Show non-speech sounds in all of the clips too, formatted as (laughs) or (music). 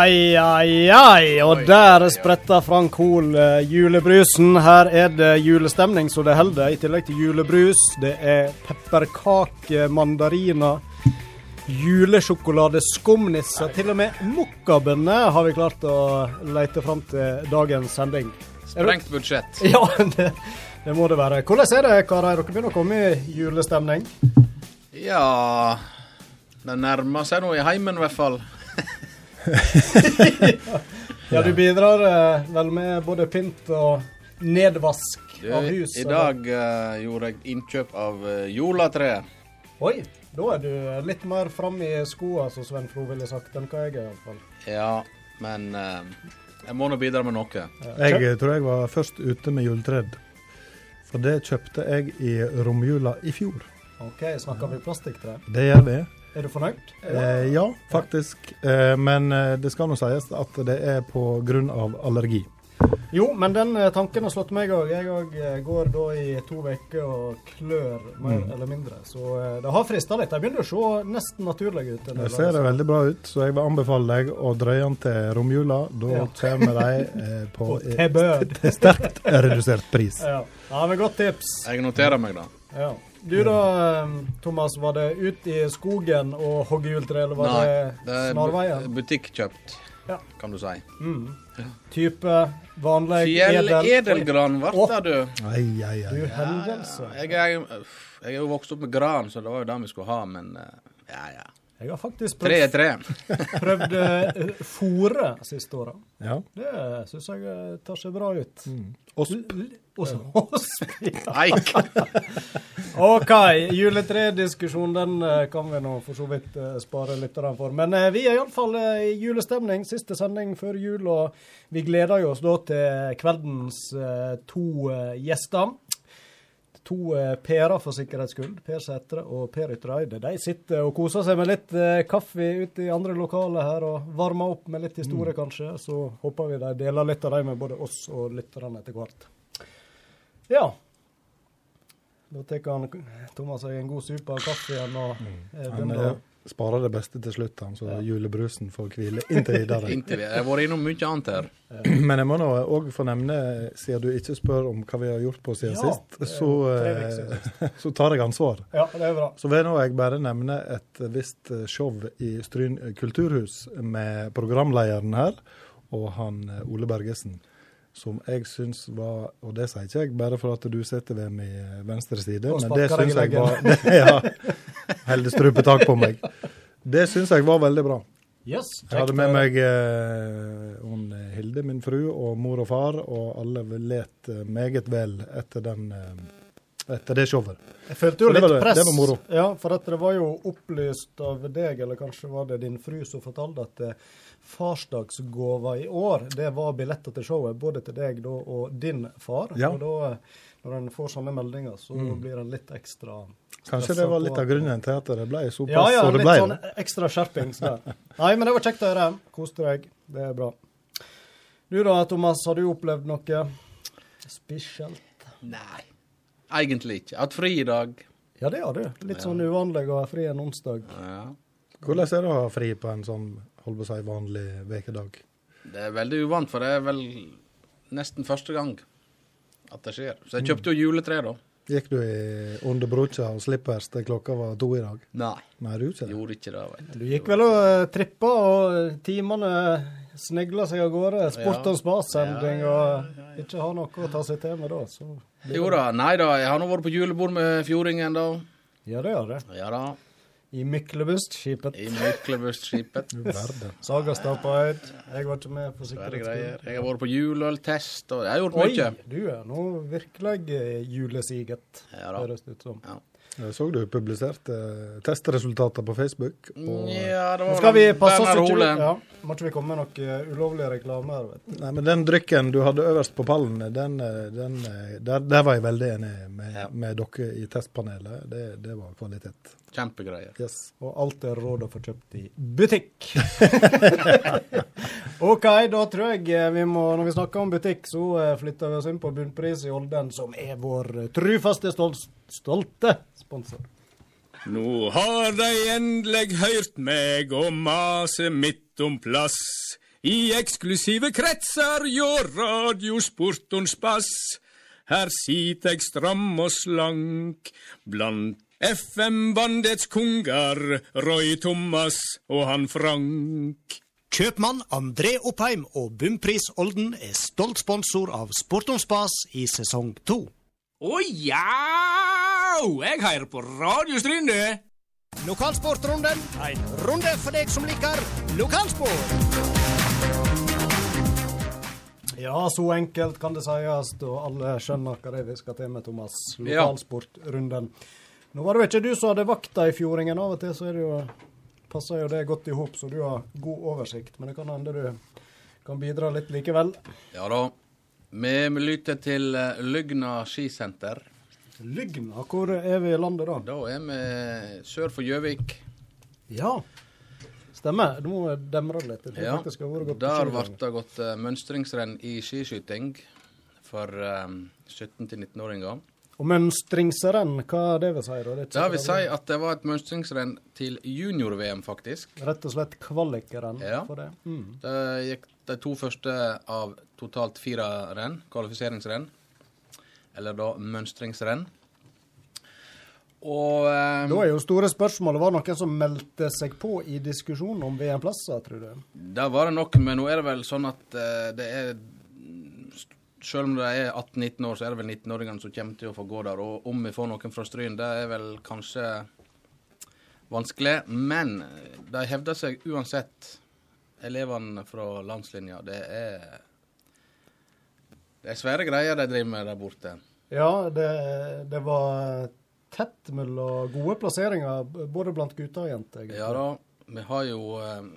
Ai, ai, ai. Og der spretter Frank Hoel eh, julebrusen. Her er det julestemning så det holder. I tillegg til julebrus, det er pepperkakemandariner. Julesjokolade, skumnisser. Til og med mokkabønner har vi klart å lete fram til dagens sending. Sprengt budsjett. (laughs) Ja, det, det må det være. Hvordan er det, karer? Dere begynner å komme i julestemning? Ja Det nærmer seg nå i heimen, i hvert fall. (laughs) (laughs) Ja, du bidrar eh, vel med både pynt og nedvask Du, av hus? I dag uh, gjorde jeg innkjøp av uh, jolatre. Oi, da er du litt mer framme i skoa, som Sven Fro ville sagt, enn hva jeg er iallfall. Ja, men uh, jeg må nå bidra med noe. Jeg tror jeg var først ute med juletredd. For det kjøpte jeg i romjula i fjor. OK, snakker vi plastikktre? Det gjør vi. Er du fornøyd? Eh, ja, faktisk. Eh, men eh, det skal nå sies at det er på grunn av allergi. Jo, men den eh, tanken har slått meg òg. Jeg òg eh, går da i to uker og klør mer Mm. eller mindre. Så det har frista litt. Jeg begynner å se nesten naturlig ut. Det ser det veldig bra ut, så jeg vil anbefale deg å drøye den til romjula. Da Ja. kommer de eh, (laughs) på til sterkt redusert pris. (laughs) Ja. ja, men godt tips. Jeg noterer meg, da. Ja. Du da, eh, Thomas. Var det ut i skogen og hogge juletre, eller var Nei, det det er Butikkjøpt, Ja. kan du si. Mm. Type vanlig Fjell edel edelgran ble det, du. Ai, ai, ai. Du hendelse. Ja, ja. Jeg, jeg er jo vokst opp med gran, så det var jo det vi skulle ha, men eh, ja, ja. Jeg har faktisk prøvd, tre. prøvd (laughs) eh, fôre siste året. Ja. Det syns jeg eh, tar seg bra ut. Osp. Osp. ja. Nei! (laughs) OK, juletrediskusjon den eh, kan vi nå for så vidt eh, spare lytterne for. Men eh, vi er iallfall i julestemning. Siste sending før jul, og vi gleder jo oss da til kveldens to gjester. To Per-er, for sikkerhets skyld. Per Sætre og Per Ytreide. De sitter og koser seg med litt kaffe ute i andre lokaler her, og varmer opp med litt historie, kanskje. Så håper vi de deler litt av dem med både oss og lytterne etter hvert. Ja. Da tar han Thomas seg en god supe av kaffe igjen og eh, Han begynner eh, å sparer det beste til slutt, han, så julebrusen får hvile inntil videre. (laughs) Inntil vi Jeg har vært innom mye annet her. (clears throat) Men jeg må nå òg få nevne, siden du ikke spør om hva vi har gjort på siden Ja, sist, så, eh, (laughs) så tar jeg ansvar. Ja, det er bra. Så vil nå jeg bare nevne et visst show i Stryn kulturhus med programlederen her og han eh, Ole Bergesen. Som jeg syns var Og det sier ikke jeg bare for at du sitter ved min venstre side, men det syns jeg var det, (laughs) Ja. Holder strupetak på meg. Det syns jeg var veldig bra. Yes, Jeg hadde med meg eh, eh, Hilde, min fru, og mor og far, og alle let eh, meget vel etter, den, eh, etter det showet. Jeg følte jo litt det- press. det. Ja, for det var jo opplyst av deg, eller kanskje var det din fru som fortalte at farsdagsgåva i år, det var billetter til showet, både til deg da og din far. Ja. Og da, når en får sånne meldinger, så blir en litt ekstra Kanskje det var litt av grunnen til at det ble såpass Ja, ja, som det litt sånn ekstra skjerpings der. Nei, men det var kjekt å høre. Koste deg. Det er bra. Du da, Thomas, har du opplevd noe spesielt? Nei. Egentlig ikke. Hatt fri i dag. Ja, det har du. Litt sånn uvanlig å ha fri en onsdag. Ja. Hvordan er det å ha fri på en sånn holdt på å si, vanlig ukedag? Det er veldig uvant, for det er vel nesten første gang at det skjer. Så jeg kjøpte jo juletre, da. Gikk du i underbrukja og slippers til klokka var to i dag? Nei. Nei, du ikke det? Gjorde ikke det, vet du. Du gikk vel og eh, trippa, og timene snegla seg av gårde. Sport Ja. og spas-sending, Ja, og ikke ha noe å ta seg til med da. Så Jo da. Nei da, jeg har nå vært på julebord med fjordingen, da. Ja, det har det. Ja da. I Myklebust-skipet. I Myklebust-skipet. (laughs) verden. Sagastadpeid. Jeg var ikke med på sikkerhetsgreier. greier. Jeg har vært på juleøltest, og jeg har gjort Oi, mye. du er nå virkelig eh, julesiget, Ja høres det ut som. Ja. Jeg så du publiserte eh, testresultater på Facebook. Og, Ja, det Nå var skal vi passe oss ikke ja, Må ikke vi komme med noe eh, ulovlig reklame her, vet du. Nei, men Den drykken du hadde øverst på pallen, den, eh, den, eh, der, der var jeg veldig enig med, Ja. med dere i testpanelet. Det, det var kvalitet. Kjempegreier. Yes. Og alt er råd å få kjøpt i butikk. (laughs) OK, da tror jeg eh, vi må Når vi snakker om butikk, så eh, flytter vi oss inn på Bunnpris i Olden, som er vår eh, trufaste, stol stolte sponsor. Nå har de endelig hørt meg og mase midt om plass. I eksklusive kretser gjør radiosportons spass. Her sitter eg stram og slank blant FM-bandets konger, Roy Thomas og han Frank. Kjøpmann André Oppheim og Bumpris Olden er stolt sponsor av Sport om spas i sesong to. Å ja! Jeg hører på Radio Stryn, du. Lokalsportrunden, en runde for deg som liker lokalsport. Ja, så enkelt kan det sies, og alle skjønner hva det er vi skal til med Thomas. Ja. Nå var det jo ikke du som hadde vakta i fjordingen. Av og til så er det jo, passer jo det godt i hop, så du har god oversikt. Men det kan hende du kan bidra litt likevel. Ja da. Vi lytter til eh, Lygna skisenter. Lygna, hvor er vi i landet da? Da er vi sør for Gjøvik. Ja, stemmer. Du må demre litt. Det Ja. Der ble det gått eh, mønstringsrenn i skiskyting for um, 17-19-åringer. Og mønstringsrenn, hva det vi sier da? Det er Det vil si at det var et mønstringsrenn til junior-VM, faktisk. Rett og slett kvalikrenn Ja. for det. Mm. Det gikk de to første av totalt fire renn, kvalifiseringsrenn. Eller da mønstringsrenn. Og eh, Da er jo store spørsmålet Var det noen som meldte seg på i diskusjonen om VM-plasser, tror du? Det var det nok, men nå er det vel sånn at eh, det er Selv om det er 18-19 år, så er det vel 19-åringene som kommer til å få gå der. Og om vi får noen fra Stryn, det er vel kanskje vanskelig. Men de hevder seg uansett, elevene fra landslinja. Det er Det er svære greier de driver med der borte. Ja, det, det var tett mellom gode plasseringer, både blant gutter og jenter. egentlig. Ja da, vi har jo eh,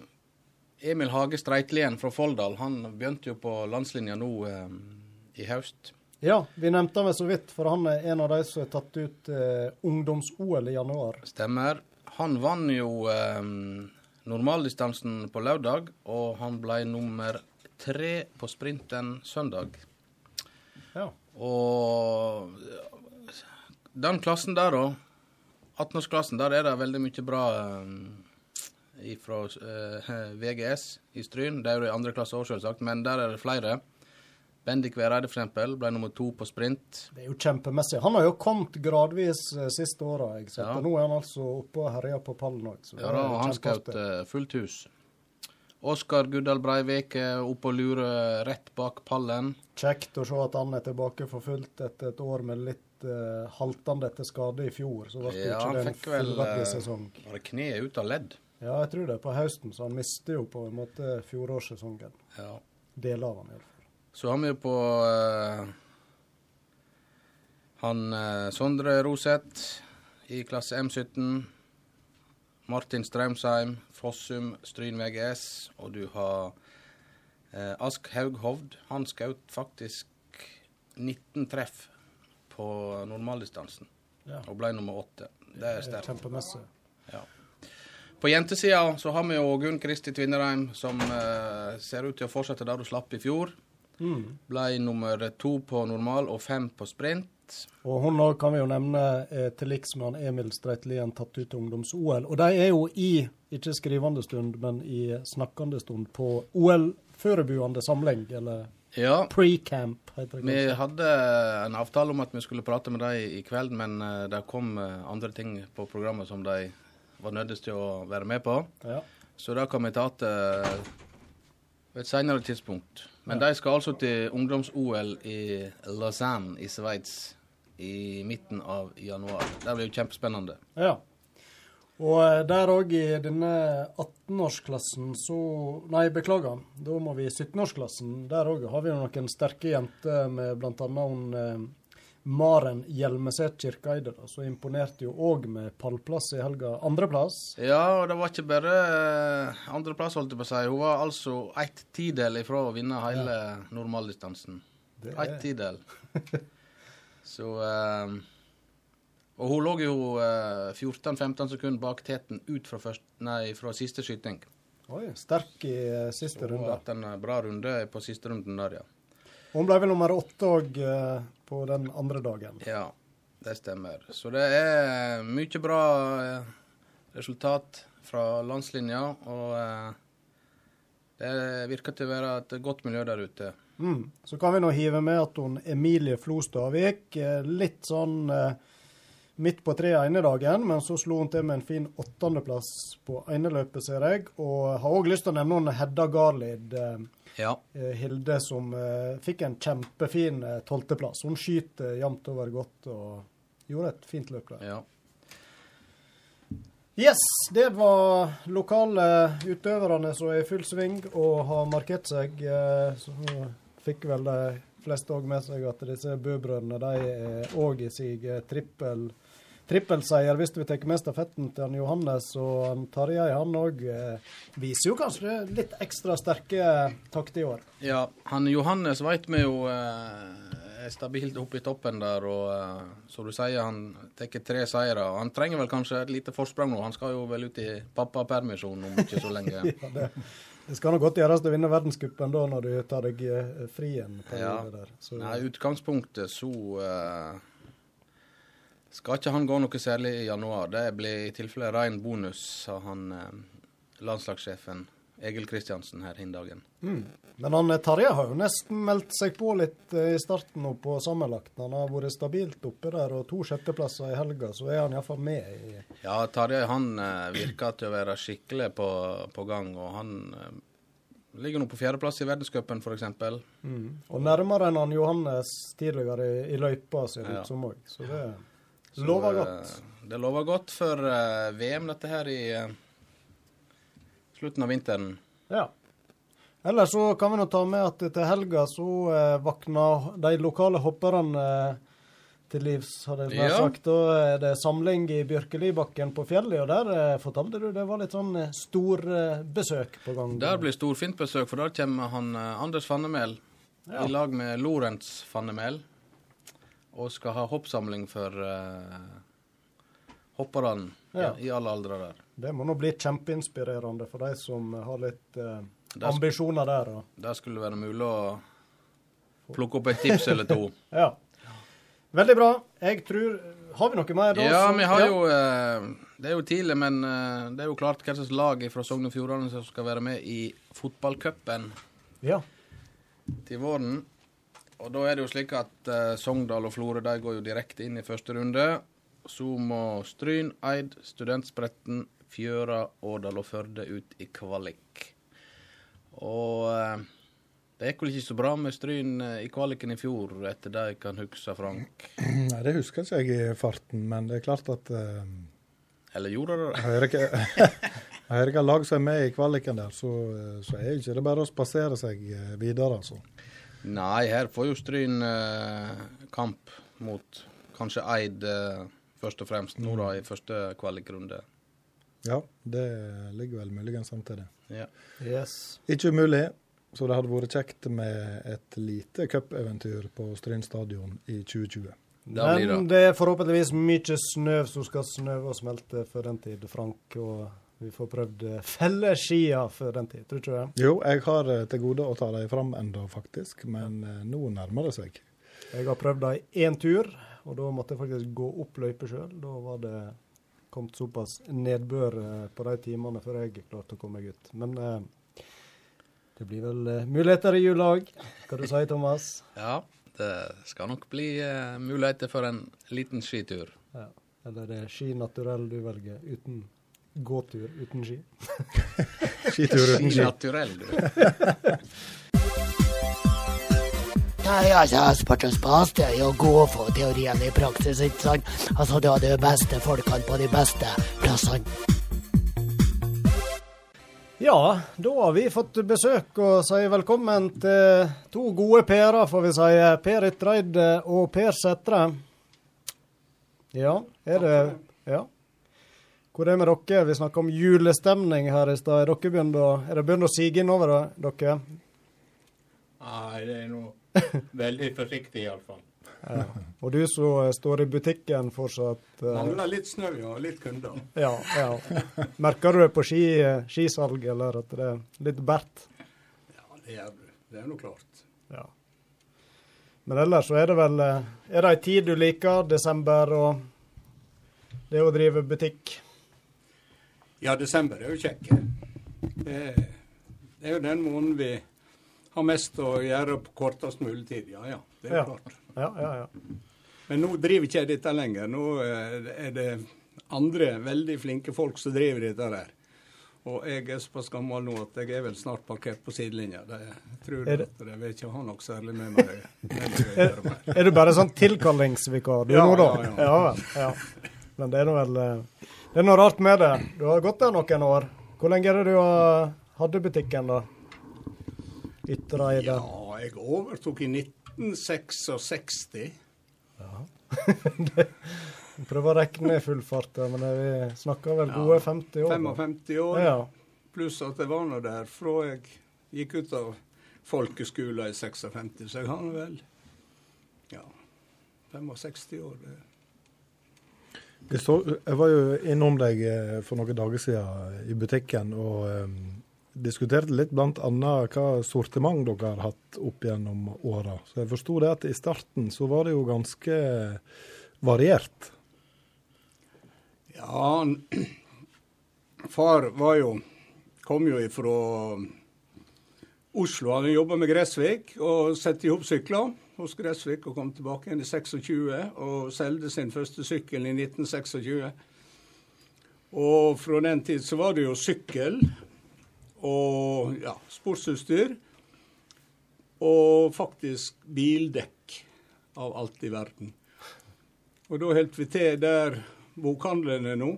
Emil Hage Streitlien fra Folldal. Han begynte jo på landslinja nå eh, i høst. Ja, vi nevnte vel så vidt, for han er en av de som er tatt ut eh, ungdoms-OL i januar. Stemmer. Han vant jo eh, normaldistansen på lørdag, og han ble nummer tre på sprinten søndag. Ja. Og den klassen der, da, 18-årsklassen, der er det veldig mye bra eh, fra VGS (laughs) i Stryn. Det er jo i andre klasse òg, selvsagt, men der er det flere. Bendik Vereide eksempel ble nummer to på sprint. Det er jo kjempemessig. Han har jo kommet gradvis eh, siste åra. Ja. Nå er han altså oppe og herjer på pallen òg. Ja da, og han skjøt eh, fullt hus. Oskar Guddal Breivik er oppe og lurer rett bak pallen. Kjekt å se at han er tilbake for fullt etter et år med litt eh, haltende etter skade i fjor. Så ble det Ja, ikke han en fullverdig eh, sesong. Var det kneet ut av ledd? Ja, jeg tror det. På høsten, så han mister jo på en måte fjorårssesongen. Ja. Deler av han iallfall. Så har vi jo på uh, han uh, Sondre Roseth i klasse M17. Martin Straumsheim, Fossum, Stryn VGS. Og du har uh, Ask Haughovd. Han skjøt faktisk 19 treff på normaldistansen. Ja. Og ble nummer åtte. Det er sterkt. Kjempemessig. Ja. På jentesida så har vi jo Gunn Kristi Tvinnereim, som ser ut til å fortsette der hun slapp i fjor. Mm. Ble nummer to på normal og fem på sprint. Og hun òg kan vi jo nevne er til liks med han Emil Streitlien tatt ut til ungdoms-OL. Og de er jo i, ikke skrivende stund, men i snakkende stund på OL-forberedende samling, eller Ja, pre-camp, heter det vi hadde en avtale om at vi skulle prate med dem i kveld, men eh, det kom eh, andre ting på programmet som de var nødt til å være med på. Ja. Så det kan vi ta til ved et senere tidspunkt. Men de skal altså til ungdoms-OL i Lausanne i Sveits i midten av januar. Det blir jo kjempespennende. ja. Og eh, der òg i denne 18-årsklassen så Nei, beklager. Da må vi i 17-årsklassen. Der òg har vi jo noen sterke jenter med bl.a. hun eh, Maren Hjelmeset Kirkeide, da, som imponerte jo òg med pallplass i helga. Andreplass. Ja, og det var ikke bare eh, andreplass, holdt jeg på å si. Hun var altså ett tidel ifra å vinne hele normaldistansen. Det Ett er, tidel. (laughs) Så eh, Og hun lå jo eh, 14-15 sekunder bak teten ut fra, først, nei, fra siste skyting. oi, sterk i eh, siste Hun har hatt en bra runde på siste runden der, ja. Hun ble vel nummer åtte òg på den andre dagen. Ja, det stemmer. Så det er mye bra eh, resultat fra landslinja, og eh, Det virker til å være et godt miljø der ute. Mm. Så kan vi nå hive med at hun Emilie Flostadvik eh, litt sånn eh, midt på treet ene dagen, men så slo hun til med en fin åttendeplass på eneløpet, ser jeg. Og har òg lyst til å nevne hun Hedda Garlid. Ja. eh, Hilde som eh, fikk en kjempefin eh, tolvteplass. Hun skyter jevnt over godt og gjorde et fint løp der. ja. Yes, det var lokale utøverne som er i full sving og har markert seg. Så fikk vel de fleste òg med seg at disse Bø-brødrene er òg i sin trippel trippelseier hvis vi tar med stafetten til han Johannes. Og Tarjei han òg viser jo kanskje litt ekstra sterke takter i år. Ja, han Johannes veit vi jo eh, er stabilt oppe i toppen der, og eh, som du sier, han tar tre seire. Han trenger vel kanskje et lite forsprang nå. Han skal jo vel ut i pappapermisjon om ikke så lenge. (laughs) Ja, det, det skal nok godt gjøres å vinne verdenscupen da, når du tar deg eh, fri en periode der. Så, Nei, utgangspunktet så eh, skal ikke han gå noe særlig i januar. Det blir i tilfelle ren bonus, sa han eh, landslagssjefen Egil Kristiansen her hin dagen. Mm. Men han eh, Tarjei har jo nesten meldt seg på litt eh, i starten nå på sammenlagt. Han har vært stabilt oppe der, og to sjetteplasser i helga, så er han iallfall med i Ja, Tarjei han eh, virker til å være skikkelig på, på gang, og han eh, ligger nå på fjerdeplass i verdenscupen, f.eks. mm. Og nærmere enn han Johannes tidligere i, i løypa, ser det Ja. ut som òg. Så det Så, lover eh, godt. Det lover godt for eh, VM, dette her, i eh, slutten av vinteren. Ja. Ellers så kan vi nå ta med at til helga så eh, våkna de lokale hopperne til livs, hadde jeg Ja. sagt. Da er det samling i Bjørkelibakken på fjellet, og der fortalte du det var litt sånn eh, storbesøk på gang. Der blir storfint besøk, for der kommer han Anders Fannemel Ja. i lag med Lorentz Fannemel og skal ha hoppsamling for uh, hopperne Ja. i, i alle aldre der. Det må nå bli kjempeinspirerende for de som har litt uh, ambisjoner der. Og, der skulle det være mulig å plukke opp et tips eller to. (laughs) ja. Veldig bra. Jeg tror Har vi noe mer da? Ja, som- vi har ja. jo uh, Det er jo tidlig, men uh, det er jo klart hva slags lag fra Sogn og Fjordane som skal være med i fotballcupen ja. til våren. Og da er det jo slik at uh, Sogndal og Florø de går jo direkte inn i første runde. Så må Stryn, Eid, Studentspretten, Fjøra, Årdal og Førde ut i kvalik. Og uh, det gikk vel ikke så bra med Stryn eh, i kvaliken i fjor, etter det jeg kan huske, Frank. (clears throat) Nei, det husker ikke jeg i farten, men det er klart at uh, Eller gjorde det det? Hører ikke Hører ikke lag som er med i kvaliken der, så, så er ikke det bare å spasere seg videre, altså. Nei, her får jo Stryn eh, kamp mot kanskje Eid eh, først og fremst, nå da i første kvalikrunde. Ja, det ligger vel muligens an til det. Ja. Yes. Ikke umulig, så det hadde vært kjekt med et lite cupeventyr på Stryn stadion i 2020. Det Men det. det er forhåpentligvis mye snø som skal snøve og smelte før den tid, Frank. Og vi får prøvd eh, felleskia før den tid, tror du ikke det? Jo, jeg har eh, til gode å ta dem fram enda, faktisk, men eh, nå nærmer det seg. Jeg har prøvd dem én tur, og da måtte jeg faktisk gå opp løypa sjøl. Da var det kommet såpass nedbør på de timene før jeg klarte å komme meg ut. Men eh, det blir vel muligheter i jula òg. Hva du sier Thomas? (laughs) Ja, det skal nok bli muligheter for en liten skitur. Ja. Eller det er ski naturell du velger, uten gåtur uten ski? (laughs) Skitur uten ski. Naturell, du. (laughs) Nei, altså, sportens spas, det er jo å gå for teorien i praksis, ikke sant? Altså, du har de beste folkene på de beste plassene. Ja, da har vi fått besøk og sier velkommen til to gode Per-er, får vi si. Per Ytreide og Per Sætre. Ja, er det Ja. Hvor er det med dere? Vi snakka om julestemning her i stad. Er dere begynt å, er det begynt å sige inn over dere? Nei, det er nå (laughs) veldig forsiktig iallfall. Ja. Og du som eh, står i butikken fortsatt. eh, Mangler litt snø og litt kunder. Ja, ja. Merker du det på ski, skisalg, eller at det er litt bert? Ja, det er det er nå klart. Ja. Men ellers så er det vel eh, Er det ei tid du liker? Desember og det å drive butikk? Ja, desember er jo kjekk. Det, Det er jo den måneden vi har mest å gjøre på kortest mulig tid. Ja ja, det er jo Ja. klart. Ja, ja, ja. Men nå driver ikke jeg dette lenger. Nå eh, er det andre veldig flinke folk som driver dette der. Og jeg er såpass gammel nå at jeg er vel snart parkert på sidelinja. Det, tror jeg det- at jeg vil ikke ha noe særlig med meg, gjøre. Er du bare sånn tilkallingsvikar du Ja, nå, da? ja, ja. Ja. Men det er nå vel eh, Det er noe rart med det. Du har gått der noen år. Hvor lenge er det du har hadde butikken, da? Ytreide. Ja, jeg overtok i 1966. Ja. (laughs) Prøver å regne i full fart, men vi snakker vel gode 50 år? 55 år. Ja. Pluss at jeg var nå der fra jeg gikk ut av folkeskolen i 56. Så jeg har nå vel ja, 65 år. Det. Jeg, så, jeg var jo innom deg eh, for noen dager siden i butikken og um, diskuterte litt bl.a. hva sortiment dere har hatt opp gjennom åra. Så jeg forsto det at i starten så var det jo ganske variert. Ja, far var jo Kom jo ifra Oslo. Han jobba med Gressvik og satte i hop sykler hos Gressvik og kom tilbake igjen i 26 og solgte sin første sykkel i 1926. Og fra den tid så var det jo sykkel og ja, sportsutstyr. Og faktisk bildekk av alt i verden. Og da holdt vi til der bokhandelen er nå.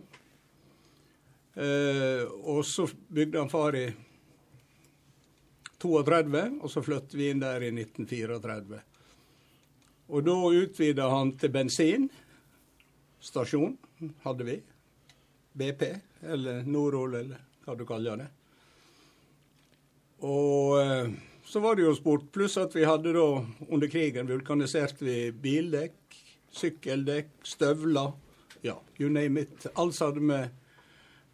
Eh, og så bygde han far i 32, og så flyttet vi inn der i 1934. Og da utvida han til bensinstasjon, hadde vi. BP, eller Norol, eller hva du kaller det. Og eh, så var det jo sport, pluss at vi hadde da under krigen vulkaniserte vi bildekk, sykkeldekk, støvler. Ja, you name it. Alt som hadde med,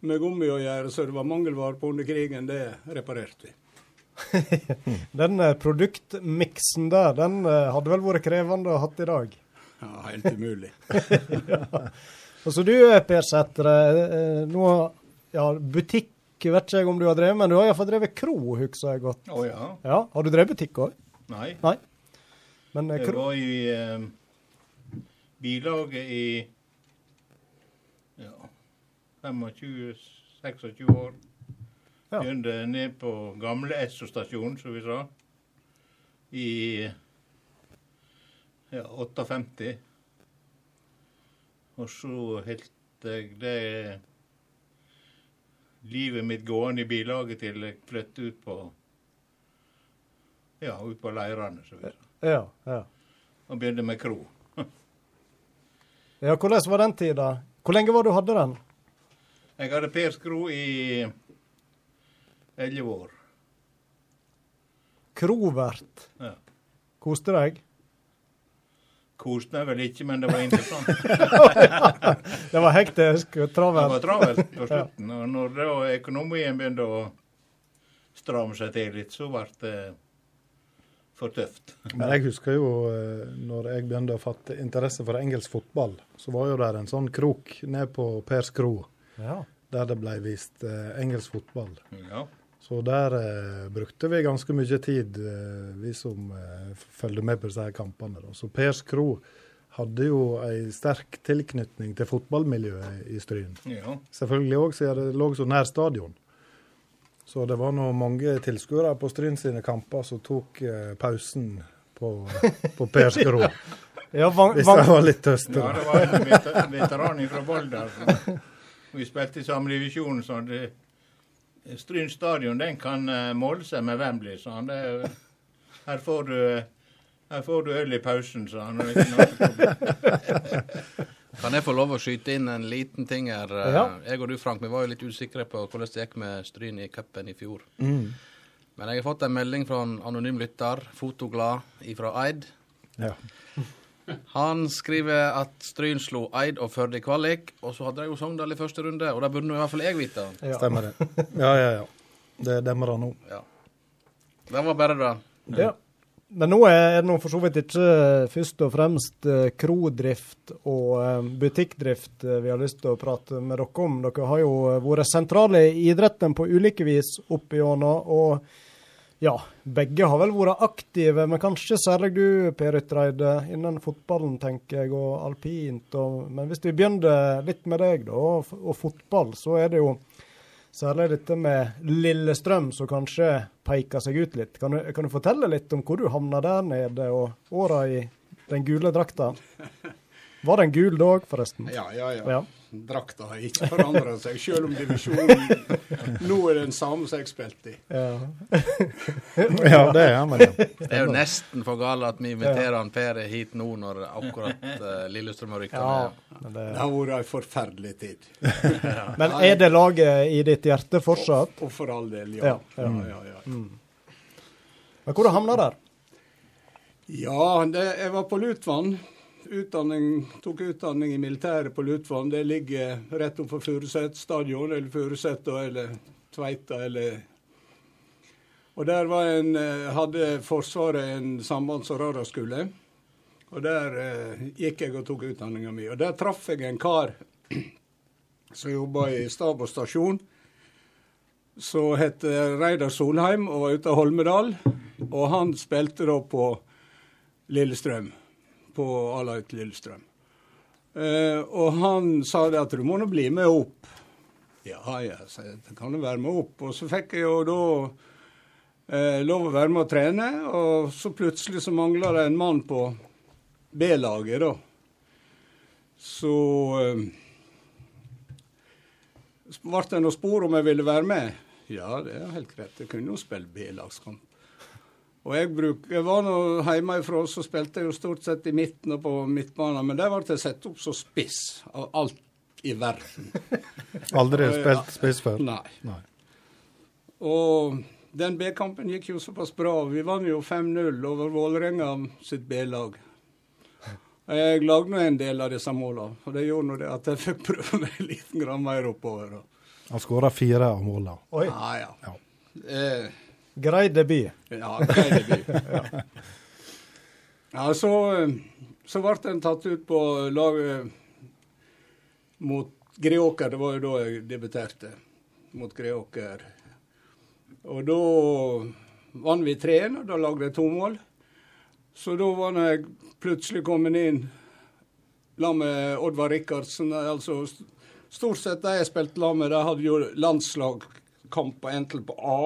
med gummi å gjøre, så det var mangelvare på under krigen, det reparerte vi. (laughs) Den eh, produktmiksen der, den eh, hadde vel vært krevende å ha hatt i dag. Ja, helt umulig. (laughs) Og så du, eh, Per Sætre, nå ja, butikk vet ikke jeg om du har drevet, men du har iallfall drevet kro, husker jeg godt. Å ja? Ja, Har du drevet butikk òg? Nei. Nei. Men Jeg kro var i eh, bilaget i ja, 25-26 år. Ja. Begynte ned på gamle Esso stasjon, som vi sa, i ja, 58. Og så holdt jeg det livet mitt gående i bilaget til jeg flyttet ut på ja, ut på leirene, som vi sa. Ja, ja. Og begynte med kro. ja, hvordan var den tida? Hvor lenge var du hadde den? Jeg hadde Per Skro i elleve år. Krovert. Ja. Koste deg? Koste meg vel ikke, men det var interessant. (laughs) Det var hektisk og Det var travelt på slutten. Og når da økonomien begynte å stramme seg til litt, så ble det for tøft. Men jeg husker jo eh, når jeg begynte å fatte interesse for engelsk fotball, så var jo der en sånn krok ned på Pers kro, Ja. der det ble vist eh, engelsk fotball. Ja. Så der eh, brukte vi ganske mye tid, eh, vi som eh, følger med på disse her kampene. Da. Så Pers kro hadde jo ei sterk tilknytning til fotballmiljøet i Stryn. ja. Selvfølgelig òg siden det lå så nær stadion. Så det var nå mange tilskuere på Stryn sine kamper som tok eh, pausen på, på Pers kro. (laughs) Ja, van, Hvis de var litt ja, det var en veter- veteran fra Volda. Vi spilte i samme divisjon, så det Stryn stadion den kan eh, måle seg med Wembley, sa han. Det, her, får du, her får du øl i pausen, sa han. Er. (laughs) Kan jeg få lov å skyte inn en liten ting her? Eh, Ja. Jeg og du, Frank, vi var jo litt usikre på hvordan det gikk med Stryn i cupen i fjor. Mm. Men jeg har fått en melding fra en anonym lytter, fotoglad, ifra Eid. Ja. Han skriver at Stryn slo Eid og Førde i kvalik, og så hadde de jo Sogndal i første runde, og det burde nå i hvert fall jeg vite. ja. Stemmer det. Ja, ja, ja. Det demrer nå. Ja. Det var bare det. Ja. Men nå er det nå for så vidt ikke først og fremst eh, krodrift og eh, butikkdrift eh, vi har lyst til å prate med dere om. Dere har jo eh, vært sentrale i idretten på ulike vis opp igjennom. Og ja, begge har vel vært aktive, men kanskje særlig du, Per Ytreide, innen fotballen, tenker jeg, og alpint. Og, men hvis vi begynner litt med deg, da, og, og fotball, så er det jo Særlig dette med Lillestrøm som kanskje peker seg ut litt. Kan du, kan du fortelle litt om hvor du havna der nede, og åra i den gule drakta? Var den gul da òg, forresten? Ja, ja, ja. Ja. Drakta har ikke forandra seg, selv om divisjonen nå er den samme som jeg spilte i. Ja. (laughs) Ja, det er men ja. Det er jo nesten for galt at vi inviterer han Per hit nå når akkurat uh, Lillestrøm har rykka ja. ned. Men, det, Det har vært ei forferdelig tid. (laughs) men er det laget i ditt hjerte fortsatt? Og for all del, ja. Ja, ja. ja. ja, ja, Men hvor du havna der? Ja, det, jeg var på Lutvann. Utdanning, tok utdanning i militæret på Lutvann. Det ligger rett oppfor Furuset stadion, eller Furuset eller Tveita eller Og der var en, eh, hadde Forsvaret en sambands- og radarskole. Og der eh, gikk jeg og tok utdanninga mi. Og der traff jeg en kar (clears throat) som jobba i stab og stasjon. Som het Reidar Solheim og var ute av Holmedal. Og han spilte da på Lillestrøm. På A-Light Lillestrøm. Eh, og han sa det at du må nå bli med opp. Ja, ja, sa jeg kan du være med opp. Og så fikk jeg jo da eh, lov å være med og trene, og så plutselig så mangla det en mann på B-laget, da. Så eh, det noe spor om jeg ville være med. Ja, det er helt greit. Jeg kunne jo spille B-lagskamp. Og jeg, bruk, jeg var nå hjemmefra, så spilte jeg jo stort sett i midten og på midtbanen, men der ble jeg satt opp som spiss av alt i verden. (laughs) Aldri og, spilt spiss før? Nei. Nei. Og den B-kampen gikk jo såpass bra. Vi vant jo 5-0 over Vålerenga sitt B-lag. Jeg lagde nå en del av disse målene, og det gjorde nå det at jeg fikk prøve meg litt mer oppover. Han skåra fire av målene. Oi, Ja, ja. Ja. Eh, grei debut. Ja, grei debut. Ja. ja, så, eh, så ble den tatt ut på laget mot Greåker. Det var jo da jeg debuterte mot Greåker. Og da vant vi 3-1, og da lagde jeg to mål. Så da var jeg plutselig kommet inn sammen med Oddvar Rikardsen. Altså stort sett de jeg spilte sammen med, de hadde jo landslagkamp enten på A.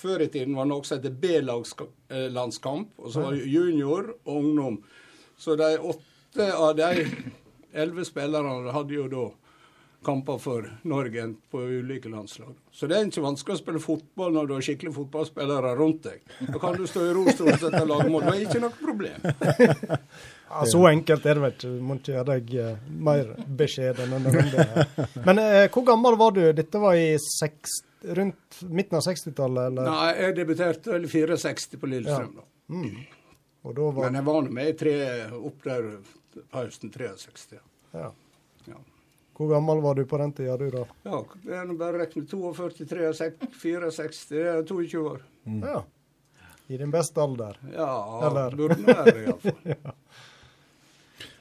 Før i tiden var det noe som B-landskamp, og så var det junior og ungdom. Så de åtte av de elleve spillerne hadde jo da kamper for Norge på ulike landslag. Så det er ikke vanskelig å spille fotball når du har skikkelige fotballspillere rundt deg. Da kan du stå i ro stort sett og lage mål. Det er ikke noe problem. (laughs) Ja, så enkelt er det vel ikke. Du må ikke gjøre deg eh, mer beskjeden enn det. Men eh, hvor gammel var du? Dette var i seks, rundt midten av 60-tallet, eller? Nei, jeg debuterte vel i 64 på Lillestrøm, da. Og da var Men jeg var nå med i tre opp der høsten 63. ja. ja. Ja. Hvor gammel var du på den tida, du da? Ja, det er nå bare å regne 42, 63, 64, det er 22 år. Ja. I din beste alder. Ja, Eller- burde være iallfall. iallfall. (laughs)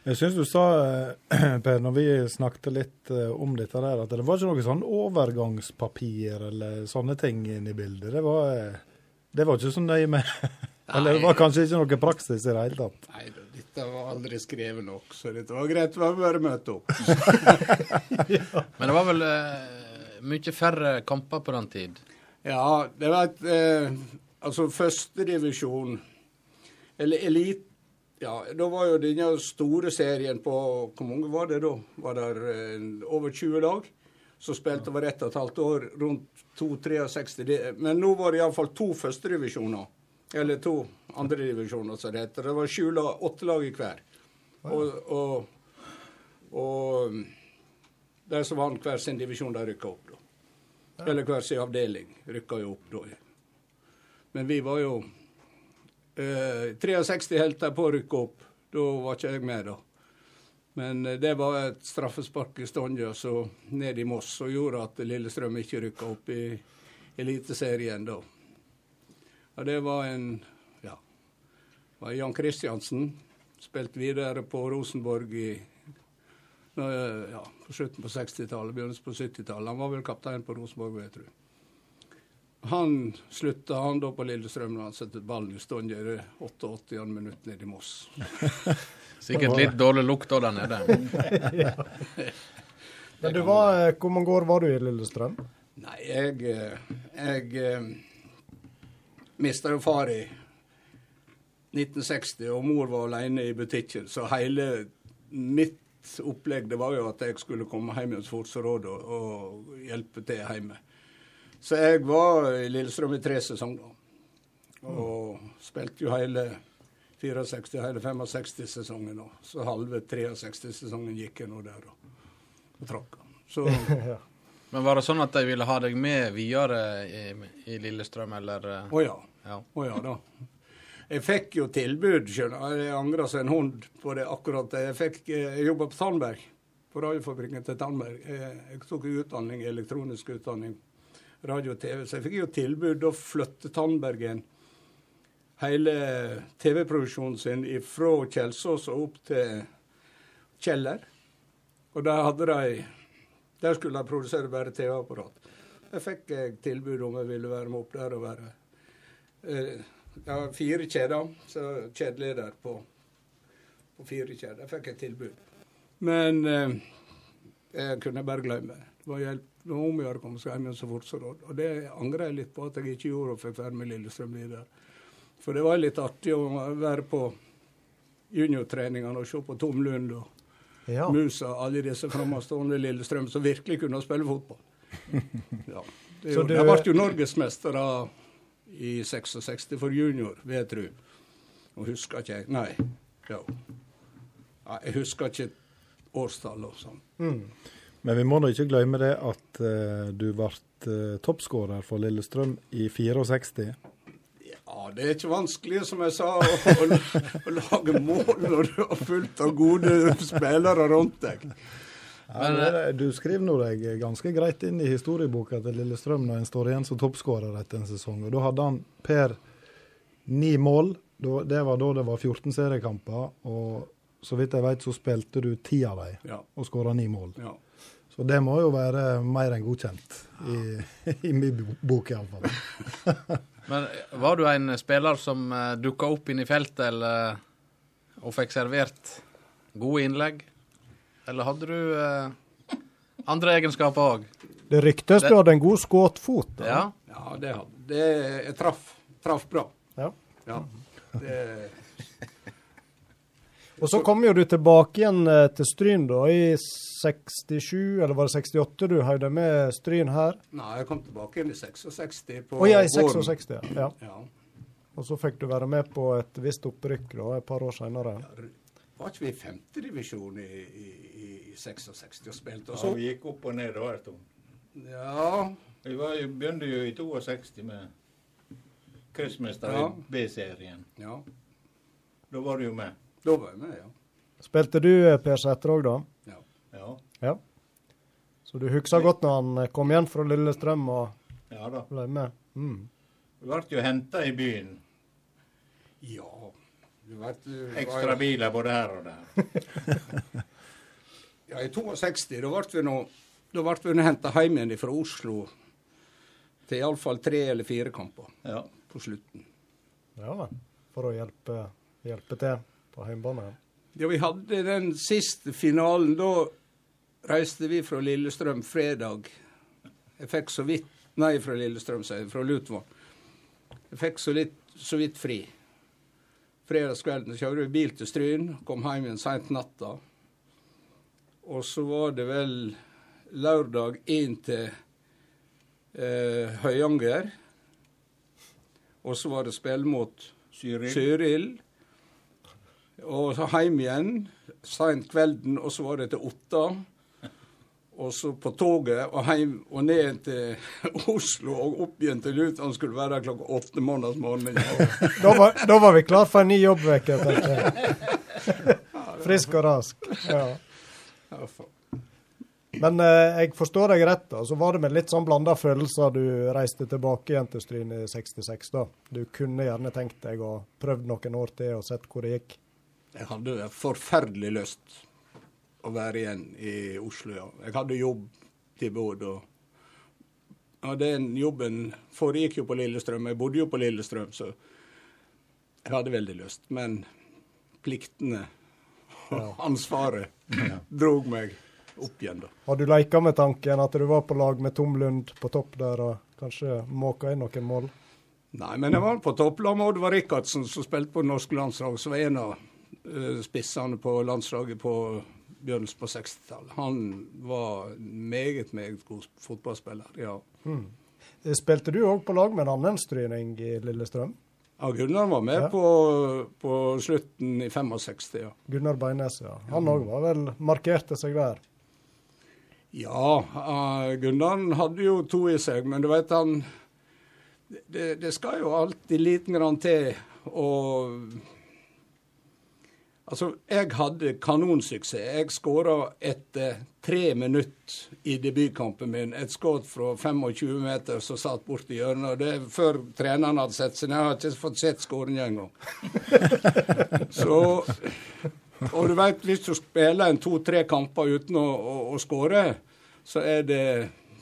Jeg syns du sa, eh, (clears throat) Per, når vi snakket litt eh, om dette der, at det var ikke noe sånn overgangspapir eller sånne ting inne i bildet. Det var, eh, det var ikke så nøye med (laughs) Eller det var kanskje ikke noe praksis i det hele tatt. Nei dette var aldri skrevet nok, så dette var greit. Det var bare å møte opp. (laughs) Men det var vel uh, mye færre kamper på den tid? Ja, det var et uh, Altså, førstedivisjon Eller elit... Ja, da var jo denne store serien på Hvor mange var det da? Var det eh, over 20 lag? som spilte over ett og et halvt år, rundt 2-63. Det- Men nå var det iallfall to førstedivisjoner. Eller to andredivisjoner, som det heter. Det var sju lag, åtte lag i hver. Og, og, og mm, de som vant hver sin divisjon, de rykka opp, da. Eller hver sin avdeling rykka jo opp da. Men vi var jo eh, 63 holdt de på å rykke opp. Da var ikke jeg med, da. Men eh, det var et straffespark i Stonja så ned i Moss som gjorde at Lillestrøm ikke rykka opp i Eliteserien da. Og det var en Ja. var Jan Kristiansen. Spilte videre på Rosenborg i ja, på slutten på 60-tallet, begynnelsen på 70-tallet. Han var vel kaptein på Rosenborg, vil jeg tro. Han slutta han da på Lillestrøm da han satte ballen i stand i det 88. minutt nede i Moss. (laughs) Sikkert litt dårlig lukt òg der nede. (laughs) Men du var, Hvor mange år var du i Lillestrøm? Nei, jeg Jeg eh, mista jo far i 1960, og mor var alene i butikken. Så hele mitt opplegg det var jo at jeg skulle komme hjem hos Forseråd og, og hjelpe til hjemme. Så jeg var i Lillestrøm i tre sesonger. Og spilte jo hele 64, hele 65-sesongen. òg. så halve 63-sesongen gikk jeg nå der og, og trakk. Så (laughs) Men var det sånn at de ville ha deg med videre i, i Lillestrøm, eller? eh? Å ja. Ja. Å ja da. Jeg fikk jo tilbud, skjønner. Jeg angrer som en hund på det akkurat. Jeg fikk, eh, jeg jobba på Tandberg, på radiofabrikken til Tandberg. Jeg, jeg tok utdanning, elektronisk utdanning, radio og TV. Så jeg fikk jo tilbud å flytte Tandbergen. Hele TV-produksjonen sin fra Kjelsås og opp til Kjeller. Og der hadde de Der skulle de produsere bare TV-apparat. Jeg fikk jeg tilbud om jeg ville være med opp der og være eh, fire kjeder. Så kjedeleder på, på fire kjeder. Jeg fikk et tilbud. Men eh, jeg kunne bare glemme. Det var hjelp det var om å gjøre å komme seg hjem igjen så fort som råd. Og det angrer jeg litt på at jeg ikke gjorde og fikk være med Lillestrøm videre. For det var litt artig å være på juniortreningene og se på Tom Lund og Ja. Musa, alle disse framstående Lillestrøm som virkelig kunne spille fotball. (laughs) Ja. Det jo, du- det ble jo norgesmestere i 66 for junior, vil jeg tro. Og husker ikke jeg Nei. Ja. Jeg husker ikke årstallet og sånn. Men vi må da ikke glemme det at uh, du ble uh, toppskårer for Lillestrøm i 64. Ja, det er ikke vanskelig, som jeg sa, å, å, å lage mål når du har fullt av gode spillere rundt deg. Ja, det er- du skriver nå deg ganske greit inn i historieboka til Lillestrøm når en står igjen som toppskårer etter en sesong. Og Da hadde han per ni mål. Det var da det var 14 seriekamper. Og så vidt jeg vet, så spilte du ti av dem Ja. og skåra ni mål. ja. Så det må jo være mer enn godkjent, i, i min bo- bok iallfall. (laughs) Men var du en spiller som uh, dukka opp inn i feltet eller, og fikk servert gode innlegg? Eller hadde du eh, andre egenskaper òg? Det ryktes du hadde en god skutt fot. Ja. Ja, det hadde det, Jeg traff, traff bra. Ja. Ja. Det, Og så kom jo du tilbake igjen eh, til Stryn da, i 67, eller var det 68 du heiv deg med Stryn her? nei, jeg kom tilbake igjen i 66. På oh, ja, i 66, ja. ja. Ja. Og så fikk du være med på et visst opprykk da, et par år seinere. Var ikke vi i femtedivisjon i, i, i 66 og spilte? Og Så så, vi gikk opp og ned da Erton. ja, Vi var, begynte jo i 62 med kryssmester Ja. i B-serien. ja. Da var du jo med. Da var jeg med, ja. Spilte du eh, Per Sætre òg, da? ja. Ja, Ja. Så du husker godt når han eh, kom igjen fra Lillestrøm og ja da. ble med? Mm. Vi ble jo henta i byen. Ja. Du vet, du Ekstra var... biler både her og der. (laughs) Ja, I 62 da ble vi nå da ble vi henta hjem igjen fra Oslo til iallfall tre eller fire kamper Ja. på slutten. Ja vel. For å hjelpe, hjelpe til på hjemmebane? Ja, vi hadde den siste finalen. Da reiste vi fra Lillestrøm fredag. Jeg fikk så vidt Nei, fra Lillestrøm, sier jeg. Fra Lutvann. Jeg fikk så, litt, så vidt fri. Fredagskvelden kjørte vi bil til Stryn, kom hjem igjen seint natta. Og så var det vel lørdag inn til eh, Høyanger. Og så var det spill mot Syril. Cyril. Og så hjem igjen seint kvelden, og så var det til Otta. Og så på toget og hjem og ned til Oslo og opp igjen til Luton. Skulle være der klokka åtte mandags morgen. (laughs) Da var, da var vi klar for en ny jobbveke, tenker jeg. (laughs) Frisk og rask. Ja. Men eh, jeg forstår deg rett, da. Så var det med litt sånn blanda følelser du reiste tilbake igjen til Stryn i 66, da. Du kunne gjerne tenkt deg å prøvd noen år til og sett hvor det gikk. Jeg hadde forferdelig lyst å være igjen i Oslo, ja. Jeg hadde jobbtilbud og og Den jobben foregikk jo på Lillestrøm. Jeg bodde jo på Lillestrøm, så jeg hadde veldig lyst. Men pliktene og ansvaret drog meg opp igjen, da. Har du leika med tanken at du var på lag med Tom Lund på topp der og kanskje måka inn noen mål? Nei, men jeg var på topplag med Oddvar Rikardsen, som spilte på det norske landslaget, som var en av spissene på landslaget på begynnelsen på 60-tallet. Han var meget, meget god fotballspiller, ja. Spilte du òg på lag med en annen stryning i Lillestrøm? Ja, Gunnar var med Ja. på, på slutten i 65, ja. Gunnar Beines, ja. Han òg var vel markerte seg der. Ja, uh, Gunnar hadde jo to i seg, men du vet han Det, det skal jo alltid liten grann til å Altså, jeg hadde kanonsuksess. Jeg skåra etter tre minutter i debutkampen min et skudd fra 25 meter som satt borti hjørnet. og Det er før treneren hadde sett seg ned. Jeg har ikke fått sett skåringa engang. (laughs) Så Og du vet, hvis du spiller en to-tre kamper uten å, å, å skåre, så er det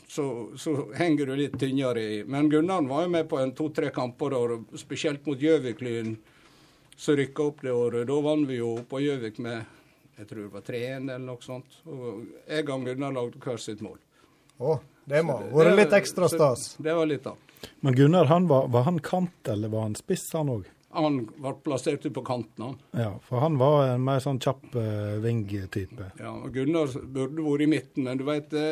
så, så henger du litt tynnere i. Men Gunnar var jo med på en to-tre kamper, og spesielt mot Gjøvik-Lyn, som rykka opp det året. Da vant vi jo på Gjøvik med jeg tror det var 3-1 eller noe sånt. Og jeg og Gunnar lagde hver sitt mål. Å, det må ha vært litt ekstra stas. Det var litt av. Men Gunnar, han var, var han kant, eller var han spiss, han òg? Han ble plassert ut på kanten, han. Ja, for han var en mer sånn kjapp uh, ving-type. Ja, og Gunnar burde vært i midten, men du veit det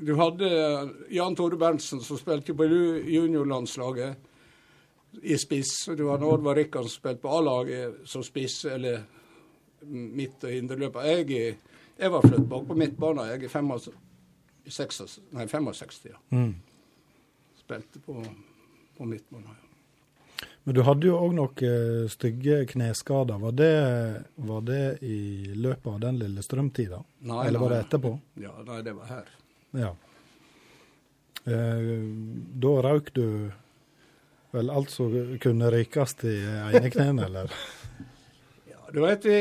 Du hadde Jan Tore Berntsen som spilte på juniorlandslaget i spiss. Du hadde Oddvar Rikard som spilte på A-laget som spiss, eller midt- og indreløper. Jeg, jeg var flyttet bak på midtbanen. Jeg er 65, 66, nei, 65 ja. Mm. Spilte på, på midtbanen. Ja. Men du hadde jo òg noen eh, stygge kneskader. Var det, var det i løpet av den lille strømtida? Nei, Eller var det etterpå? Ja, nei, det var her. Ja. Eh, da røyk du vel alt som kunne rykes i ene kneet, eller? Ja, du vet vi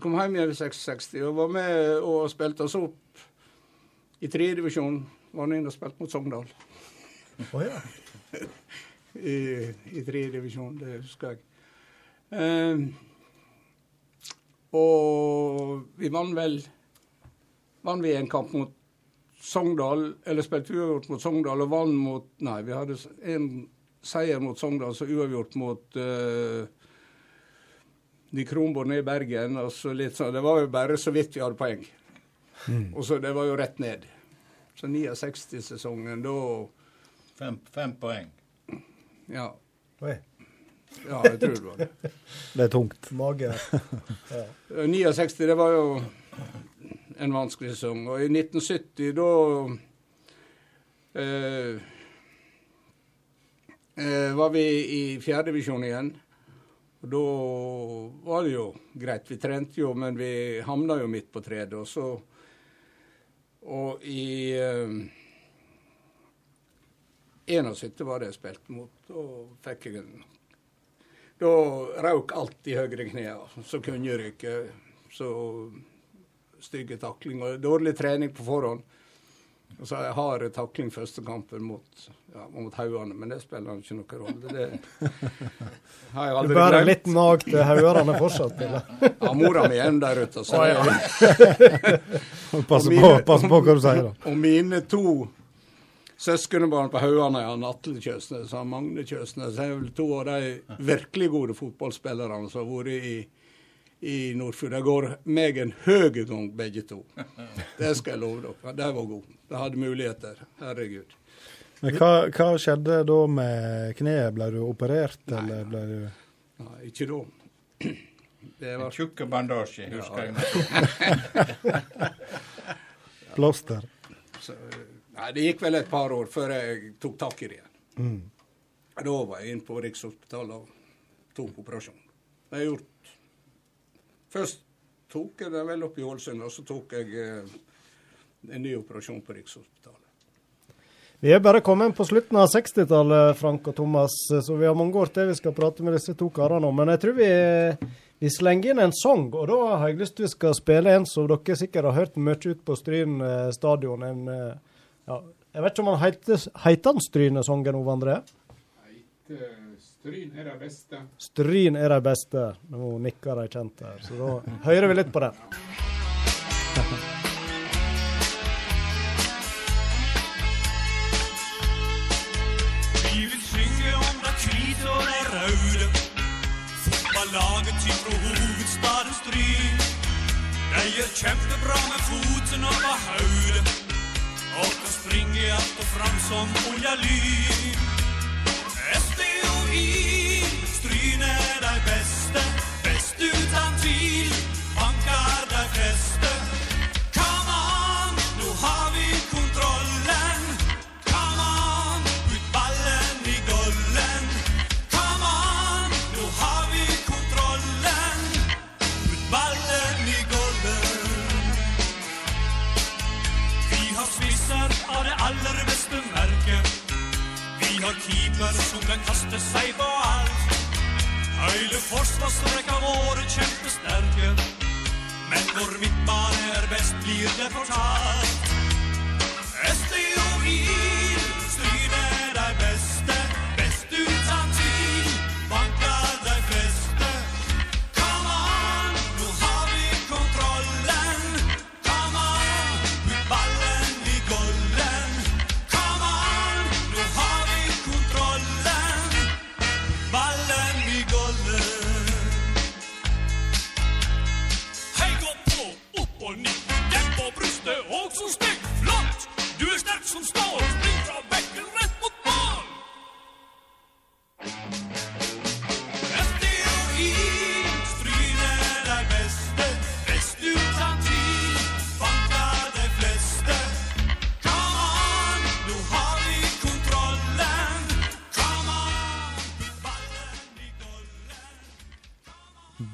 kom hjem igjen i 66 og var med og spilte oss opp i tredje divisjon. Var inne og spilte mot Sogndal Å ja. (laughs) i, i tredje divisjon, det husker jeg. Um, og vi vant vel Vant vi en kamp mot Sogndal, eller spilte uavgjort mot Sogndal og vant mot Nei, vi hadde en seier mot Sogndal, så uavgjort mot uh, de Kronborg nede i Bergen. og så litt sånn, Det var jo bare så vidt vi hadde poeng. Og så Det var jo rett ned. Så 69-sesongen, da Fem, fem poeng. ja, Oi, ja, jeg tror det var det. (laughs) Det er tungt. Mage. (laughs) ja. 69, det var jo en vanskelig sesong. Og i 1970, da eh, eh, var vi i fjerdedivisjon igjen. Og da var det jo greit. Vi trente jo, men vi havna jo midt på treet. Og så Og i eh, 71 var det jeg spilte mot. og fikk jeg en da røk alt i høyre kne, så kunne jeg ryke. Så stygge taklinger. Dårlig trening på forhånd. Og så jeg har takling første kampen mot, ja, mot Hauane, men det spiller ikke noen rolle. Det har jeg Du bærer glemt. litt nag til haugene fortsatt, eller? Ja, mora mi er der ute. Så ja. (laughs) Pass på, pass på hva du sier, da. Og mine to søskenbarn på haugene er Atle Kjøsnes og Magne Kjøsnes, er vel to av de virkelig gode fotballspillerne som har vært i, i Nordfjord. De går meg en høy gang, begge to. (laughs) Det skal jeg love dere. De var gode. De hadde muligheter. Herregud. Men hva, hva skjedde da med kneet? Ble du operert, eller ble du Nei, ikke da. (clears throat) Det En var tjukke bandasje, husker jeg. (laughs) (laughs) plaster? så, Nei, det gikk vel et par år før jeg tok tak i det igjen. Mm. Da var jeg inne på Rikshospitalet og tok operasjon. Jeg har gjort Først tok jeg det vel opp i Ålesund, og så tok jeg eh, en ny operasjon på Rikshospitalet. Vi er bare kommet på slutten av 60-tallet, Frank og Thomas, så vi har mange år til vi skal prate med disse to karene om. Men jeg tror vi, vi slenger inn en sang, og da har jeg lyst til vi skal spille en som dere sikkert har hørt mye ut på Stryn eh, stadion. En, eh, ja, jeg vet ikke om han heter, heter han Stryne-sangen, Ove André? Stryn er det beste. Stryn er det beste. Nå nikker de kjent her, så da hører vi litt på den. Vi vil synge om det hvite og det røde. Fotballaget til fra hovedstaden Stryn. De gjør kjempebra med foten over hodet. Og kan springe att og fram som oljelyn. easy.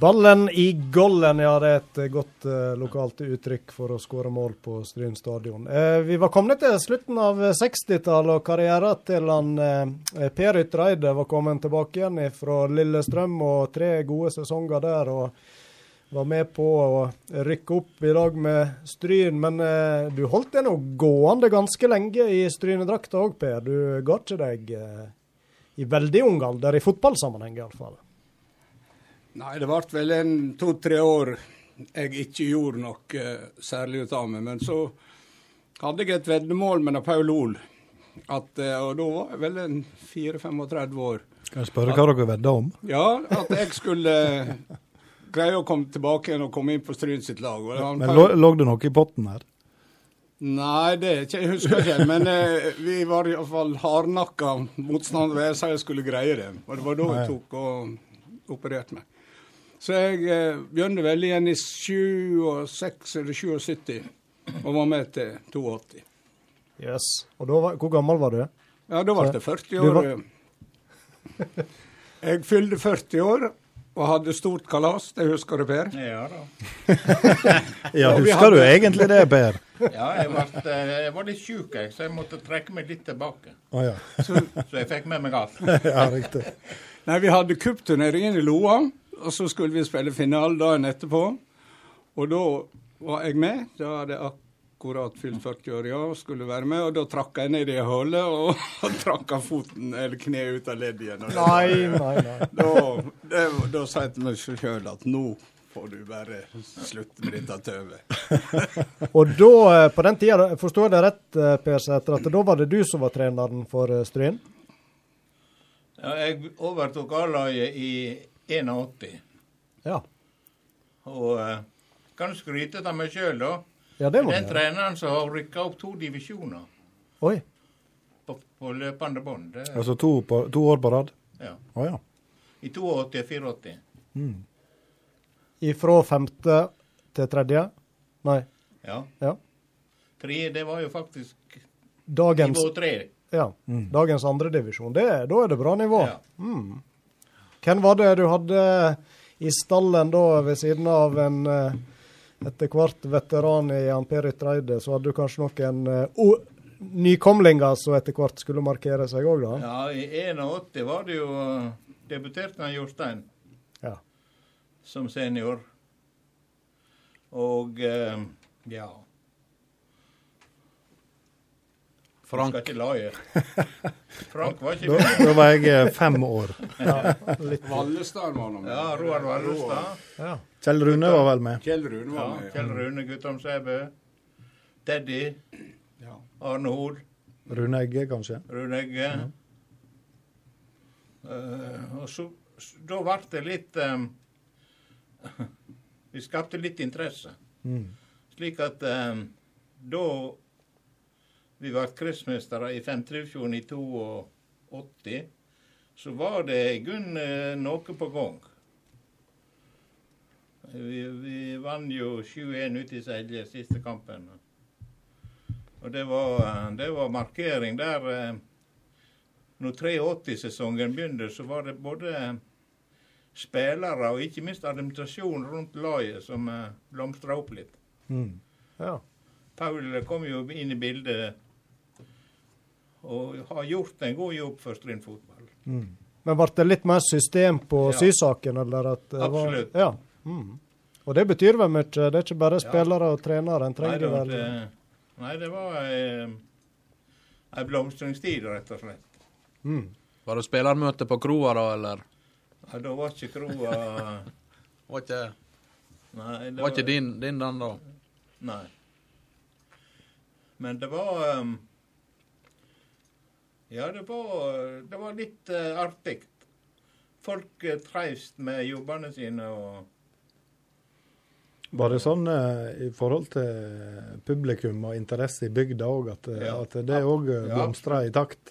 Ballen i gollen, ja. Det er et eh, godt eh, lokalt uttrykk for å skåre mål på Stryn stadion. Eh, vi var kommet til slutten av 60-tallet, og karrieren til han eh, Per Ytreide var kommet tilbake igjen fra Lillestrøm og tre gode sesonger der. og var med på å rykke opp i dag med Stryn, men eh, du holdt deg nå gående ganske lenge i Strynedrakta òg, Per. Du ga ikke deg eh, i veldig ung alder, i fotballsammenheng iallfall. Nei, det ble vel en to-tre år jeg ikke gjorde noe eh, særlig ut av meg. Men så hadde jeg et veddemål med Paul Ol. At, eh, og da var jeg vel en 4-35 år. Kan jeg spørre hva dere vedda om? Ja, at jeg skulle eh, greie å komme tilbake igjen og komme inn på Stryn sitt lag. Det Men lå, lå det noe i potten her? Nei, det ikke, jeg husker ikke. Men eh, vi var iallfall hardnakka motstandere. Sa jeg skulle greie det. Og det var da jeg tok og opererte meg. Så jeg eh, begynte vel igjen i 76 eller 77 og var med til 82. Yes. Og da var, hvor gammel var du? Ja, da ble jeg 40 år. var- (laughs) Jeg fylte 40 år og hadde stort kalas. Det husker du, Per? Ja da. (laughs) Ja, husker du egentlig det, Per? (laughs) Ja, jeg, var, jeg var litt sjuk, jeg, så jeg måtte trekke meg litt tilbake. Å ja. Så, Så jeg fikk med meg alt. ja, riktig. Nei, vi hadde cupturneringen i Loa, og så skulle vi spille finale dagen etterpå. Og da var jeg med. Da hadde jeg akkurat fylt 40 år, ja, og skulle være med. Og da trakk jeg ned i hullet og, (laughs) og trakk av foten, eller kneet ut av leddet igjen. Nei, nei, nei. Da, det, da sa jeg til meg sjøl at nå får du bare slutte med dette tøvet. (laughs) Og da, eh, på den tida, forstår jeg det rett, eh, Per Sæter, at da var det du som var treneren for eh, Stryn? Ja, jeg overtok A-laget i 81. Ja. Og uh, kan skryte av meg sjøl, da. Ja, det må Den treneren som har rykka opp to divisjoner Oi. på, på løpende bånd. Det- Altså to, på, to år på rad? Ja. Oh, ja. I 82 og 84. Mm. Ifra femte til tredje? Nei. Ja. Ja. Tre, det var jo faktisk Dagens, nivå tre. ja, dagens andredivisjon. Da er det bra nivå. Ja. Mm. Hvem var det du hadde i stallen da, ved siden av en eh, etter hvert veteran i Jan Per Ytreide, så hadde du kanskje noen uh, nykomlinger som etter hvert skulle markere seg òg, da? Ja, i 81 var det jo eh, debuterte han Jostein Ja. som senior. Og eh, ja Frank. Skal ikke. (laughs) Frank var ikke Da, da var jeg eh, fem år. Vallestad var han med. Ja, Roar Vallestad. Ja. Kjell Rune var vel med. Kjell Rune var med. Kjell Rune Guttorm Sæbø. Teddy. Ja. Arne Hoel. Rune Egge, kanskje. Rune Egge. Eh, og så, da ble det litt um, (laughs) Vi skapte litt interesse. Mm. Slik at um, da vi ble kretsmestere i Femtrefjorden i 82, så var det i grunnen eh, noe på gang. Vi, vi vant jo 7-1 ute i Selje siste kampen. Og det var, eh, det var markering der eh, Når 83-sesongen begynte, så var det både spillere og ikke minst administrasjonen rundt laget som blomstra opp litt. Mm. ja. Paul kom jo inn i bildet og har gjort en god jobb for Stryn fotball. Mm. Men ble det litt mer system på Ja. sysaken, eller at det Absolutt. Var, ja. Mm. Og det betyr vel mye? Det er ikke bare Ja. spillere og trenere en Nei, det, vel? det, nei, det var ei, ei blomstringstid, rett og slett. Mm. Var det spillermøte på kroa da, eller? Ja, da var ikke kroa (laughs) Var ikke, Nei, det var ikke din, din den da? Nei. Men det var um, Ja, det var, det var litt uh, artig. Folk uh, trivs med jobbene sine og Var det sånn uh, i forhold til publikum og interesse i bygda òg, at, eh, Ja. at det òg Ja. blomstra i takt?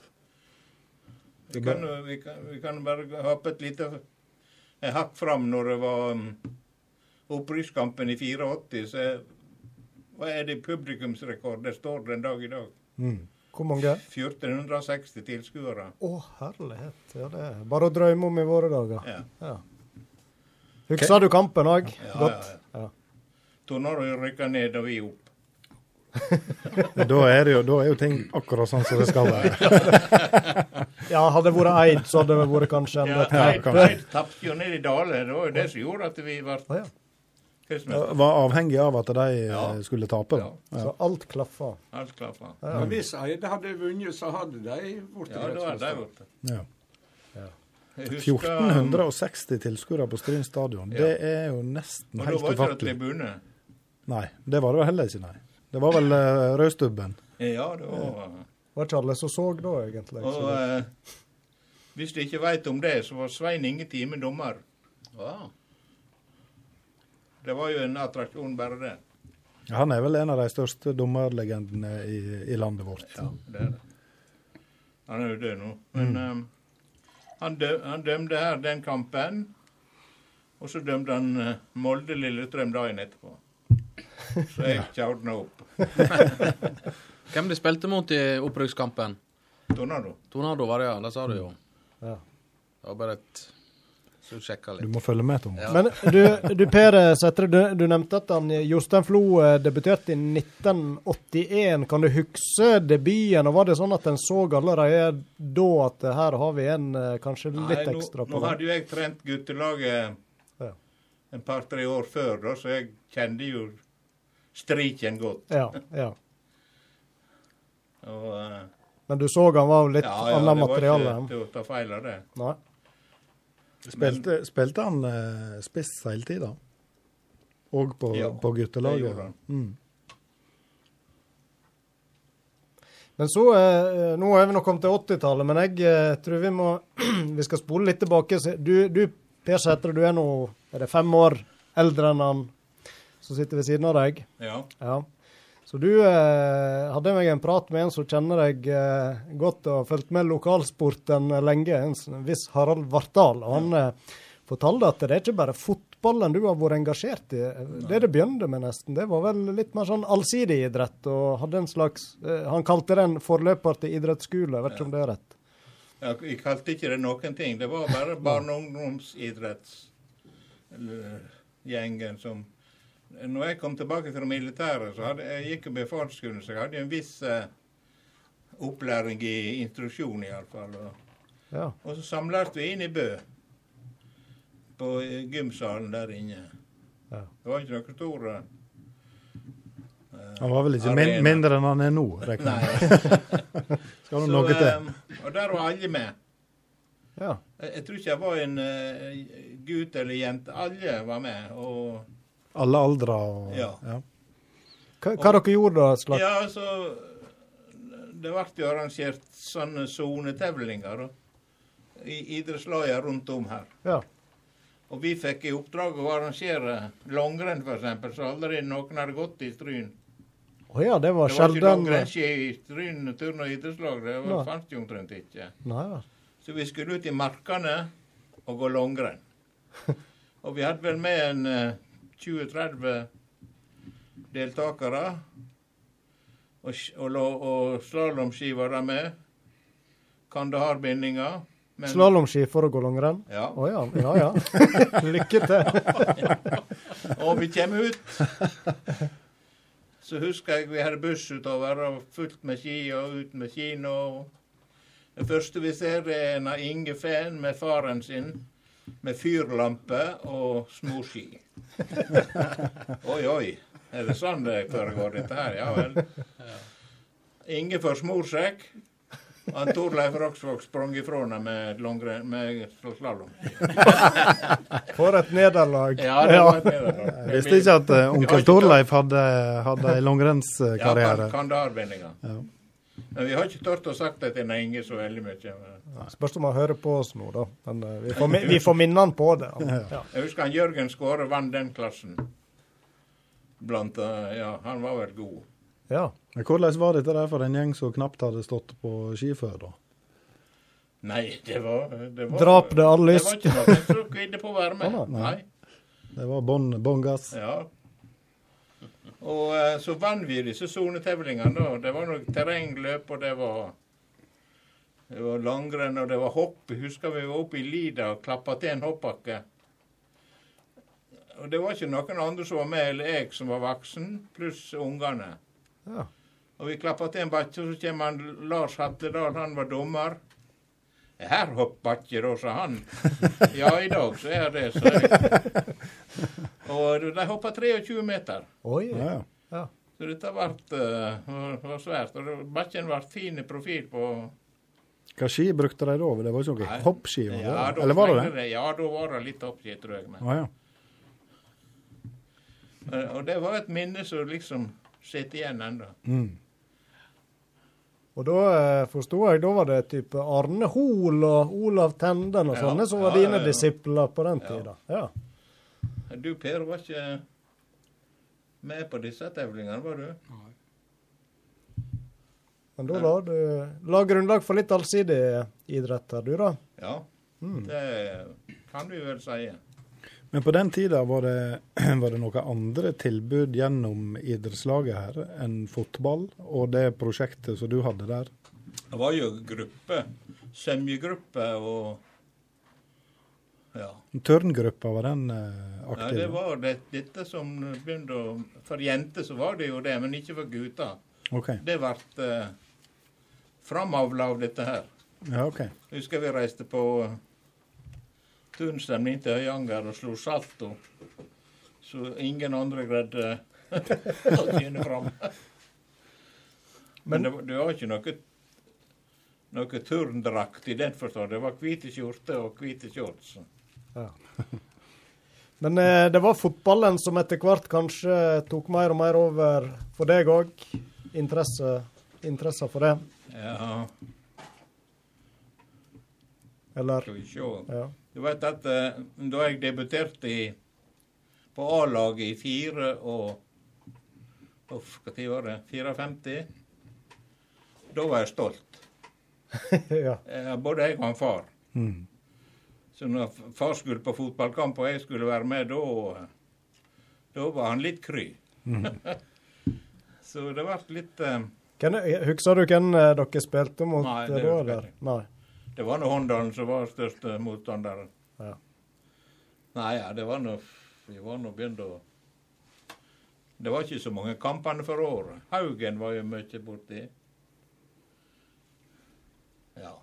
Vi kan, vi kan, vi kan bare hoppe et lite hakk fram når det var um, opprykkskampen i 84. Så hva er det publikumsrekord? Det står den dag i dag. Mm. Hvor mange? 1460 tilskuere. Å, herlighet. Ja, det er bare å drømme om i våre dager. Ja. Ja. Husker du kampen òg? Ja, Godt? ja, Ja. Tornado rykka ned og vi opp. (laughs) Da er, det jo, da er jo ting akkurat sånn som det skal være. (laughs) Ja, hadde det vært Eid, så hadde det vært kanskje en Ja, Eid. Eid tapte jo ned i Dale. Det var jo det som gjorde at vi ble ja. Var avhengig av at de eh, Ja. skulle tape. Ja. Så alt klaffa. Alt klaffa. Ja. Men hvis Eide hadde vunnet, så hadde de blitt Ja, rettsmester. Ja. det. Ja. Jeg husker, um, 1460 tilskuere på Stryn stadion. Ja. Det er jo nesten Og da helt var ikke det ufattelig. tribune. Nei, det var det heller ikke, nei. Det var vel uh, Rødstubben. Ja, det var Var ikke alle som så da, egentlig. Og Så det- eh, hvis du ikke veit om det, så var Svein Inge Time dommer. Wow. Det var jo en attraksjon, bare det. Han er vel en av de største dommerlegendene i, i landet vårt. Ja, det er det. Han er jo død nå. Men eh, han, dø, han dømte her den kampen. Og så dømte han uh, Molde-Lillestrøm dagen etterpå. Så jeg kjørte opp. (laughs) Hvem de spilte mot i opprykkskampen? Tornado. Tornado var det, ja. Det sa du jo. Ja. Det var bare et Så du sjekka Du må følge med, Tom. Ja. Men du, du Per Sætre, du, du nevnte at han, Jostein Flo eh, debuterte i 1981. Kan du huske debuten? og Var det sånn at en så allerede da at her har vi en eh, kanskje litt Nei, nå, ekstra nå på gang? hadde jo jeg trent guttelaget Ja. en par-tre år før, da, så jeg kjente jo striken godt. Ja, ja. Og, uh, Men du så han var litt ja, ja, annet det var materiale? ikke til å ta feil av det. Nei. Spilte, spilte han uh, spiss hele tida? Og på, Ja, på guttelaget? Mm. Men så, uh, Nå er vi nå kommet til 80-tallet, men jeg uh, tror vi må (clears throat) Vi skal spole litt tilbake. Du, du Per Sætre, du er nå er det fem år eldre enn han som sitter ved siden av deg. Ja. Ja. Så du eh, hadde meg en prat med en som kjenner deg eh, godt og har fulgt med lokalsporten lenge, en viss Harald Vartdal. Og han eh, fortalte at det er ikke bare fotballen du har vært engasjert i. Det det begynte med, nesten, det var vel litt mer sånn allsidig idrett. og hadde en slags, eh, Han kalte det en forløper til idrettsskole, jeg vet ikke om det er rett. Ja, Jeg kalte ikke det noen ting. Det var bare barne- og ungdomsidrettsgjengen som Når jeg kom tilbake fra militæret, så hadde, jeg gikk jeg befalsskolen, så jeg hadde en viss eh, opplæring i instruksjon, iallfall. Og, Ja. og så samles vi inn i Bø, på eh, gymsalen der inne. Ja. Det var ikke noe stor eh, Han var vel ikke min, mindre enn han er nå, (laughs) regner jeg med. (laughs) Skal du noe til? eh, og der var alle med. Ja. Jeg, jeg tror ikke jeg var en uh, gutt eller jente. Alle var med. og... Alle aldre og Ja. Hva, hva dere gjorde da? Slags? Ja, altså Det ble jo arrangert sånne sonetevlinger da, i idrettslagene rundt om her. Ja. Og vi fikk i oppdrag å arrangere langrenn, f.eks., så aldri noen hadde gått i Stryn. Å ja, det var Det var ikke langrennsski i Stryn turn- og idrettslag. Det var, fantes jo omtrent ikke. Nei. Så vi skulle ut i markene og gå langrenn. (laughs) Og vi hadde vel med en eh, 20-30 deltakere. Og, og, og slalåmski var der med. Kandahar-bindinger. Slalåmski for å gå langrenn? Ja. Å ja. Ja ja. (laughs) Lykke til. (laughs) Og vi kommer ut. Så husker jeg vi hadde buss utover og fullt med ski og ut med kino. Det første vi ser, er en Inge Fehn med faren sin med fyrlampe og småski. (laughs) oi, oi. Er det sånn det foregår, dette her? Ja vel. Inge får smorsekk. Han Torleif Roksvåg sprang ifra henne med, med slalåm. (laughs) For et nederlag. Ja, det var et nederlag. Jeg visste ikke at eh, onkel Torleif hadde, hadde en (laughs) langrennskarriere. Ja, Kandahar-bindinger. Ja. Men vi har ikke tort å sagt det til Inge så veldig mye. men- Spørs om han hører på oss nå, da. Men uh, vi, får, (laughs) vi får minne han på det. (laughs) Ja. Jeg husker han Jørgen Skåre vant den klassen. Blant uh, Ja, han var vel god. ja. Men Hvordan var dette der for en gjeng som knapt hadde stått på ski før, da? Nei, det var, det var Drap det all lyst? Det var ikke noe som kvidde på å være med. Nei. Det var bånn gass. Ja. Og eh, så vant vi disse sonetevlingene, da. Det var noe terrengløp, og det var det var langrenn, og det var hopp. Husker vi var oppe i Lida og klappa til en hoppbakke. Og det var ikke noen andre som var med, eller jeg som var voksen, pluss ungene. Ja. Og vi klappa til en bakke, og så kommer Lars Hattedal, han var dommer. Her hopper ikke da, sa han. Ja, i dag så er det, sa jeg. Og de hoppa 23 meter. Oi. Ja, ja. Så dette ble, var svært. Og bakken ble fin i profil på Hva ski brukte de da? Det var ikke noe hoppski? Ja, da Eller var det det? Ja, da var det litt hoppski, tror jeg. Men. Å ja. Eh, Og det var et minne som liksom sitter igjen ennå. Mm. Og da eh, forsto jeg, da var det type Arne Hoel og Olav Tenden og Ja, sånne som var ja, dine ja, ja. disipler på den Ja. tida. Ja. Du, Per, var ikke med på disse tevlingene, var du? Men da la du la grunnlag for litt allsidig idrett her, du da? Ja, Mm. det kan vi vel si. Men på den tida var det, (clears throat) var det noen andre tilbud gjennom idrettslaget her enn fotball og det prosjektet som du hadde der? Det var jo gruppe, semjegruppe og Ja. Turngruppa, var den aktiv? ja det var det, dette som begynte å For jenter så var det jo det, men ikke for gutter. Okay. Det ble eh, framavla av dette her. Ja, OK. Jeg husker vi reiste på turnstemning til Høyanger og slo salto. Så ingen andre greide å tjene fram. Men det, det var ikke noe noe turndrakt i den forstand. Det var hvite skjorter og hvite shorts. (laughs) Men eh, det var fotballen som etter hvert kanskje tok mer og mer over for deg òg? Interesse, interesse for det? Ja, Eller? skal vi se. Ja. Du vet at eh, da jeg debuterte i, på A-laget i fire og Uff, når var det? 54? Da var jeg stolt. (laughs) ja. Eh, Både jeg og han far. Mm. Så når far skulle på fotballkamp og jeg skulle være med, da Da var han litt kry. (laughs) Så det ble litt uh, husker du hvem eh, dere spilte mot Nei, eh, det da? eller? Nei. Det var nå Håndalen som var største motstanderen. Ja. Nei, ja, det var nå Vi var nå begynt å Det var ikke så mange kampene for året. Haugen var jo mye borti. Ja.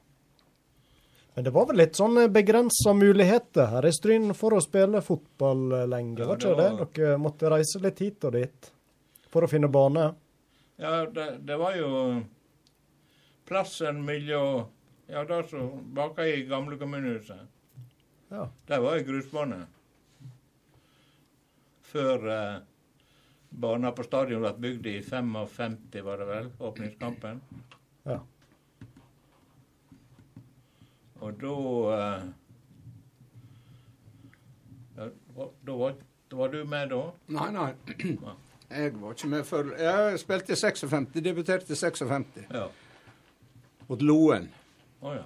Men det var vel litt sånn begrensa muligheter her i Stryn for å spille fotball eh, lenge, Ja, var ikke det? var- Dere måtte reise litt hit og dit for å finne bane. Ja, det, det var jo plassen mellom Ja, da som baka i gamle kommunehuset. Ja. Der var ei grusbane. Før eh, banen på stadion ble bygd i 55, var det vel? Åpningskampen. Ja. Og da eh, ja, da, var, var du med da? Nei, nei. Jeg var ikke med før Jeg spilte i 56. Debuterte i 56. Ja. Mot Loen. Å ja.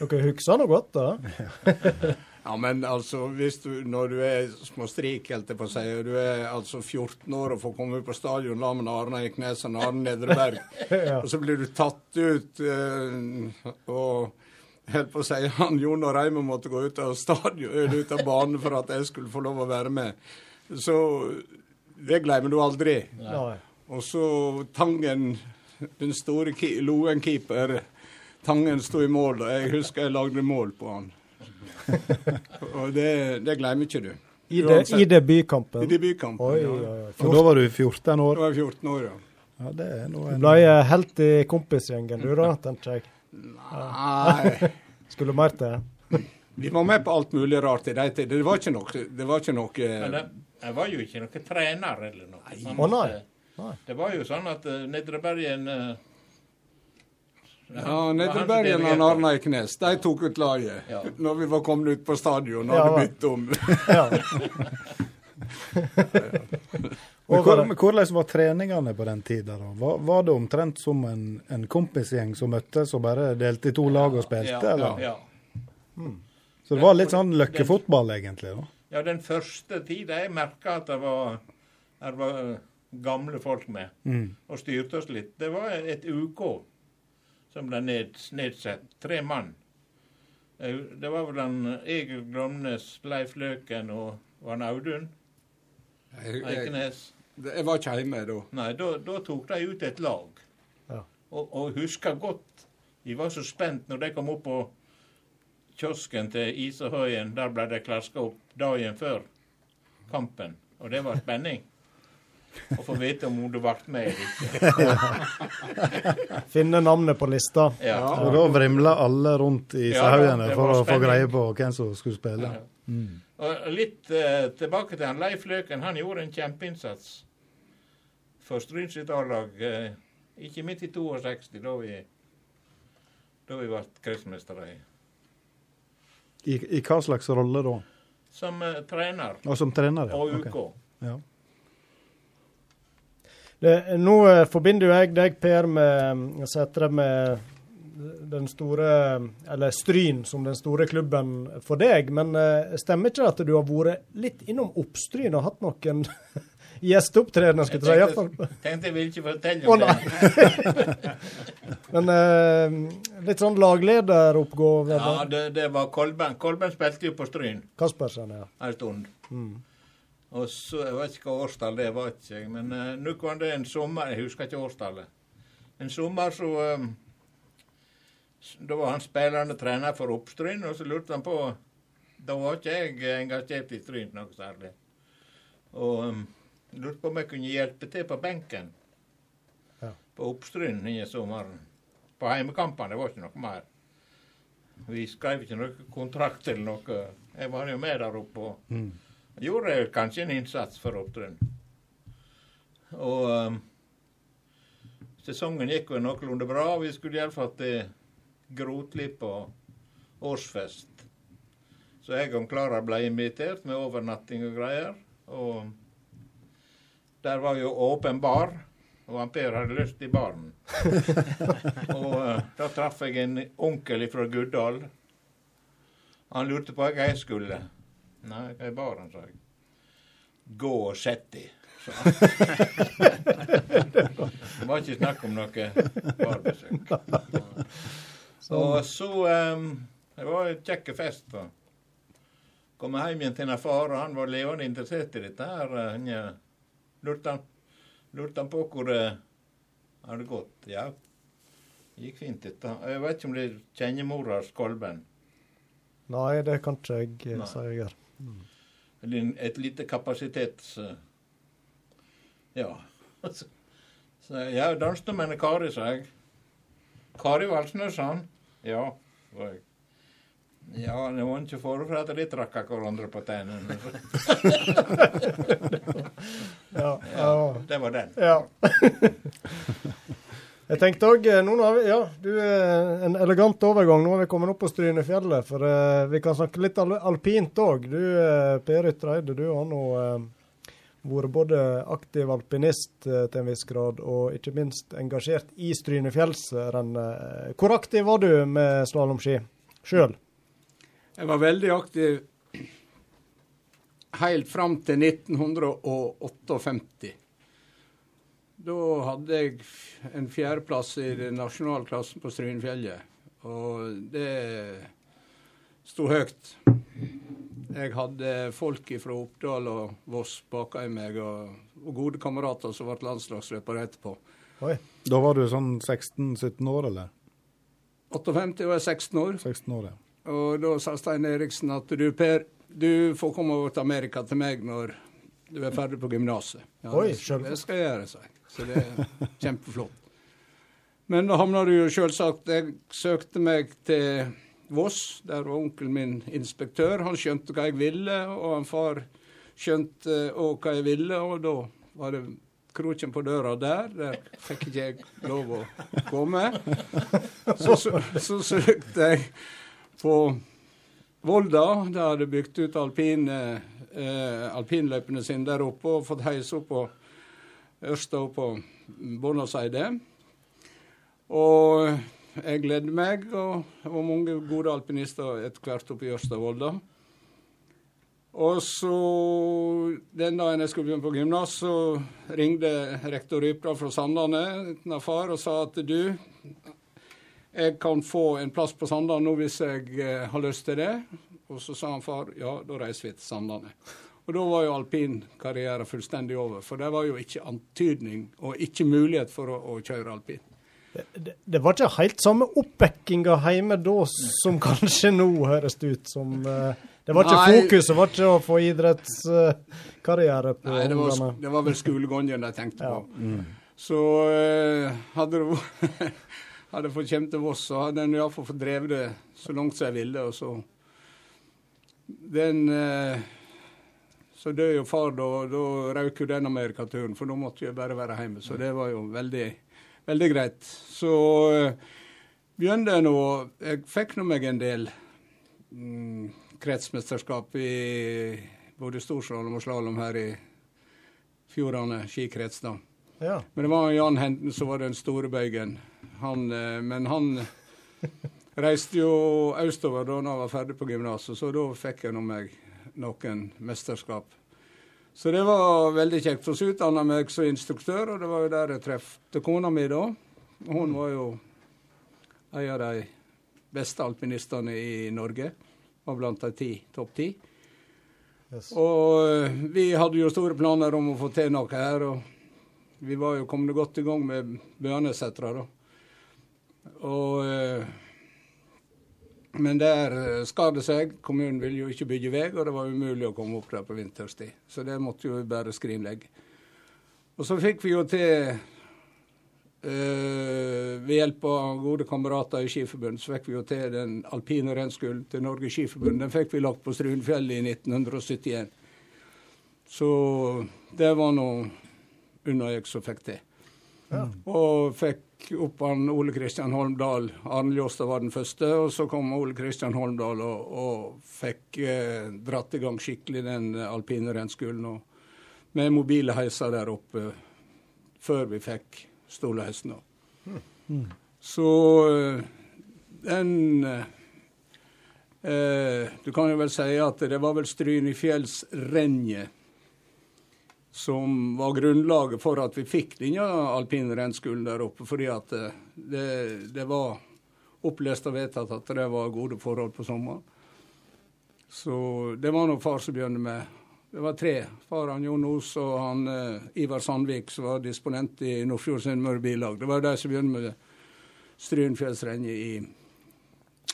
Dere husker noe godt, da? (laughs) Ja, men altså, hvis du, når du er småstrik, helt jeg på å si, og du er altså 14 år og får komme på stadion sammen med Arne Eknesen og Arne Nedreberg, (laughs) Ja. og så blir du tatt ut eh, og helt på å si, han Jon og Reimund måtte gå ut av stadion, ut av banen for at jeg skulle få lov å være med. Så det glemmer du aldri. Nei. Og så Tangen, den store Loen-keeper, Tangen sto i mål, og jeg husker jeg lagde mål på han. (laughs) og det, det glemmer ikke du. I, de, I debutkampen? I debutkampen, Oi, ja. oi, oi. Og da var du 14 år? Da var jeg 14 år, ja. Ja, det er noe Du ble en... helt i kompisgjengen du da, tenker jeg. Nei. (laughs) Skulle mer til? Vi var med på alt mulig rart i de tider. Det var ikke noe, det var ikke noe Men jeg, jeg var jo ikke noen trener eller noe. Sånn nei. at, oh, Nei. Det var jo sånn at uh, Nedre Bergen Ja, Nedrebergen og Arne Eiknes, de tok ut laget Ja. når vi var kommet ut på stadion og hadde byttet om. Ja. (laughs) (laughs) Men hvor, men hvordan var treningene på den tida? da? Var, var det omtrent som en, en kompisgjeng som møttes og bare delte i to lag og spilte? ja, eller? ja. Så det var litt sånn løkkefotball, egentlig? da? ja, den første tida jeg merka at det var, det var eh, gamle folk med Mm. og styrte oss litt. Det var et UK som ble ned, nedsett. Tre mann. Eh, Det var vel han Egil Glomnes, Leif Løken og var han Audun Jeg, jeg, jeg var ikke hjemme da. Nei, da, tok de ut et lag. Ja. Og, og husker godt De var så spent når de kom opp på kiosken til Isahøyen. Der ble de klaska opp dagen før kampen. Og det var spenning. Å få vite om du ble med eller ikke. (laughs) Finne navnet på lista. Ja. Og da vrimla alle rundt i Ja, Sehaugene for å få greie på hvem som skulle spille. Ja. Og litt uh, tilbake til han Leif Løken. Han gjorde en kjempeinnsats for Stryn sitt A-lag. uh, ikke midt i 62, da vi, da vi ble kretsmestere. i- I, I hva slags rolle da? Som uh, trener Og som trener? ja. og Ok. Okay. Ja. Det, nå eh, forbinder jo jeg deg, Per, med Sætre med den store Eller Stryn som den store klubben for deg. Men eh, stemmer ikke at du har vært litt innom Oppstryn og hatt noen (laughs) gjesteopptredener? Jeg tenkte, tenkte jeg ville ikke fortelle om om det. (laughs) Men eh, litt sånn laglederoppgave. Ja, det, det var Kolben. Kolben spilte jo på Stryn Kaspersen, ja. en stund. Mm. Og så, Jeg vet ikke hva årstall det var, ikke jeg, men uh, nå var det en sommer Jeg husker ikke årstallet. En sommer så um, Da var han spillende trener for Oppstryn, og så lurte han på Da var ikke jeg engasjert i Stryn noe særlig. Og um, lurte på om jeg kunne hjelpe til på benken Ja. på Oppstryn denne sommeren. På heimekampene. Det var ikke noe mer. Vi skrev ikke noe kontrakt eller noe. Jeg var jo med der oppe. og Mm. Gjorde kanskje en innsats for Opptrønd. Og um, sesongen gikk jo noenlunde bra. Vi skulle iallfall til Grotlipp på årsfest. Så jeg og Klara ble invitert med overnatting og greier. Og der var jo åpen bar, og han Per hadde lyst i baren. (laughs) og uh, da traff jeg en onkel fra Guddal. Han lurte på hva jeg skulle. Nei, hva baren, sa jeg. Gå og sett deg. Det var ikke snakk om noe barbesøk. Og så um, Det var en kjekk fest. da. Kom hjem igjen til en far, og han var levende interessert i dette her. Han, ja, lurte han, lurte han på hvor det hadde gått. Ja, det gikk fint, dette. Jeg vet ikke om du kjenner mora Skolben? Nei, det kan ikke jeg eh, si jeg gjør. Eller Et lite kapasitets... eh, Ja. (laughs) Så, jeg ja, danste med en Kari, sa jeg. Kari Valsnøsson? Ja, sa jeg. Ja, det var ikke for at de trakk hverandre på tennene. (laughs) Ja, ja. det var den. Ja. (laughs) Jeg tenkte òg Ja, du er en elegant overgang. Nå har vi kommet opp på Strynefjellet, for uh, vi kan snakke litt al alpint òg. Du uh, Per Ytre Eide, du har nå uh, vært både aktiv alpinist eh, til en viss grad, og ikke minst engasjert i Strynefjellsrennet. Hvor aktiv var du med slalåmski sjøl? Jeg var veldig aktiv helt fram til 1958. Da hadde jeg en fjerdeplass i den nasjonale klassen på Strynefjellet. Og det sto høyt. Jeg hadde folk fra Oppdal og Voss bak meg, og, og gode kamerater som ble landslagsløpere etterpå. Oi. Da var du sånn 16-17 år, eller? 58 og jeg er 16 år. 16 år, ja. Og da sa Stein Eriksen at du Per, du får komme over til Amerika til meg når du er ferdig på gymnaset. Ja, Oi, det, det skal jeg gjøre, sa jeg. Så det er kjempeflott. Men da havna du jo selvsagt Jeg søkte meg til Voss. Der var onkelen min inspektør. Han skjønte hva jeg ville, og han far skjønte òg hva jeg ville, og da var det kroken på døra der. Der fikk ikke jeg lov å komme. Så, så, så søkte jeg på Volda. De hadde bygd ut alpin, eh, alpinløypene sine der oppe og fått heis opp på Ørsta på Bånåseidet. Og jeg gledde meg, og det var mange gode alpinister etter hvert oppe i Ørsta Volda. Og så den dagen jeg skulle begynne på gymnas, så ringte rektor Rypdal fra Sandane til far og sa at du, jeg kan få en plass på Sandane nå hvis jeg eh, har lyst til det. Og så sa han far ja, da reiser vi til Sandane. Og da var jo alpinkarrieren fullstendig over, for det var jo ikke antydning og ikke mulighet for å, å kjøre alpin. Det, det var ikke helt samme oppbackinga hjemme da som (laughs) kanskje nå, høres det ut som. eh, Det var ikke Nei. fokuset var ikke å få idrettskarriere på Nei, det var, det var vel skolegangen de tenkte Ja. på. Så eh, hadde det (laughs) hadde fått komme til Voss, så hadde en iallfall fått drevet det så langt som jeg ville. Og så Den eh, Så døde jo far, da, da røk jo den amerikaturen, for da måtte jeg bare være hjemme. Så det var jo veldig, veldig greit. Så eh, begynte jeg nå Jeg fikk nå meg en del mm, kretsmesterskap i både storslalåm og slalåm her i Fjordane skikrets. da. Ja. Men det var Jan Henten som var den store bøygen. Han, eh, men han reiste jo østover da han var ferdig på gymnaset, så da fikk jeg nå meg noen mesterskap. Så det var veldig kjekt. Og så utdanna meg som instruktør, og det var jo der jeg trefte kona mi da. Hun var jo en av de beste alpinistene i Norge. Var blant de ti, topp ti. Yes. Og eh, vi hadde jo store planer om å få til noe her. og Vi var jo kommet godt i gang med Bøanesetra, da. Og eh, Men der eh, skar det seg. Kommunen ville jo ikke bygge vei, og det var umulig å komme opp der på vinterstid. Så det måtte jo bare skrinlegge. Og så fikk vi jo til eh, Ved hjelp av gode kamerater i Skiforbundet så fikk vi jo til den alpine rennskolen til Norges Skiforbund. Den fikk vi lagt på Strynfjellet i 1971. Så det var nå unna jeg som fikk det. Og fikk opp han Ole Kristian Holmdal. Arne Ljåstad var den første, og så kom Ole Kristian Holmdal og, og fikk eh, dratt i gang skikkelig den alpine rennskolen. Med mobile heiser der oppe før vi fikk Stolaheisen. Mm. Så eh, den eh, eh, Du kan jo vel si at det var vel Strynefjellsrennet som var grunnlaget for at vi fikk denne alpinrennskolen der oppe. Fordi at eh, det, det var opplest og vedtatt at det var gode forhold på sommeren. Så det var nå far som begynte med Det var tre. Far han Jon Os og han eh, Ivar Sandvik, som var disponent i Nordfjord Sunnmøre Billag. Det var de som begynte med Strynfjellsrennet i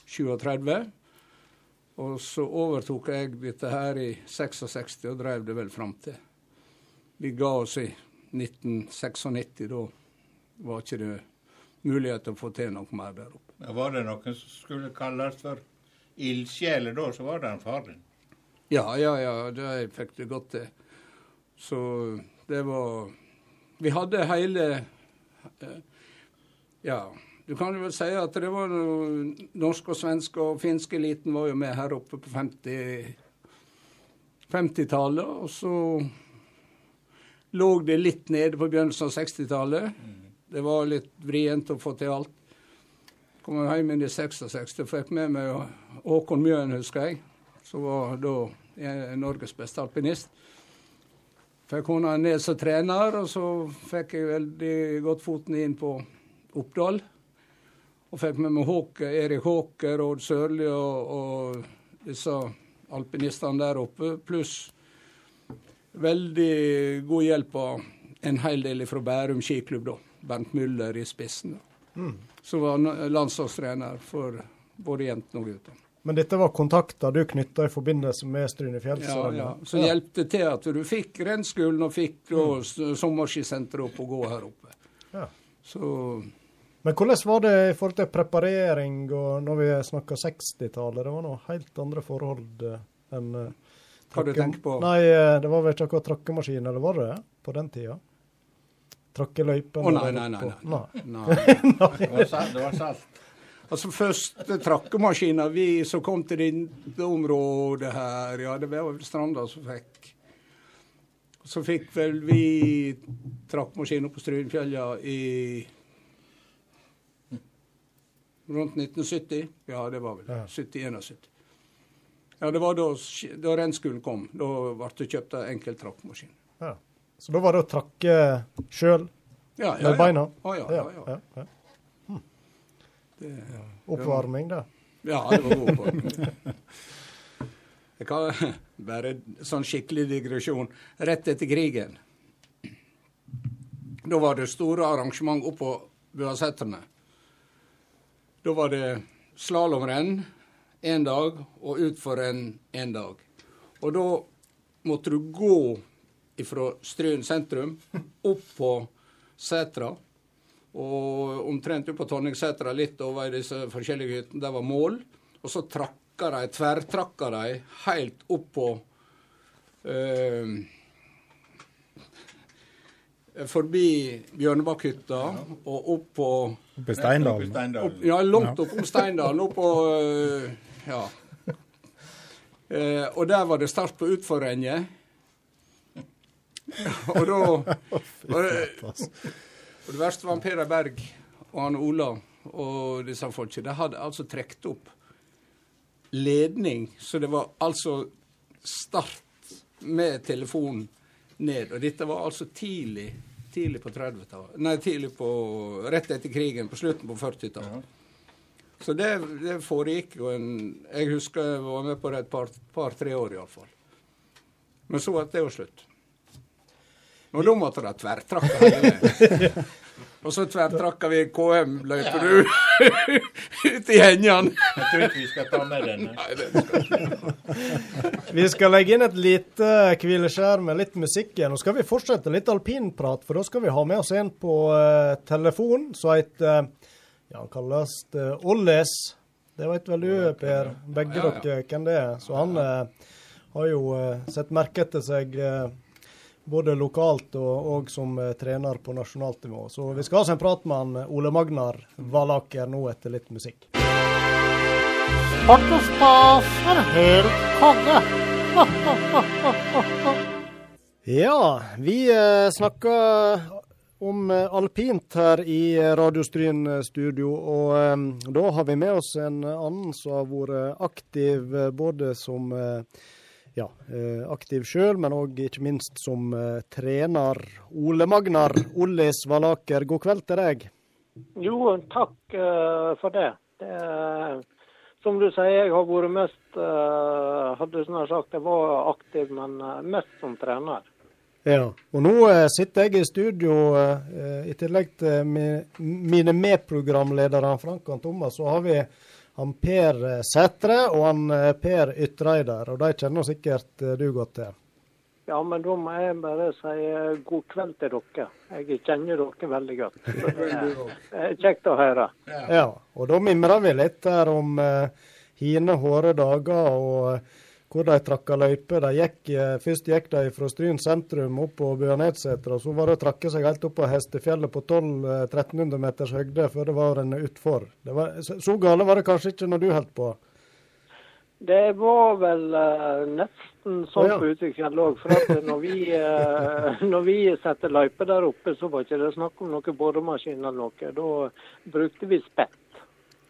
37. Og så overtok jeg dette her i 66 og drev det vel fram til vi ga oss i 1996. Da var ikke det mulighet til å få til noe mer der oppe. Ja, Var det noen som skulle kalles for ildsjeler da, så var det en far din. Ja, ja, ja, det fikk det godt til. Så det var Vi hadde hele eh, Ja, du kan jo vel si at det var norsk og svensk og finsk eliten var jo med her oppe på 50 50-tallet. Og så lå det litt nede på begynnelsen av 60-tallet. Det var litt vrient å få til alt. Kom jeg hjem inn i 66 og fikk med meg Håkon Mjøen, husker jeg. Som var da eh, Norges beste alpinist. Fikk hun ned som trener, og så fikk jeg veldig godt foten inn på Oppdal. Og fikk med meg Håke, Erik Håker, Råd Sørli og, og disse alpinistene der oppe. Pluss veldig god hjelp av en hel del fra Bærum skiklubb, da. Bernt Müller i spissen. da. Som var landslagstrener for både jentene og guttene. Men dette var kontakter du knytta i forbindelse med Strynefjell? Ja, ja. Så hjelp det til at du fikk renskolen og fikk mm. sommerskisenteret opp og gå her oppe. Ja. Så Men hvordan var det i forhold til preparering og når vi snakker 60-tallet? Det var noe helt andre forhold eh, enn eh, Hva du tenker på? Nei, eh, det var vel ikke akkurat tråkkemaskin, eller var det det på den tida? Trakkeløypene Å nei, nei, nei. nei. Nei. (laughs) nei. Det var salt. Det var salt. Altså første trakkemaskiner vi som kom til dette området her, ja det var vel Stranda som fikk. Så fikk vel vi trakkemaskina på Strynfjella i rundt 1970. Ja, det var vel Ja. 70-71. Ja, det var da, da rennskolen kom. Da ble det kjøpt en enkel trakkmaskin. Ja. Så da var det å trakke sjøl Ja, med beina? Ja, ja, ja. ja. Hm. Det, Oppvarming, det. Ja, det var god oppvarming. Jeg kan bare sånn skikkelig digresjon. Rett etter krigen, da var det store arrangement oppå Buasetrene. Da var det slalåmrenn én dag og utforrenn én dag. Og da måtte du gå fra Stryn sentrum opp på setra. Og omtrent opp på Tonningssetra, litt over i disse forskjellige hyttene, der var mål. Og så trakka de, tverrtrakka de helt opp på eh, Forbi Bjørnebakkhytta og opp på Oppe i Steindalen. Steindalen. opp, Ja, langt opp om Steindalen. Opp på eh, Ja. Eh, og der var det start på utforrennet. og da (laughs) og det, og det verste var Peder Berg og han Ola og disse folka. De hadde altså trukket opp ledning, så det var altså start med telefonen ned. Og dette var altså tidlig tidlig på 30-tallet. Nei, tidlig på Rett etter krigen, på slutten på 40-tallet. Så det, det foregikk jo en Jeg husker jeg var med på det et par-tre par, tre år iallfall. Men så ble det jo slutt. Og da måtte de tverrtrakke hele veien. Og så tverrtrakka vi KM, løper du (laughs) ut i hengene. Jeg tror ikke vi skal ta med denne. Vi skal legge inn et lite hvileskjær med litt musikk igjen. Nå skal vi fortsette litt alpinprat, for da skal vi ha med oss en på uh, telefon som heter Ja, han kalles uh, Olles. Det vet vel du, Per. Begge Ja, ja. dere hvem det er. Så han uh, har jo uh, sett merke til seg eh, både lokalt og, og som eh, trener på nasjonalt nivå. Så vi skal ha oss en prat med han eh, Ole Magnar Valaker nå etter litt musikk. Er helt konge. (laughs) Ja, vi eh, snakker om eh, alpint her i eh, Radio Stryn eh, studio. Og da har vi med oss en annen som har vært aktiv både som ja, aktiv sjøl, men òg ikke minst som trener. Ole Magnar Ollis Valaker, god kveld til deg. Jo, takk for det. det som du sier, jeg har vært mest hadde Hadde snart sagt jeg var aktiv, men mest som trener. Ja, og nå eh, sitter jeg i studio, eh, i tillegg til mi, mine medprogramledere Frank og Thomas, så har vi han Per eh, Sætre og han eh, Per Ytreider, og de kjenner sikkert eh, du godt til. Ja, men da må jeg bare si god kveld til dere. Jeg kjenner dere veldig godt. (laughs) Det er- kjekt å høre. Ja, og da mimrer vi litt her om eh, hine hårde dager og hvor de trakka løyper. Eh, først gikk de fra Stryn sentrum opp på Bjørnedseter, og så var det å trakke seg helt opp på Hestefjellet på 1200-1300 meters høyde før det var en utfor. Det var, så, gale var det kanskje ikke når du holdt på? Det var vel uh, nesten sånn oh, ja. på Utvikfjell òg. For at når vi, uh, (laughs) når vi setter løyper der oppe, så var ikke det snakk om noe boremaskin eller noe. Da brukte vi spett.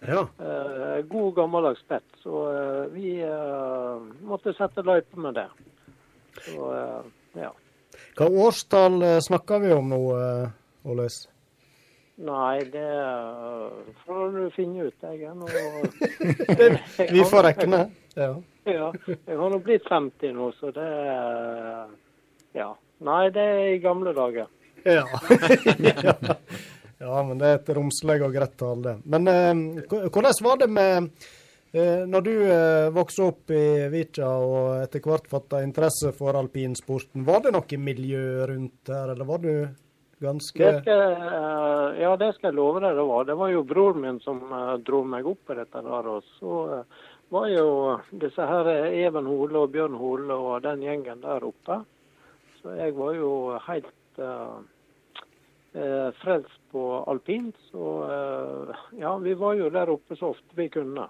Ja. Eh, god gammeldags spett. Så eh, vi eh, måtte sette løype med det. Så ja. Hva årstall snakker vi om nå, Åles? Nei, det får du finne ut. Jeg er nå (laughs) Vi får regne. Ja. (laughs) Ja, jeg har nå blitt 50 nå, så det Ja. Nei, det er i gamle dager. Ja. (laughs) ja. Ja, men det er et romslig og greit tall, det. Men eh, hvordan var det med eh, Når du eh, vokste opp i Vika og etter hvert fatta interesse for alpinsporten, var det noe miljø rundt her, eller var du ganske Det skal, eh, ja, det skal jeg love deg det var. Det var jo broren min som eh, dro meg opp på dette der. Og så eh, var jo disse her Even Hole og Bjørn Hole og den gjengen der oppe. Så jeg var jo helt frelst på alpint. Så eh, ja, vi var jo der oppe så ofte vi kunne.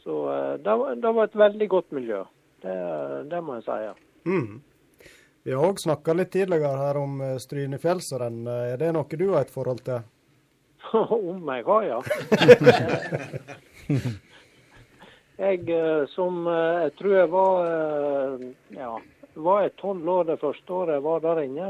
Så eh, det, var, det var et veldig godt miljø. Det, det må jeg si. Mm. Vi har òg snakka litt tidligere her om eh, Strynefjellsrenn. Eh, Er det noe du har et forhold til? (laughs) Om jeg har, ja. (laughs) jeg eh, som eh, Jeg tror jeg var eh, ja, var jeg tolv år det første året jeg var der inne.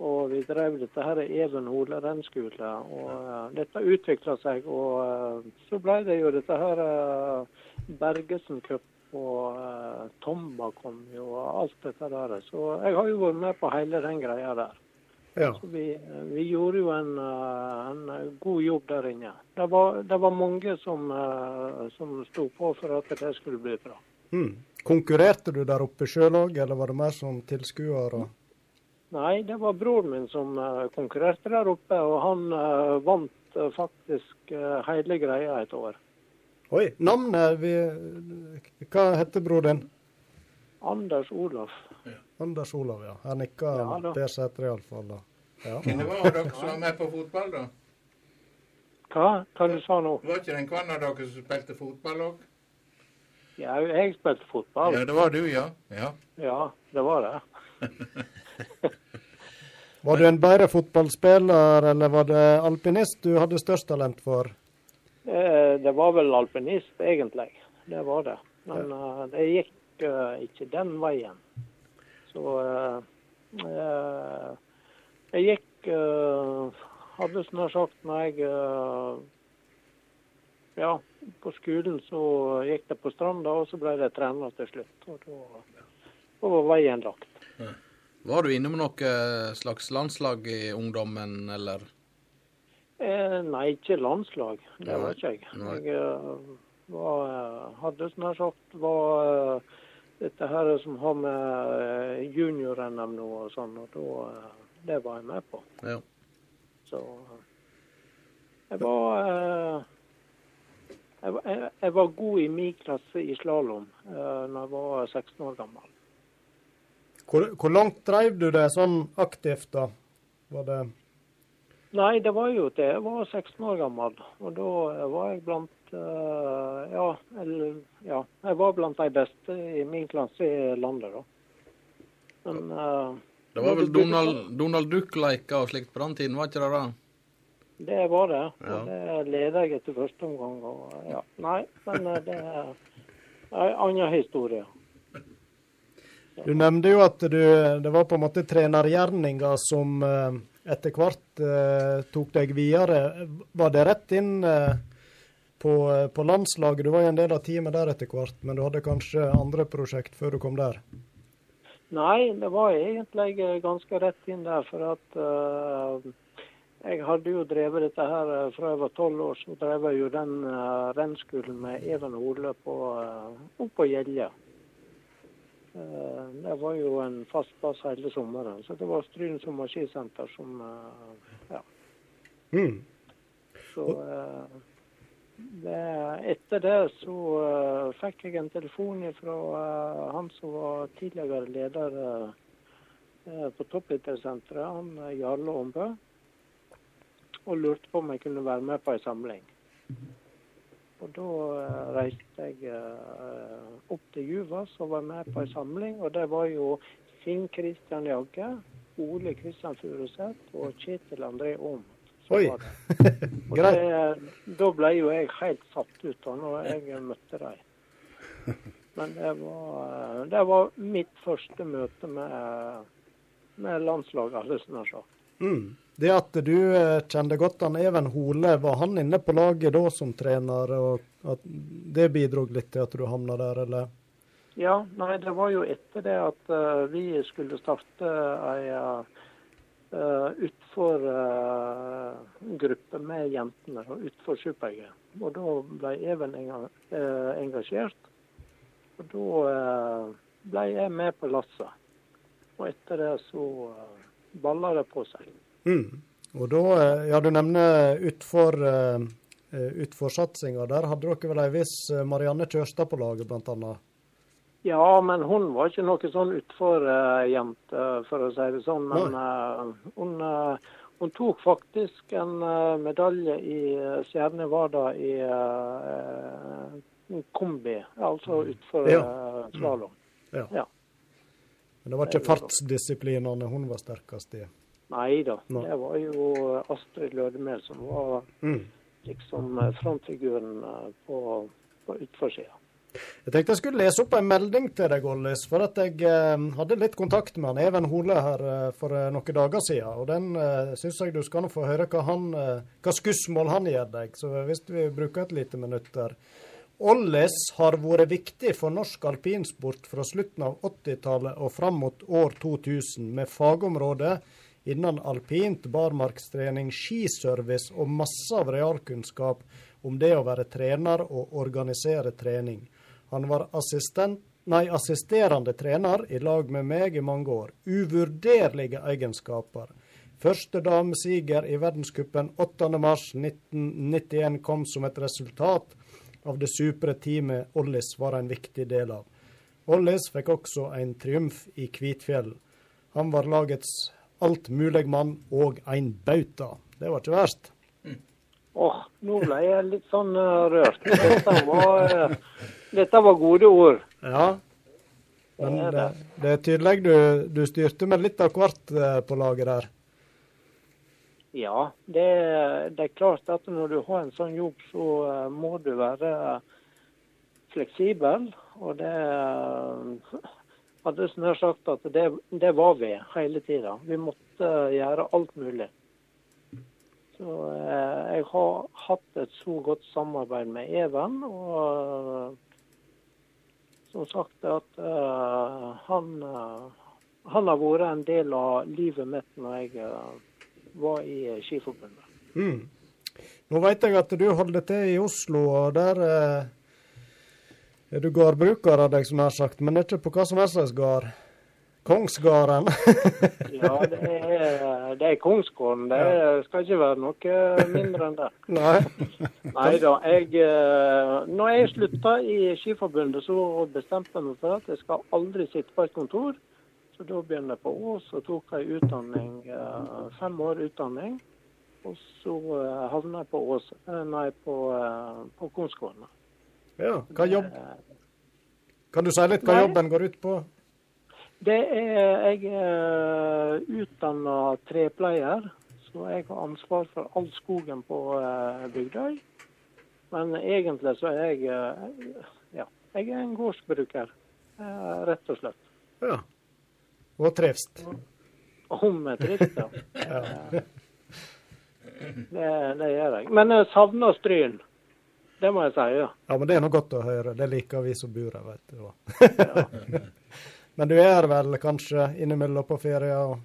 Og vi drev dette her Even Hole rennskole. Og uh, dette utvikla seg. Og uh, så ble det jo dette her uh, Bergesen Cup og uh, Tomba kom jo og alt dette der. Så jeg har jo vært med på hele den greia der. Ja. Så vi, vi gjorde jo en, en god jobb der inne. Det var, det var mange som, som sto på for at det skulle bli bra. Mm. Konkurrerte du der oppe sjøl òg, eller var det mer som tilskuer? og- Nei, det var broren min som eh, konkurrerte der oppe, og han eh, vant eh, faktisk hele greia et år. Oi, navnet vi, Hva heter bror din? Anders Olaf. Anders Olav, ja. Her nikker Ja, da. Per Sætre iallfall. da. Ja. Hvem var dere som var med på fotball, da? Hva? Hva du sa nå? Var ikke det en av dere som spilte fotball òg? Ja, jeg spilte fotball. Ja, det var du, ja. ja. Ja, det var det. (laughs) (laughs) Var du en bedre fotballspiller, eller var det alpinist du hadde størst talent for? Eh, Det var vel alpinist, egentlig. Det var det. Men eh, det gikk eh, ikke den veien. Så jeg gikk Hadde snart sagt når jeg Ja, på skolen så gikk det på stranda, og så ble det trener til slutt. Og da, var veien lagt. Var du innom noe slags landslag i ungdommen, eller? Eh, nei, ikke landslag. Det var ikke jeg. Nei. Jeg eh, var, eh, hadde snart sagt var eh, dette her som har med eh, junior-NM nå og sånn, og da eh, Det var jeg med på. Ja. Så eh, jeg var eh, jeg, var- jeg, jeg var god i min klasse i slalåm da jeg var 16 år gammel. Hvor, hvor langt drev du det sånn aktivt, da? Var det Nei, det var jo til jeg var 16 år gammel. Og da var jeg blant uh, ja, eller, ja, jeg var blant de beste i min klasse i landet, da. Men uh, Det var vel Donald, Donald Duck-leker og slikt på den tiden, var ikke det det? Det var det. Ja. Og det leder jeg etter første omgang. Og, ja. Nei, men eh, det er en annen historie. Du nevnte jo at du, det var på en måte trenergjerninga som eh, etter hvert eh, tok deg videre. Var det rett inn eh, på, på landslaget. Du var jo en del av teamet der etter hvert, men du hadde kanskje andre prosjekt før du kom der? Nei, det var egentlig ganske rett inn der, for at eh, jeg hadde jo drevet dette her fra jeg var tolv år. Så drev jeg jo den rennskolen med Even Ole på, opp på Gjelje. Eh, det var jo en fast plass hele sommeren. Så det var Stryn sommerskisenter som eh, Ja. Mm. Så eh, det, etter det så fikk jeg en telefon fra han som var tidligere leder eh, på toppidrettssenteret, han Jarle Ombø, og lurte på om jeg kunne være med på ei samling. Og da eh, reiste jeg eh, opp til Juva, og var med på ei samling, og det var jo Finn Kristian Jagge, Ole Kristian Furuseth og Kjetil André Aam. Oi. (laughs) Og det, da ble jo jeg helt satt ut da når jeg møtte dem. (laughs) Men det var, det var mitt første møte med, med landslaget, hadde jeg nær sagt. Mm. Det at du eh, kjente godt han Even Hole, var han inne på laget da som trener, og at det bidro litt til at du havna der, eller? Ja, nei, det var jo etter det at uh, vi skulle starte ei uh, utfor uh, gruppe med jentene, utfor Super-G. Og da ble Even enga, engasjert. Og da ble jeg med på lasset. Og etter det så balla det på seg. Mm. Og da, eh, ja du nevner utfor, uh, utforsatsinga. Der hadde dere vel ei viss eh, Marianne Kjørstad på laget, annet? Ja, men hun var ikke noe sånn utfor-jente, for å si det sånn. Men eh, hun, eh, hun tok faktisk en eh, medalje i uh, Stjerne Vardø i eh, kombi, altså utfor Ja. uh, slalåm. Ja. Ja. Men det var ikke fartsdisiplinene hun var sterkest i? Nei da, Nei. det var jo Astrid Lødemel som var Mm. liksom eh, frontfiguren eh, på, på utforsida. Jeg tenkte jeg skulle lese opp en melding til deg, Ollis, for at jeg eh, hadde litt kontakt med han Even Hole her eh, for eh, noen dager siden. Og den eh, syns jeg du skal nå få høre hva, han, hva skussmål han gir deg. Så hvis vi bruker et lite minutt der. Ollis har vært viktig for norsk alpinsport fra slutten av 80-tallet og fram mot år 2000, med fagområde innen alpint, barmarkstrening, skiservice og masse av realkunnskap om det å være trener og organisere trening. Han var nei, assisterende trener i lag med meg i mange år. Uvurderlige egenskaper. Første damesiger i verdenscupen 8.3.1991 kom som et resultat av det supre teamet Ollis var en viktig del av. Ollis fikk også en triumf i Kvitfjell. Han var lagets altmuligmann og en bauta. Det var ikke verst. Åh, nå ble jeg litt sånn uh, rørt. Dette var, uh, dette var gode ord. Ja. Men Det er det, det. det er tydelig du, du styrte med litt av hvert uh, på laget der. Ja, det, det er klart at når du har en sånn jobb, så eh, må du være fleksibel. Og det eh, hadde snart sagt at det, det var vi hele tida. Vi måtte gjøre alt mulig. Så eh, jeg har hatt et så godt samarbeid med Even. Og som sagt at eh, han, eh, han har vært en del av livet mitt når jeg eh, var i Skiforbundet. Mm. Nå vet jeg at du holder til i Oslo, og der eh, er du gårdbruker av deg, som jeg har sagt, men ikke på hva som helst slags gård? Kongsgården. (laughs) Ja, det er, det er Kongsgården. Det skal ikke være noe mindre enn det. (laughs) Nei. Nei da. Jeg, eh, når jeg slutta i Skiforbundet, så bestemte jeg meg for at jeg skal aldri sitte på et kontor. Så da begynte jeg på Ås og tok ei utdanning, eh, fem år utdanning. Og så eh, havna jeg på Ås, nei, på, på Kongsgården. Ja, hva jobb Kan du si litt hva Nei. jobben går ut på? Det er, jeg er utdanna trepleier, så jeg har ansvar for all skogen på eh, Bygdøy. Men egentlig så er jeg eh, ja, jeg er en gårdsbruker, eh, rett og slett. Ja. Og trives. Om jeg trives. Ja. (laughs) Det, det gjør jeg. Men jeg savner Stryn. Det må jeg si, ja. Ja, men det er nå godt å høre. Det liker vi som bor her, vet du. (laughs) men du er vel kanskje innimellom på ferie? og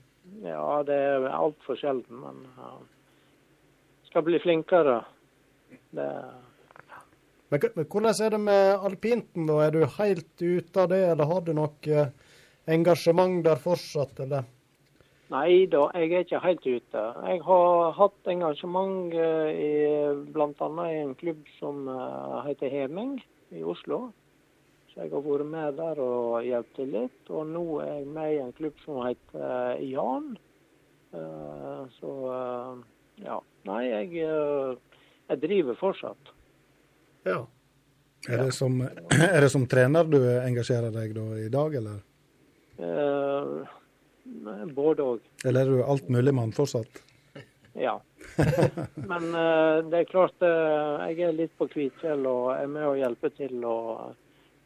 Ja, det er altfor sjelden, men ja. skal bli flinkere. Det, Men, men hvordan er det med alpinten, da? Er du helt ute av det, eller har du noe engasjement der fortsatt, eller? Nei da, jeg er ikke helt ute. Jeg har hatt engasjement eh, i bl.a. i en klubb som eh, heter Heming i Oslo. Så jeg har vært med der og hjulpet til litt. Og nå er jeg med i en klubb som heter eh, Jan. Så ja. Nei, jeg, jeg driver fortsatt. Ja. Er det, som, (clears throat) er det som trener du engasjerer deg da i dag, eller? Eh, Både òg. Eller er du altmuligmann fortsatt? (laughs) Ja. Men eh, det er klart eh, jeg er litt på Kvitfjell og er med og hjelper til. Og,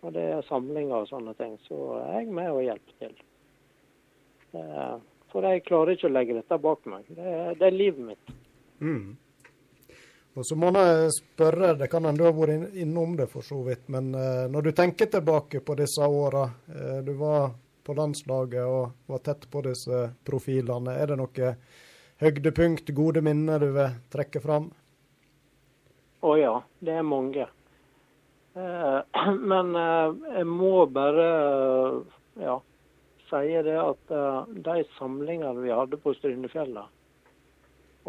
og det er samlinger og sånne ting, så er jeg med og hjelper til. Eh, for jeg klarer ikke å legge dette bak meg. Det, det er livet mitt. Mm. Og så må jeg spørre, det kan hende du har vært innom det for så vidt, men eh, når du tenker tilbake på disse åra, eh, du var på landslaget og var tett på disse profilene, er det noe høydepunkt, gode minner du vil trekke fram? Å ja, det er mange. Eh, (clears throat) men eh, jeg må bare eh, ja, si det at de samlingene vi hadde på Strynefjellet,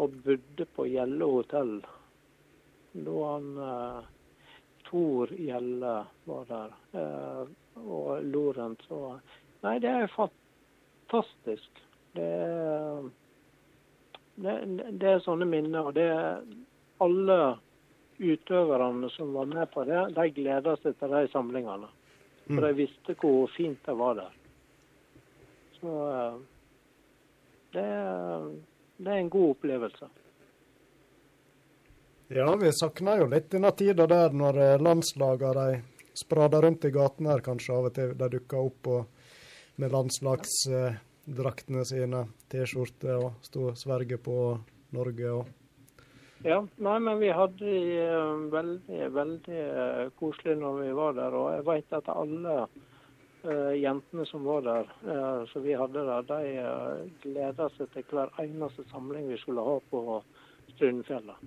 og bodde på Gjelle hotell da han Tor Gjelle var der, og Lorentz og Nei, det er fantastisk. Det er, det, det er sånne minner. og det er alle utøverne som var med på det, de gleda seg til de samlingene. For de visste hvor fint det var der. Så eh, det, det er en god opplevelse. Ja, vi savner jo litt denne tida der når eh, landslagene de sprada rundt i gatene her kanskje av og til. De dukka opp og, med landslagsdraktene sine, T-skjorte og sto og sverge på Norge og Ja, nei, men vi hadde det eh, veldig, veldig eh, koselig når vi var der. Og jeg vet at alle uh, jentene som var der, uh, som vi hadde der, de uh, gleda seg til hver eneste samling vi skulle ha på Strynefjellet.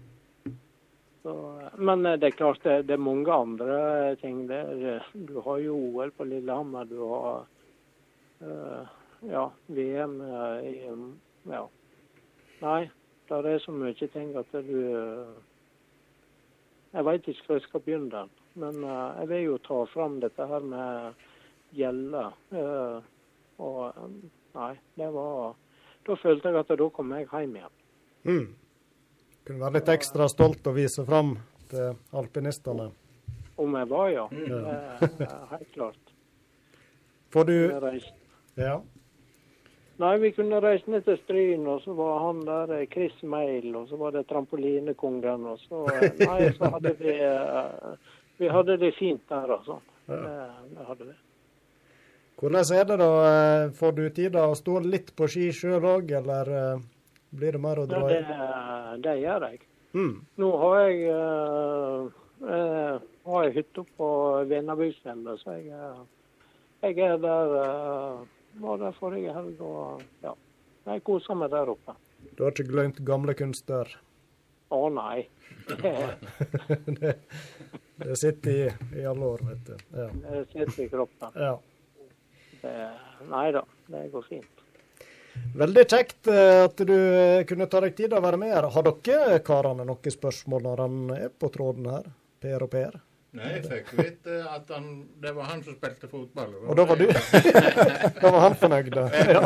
Så, Men det er klart det, det er mange andre ting. Det, er- du har jo OL på Lillehammer. Du har ja, VM eh, i Ja. Nei, det er så mye ting at du eh, Jeg veit ikke hvor jeg skal begynne. den. Men eh, jeg vil jo ta fram dette her med gjelde. eh, og eh, nei, det var Da følte jeg at da kom jeg hjem igjen. mm. Kunne være litt ekstra stolt å vise fram til alpinistene. Om jeg var, ja. Mm. Helt klart. Får du Ja. Nei, vi kunne reise ned til Stryn, og så var han der eh, Chris Mail, og så var det trampolinekongen, og så eh, Nei, så hadde vi eh, Vi hadde det fint der, altså. Det, det hadde vi. Hvordan er det da? Får du tid til å stå litt på ski sjøl òg, eller blir det mer å dra det, i? det gjør jeg. Mm. Nå har jeg uh, har hytte på Venabygdsfjellet, så jeg, jeg er der uh, Var der forrige helg og ja. Jeg koser meg der oppe. Du har ikke glemt gamle kunster? Å nei. det, (laughs) det sitter i, i alle år, vet du. Ja. Det sitter i kroppen. ja. Det, nei da, det går fint. Veldig kjekt eh, at du eh, kunne ta deg tid til å være med her. Har dere karene noen spørsmål når han er på tråden her? Per og Per? Nei, jeg fikk vite at han, det var han som spilte fotball. Og da var du (laughs) Da var han fornøyd? da. Jeg er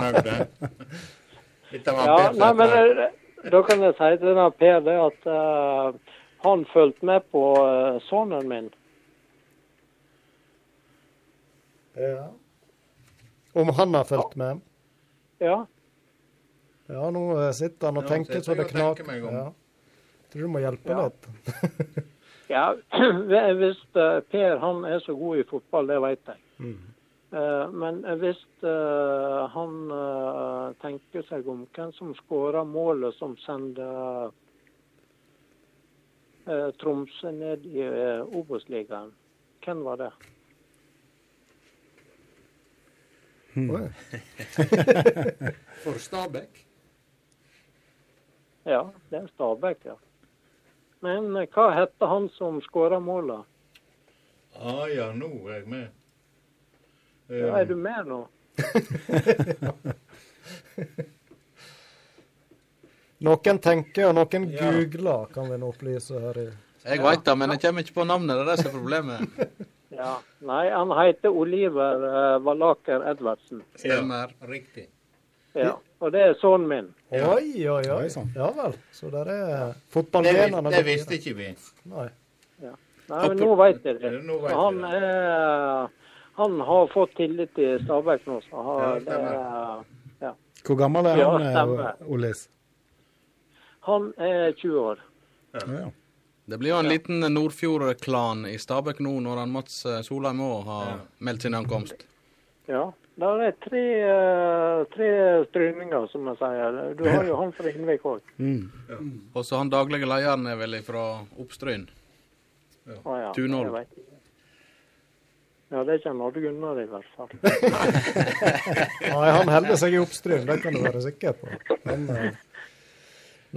Ja, nei, men eh, da kan jeg si til denne Per det at uh, han fulgte med på uh, sønnen min. Ja. Om han har fulgt med? Ja. Ja, nå eh, sitter han og Ja, tenker så det knaker. Ja. Tror du må hjelpe Ja. litt. (laughs) Ja, (clears throat) hvis eh, Per han er så god i fotball, det vet jeg. Mm. Eh, Men hvis eh, han eh, tenker seg om hvem som skårer målet som sender eh, Tromsø ned i eh, Obos-ligaen. Hvem var det? (laughs) For Stabæk. Ja, det er Stabæk, ja. Men eh, hva heter han som skåra måla? Ah, ja, nå er jeg med. Um... Ja, er du med nå? (laughs) Noen tenker, og noen googler, kan vi nå opplyse her i Jeg veit det, men jeg kommer ikke på navnet. Det er det som er problemet. (laughs) Ja. Nei, han heter Oliver uh, Valaker Edvardsen. Stemmer. Riktig. Ja. Og det er sønnen min. Oi, oi, oi. Oi, sann. Ja vel. Så der er Det, det visste ikke vi. Nei. Nei, men nå veit jeg det. Vet Han, er, han har fått tillit til Stabæk nå, så har, Ja, det er, ja. Hvor gammel er han, stemmer. eh, Olis? han er 20 år. Ja, ja. Det blir jo en liten Nordfjord-klan i Stabæk nå, når han Mats eh, Solheim òg har meldt sin ankomst. Ja. Der er tre, eh, tre stryninger, som jeg sier. Du har jo han fra Innvik òg. (laughs) Mm. Og så han daglige lederen er vel fra Oppstryn. Ja. Jeg vet ikke. Ja, det er ikke han Odd Gunnar i hvert fall. (laughs) Nei, han holder seg i oppstryn, det kan du være sikker på. Men, eh,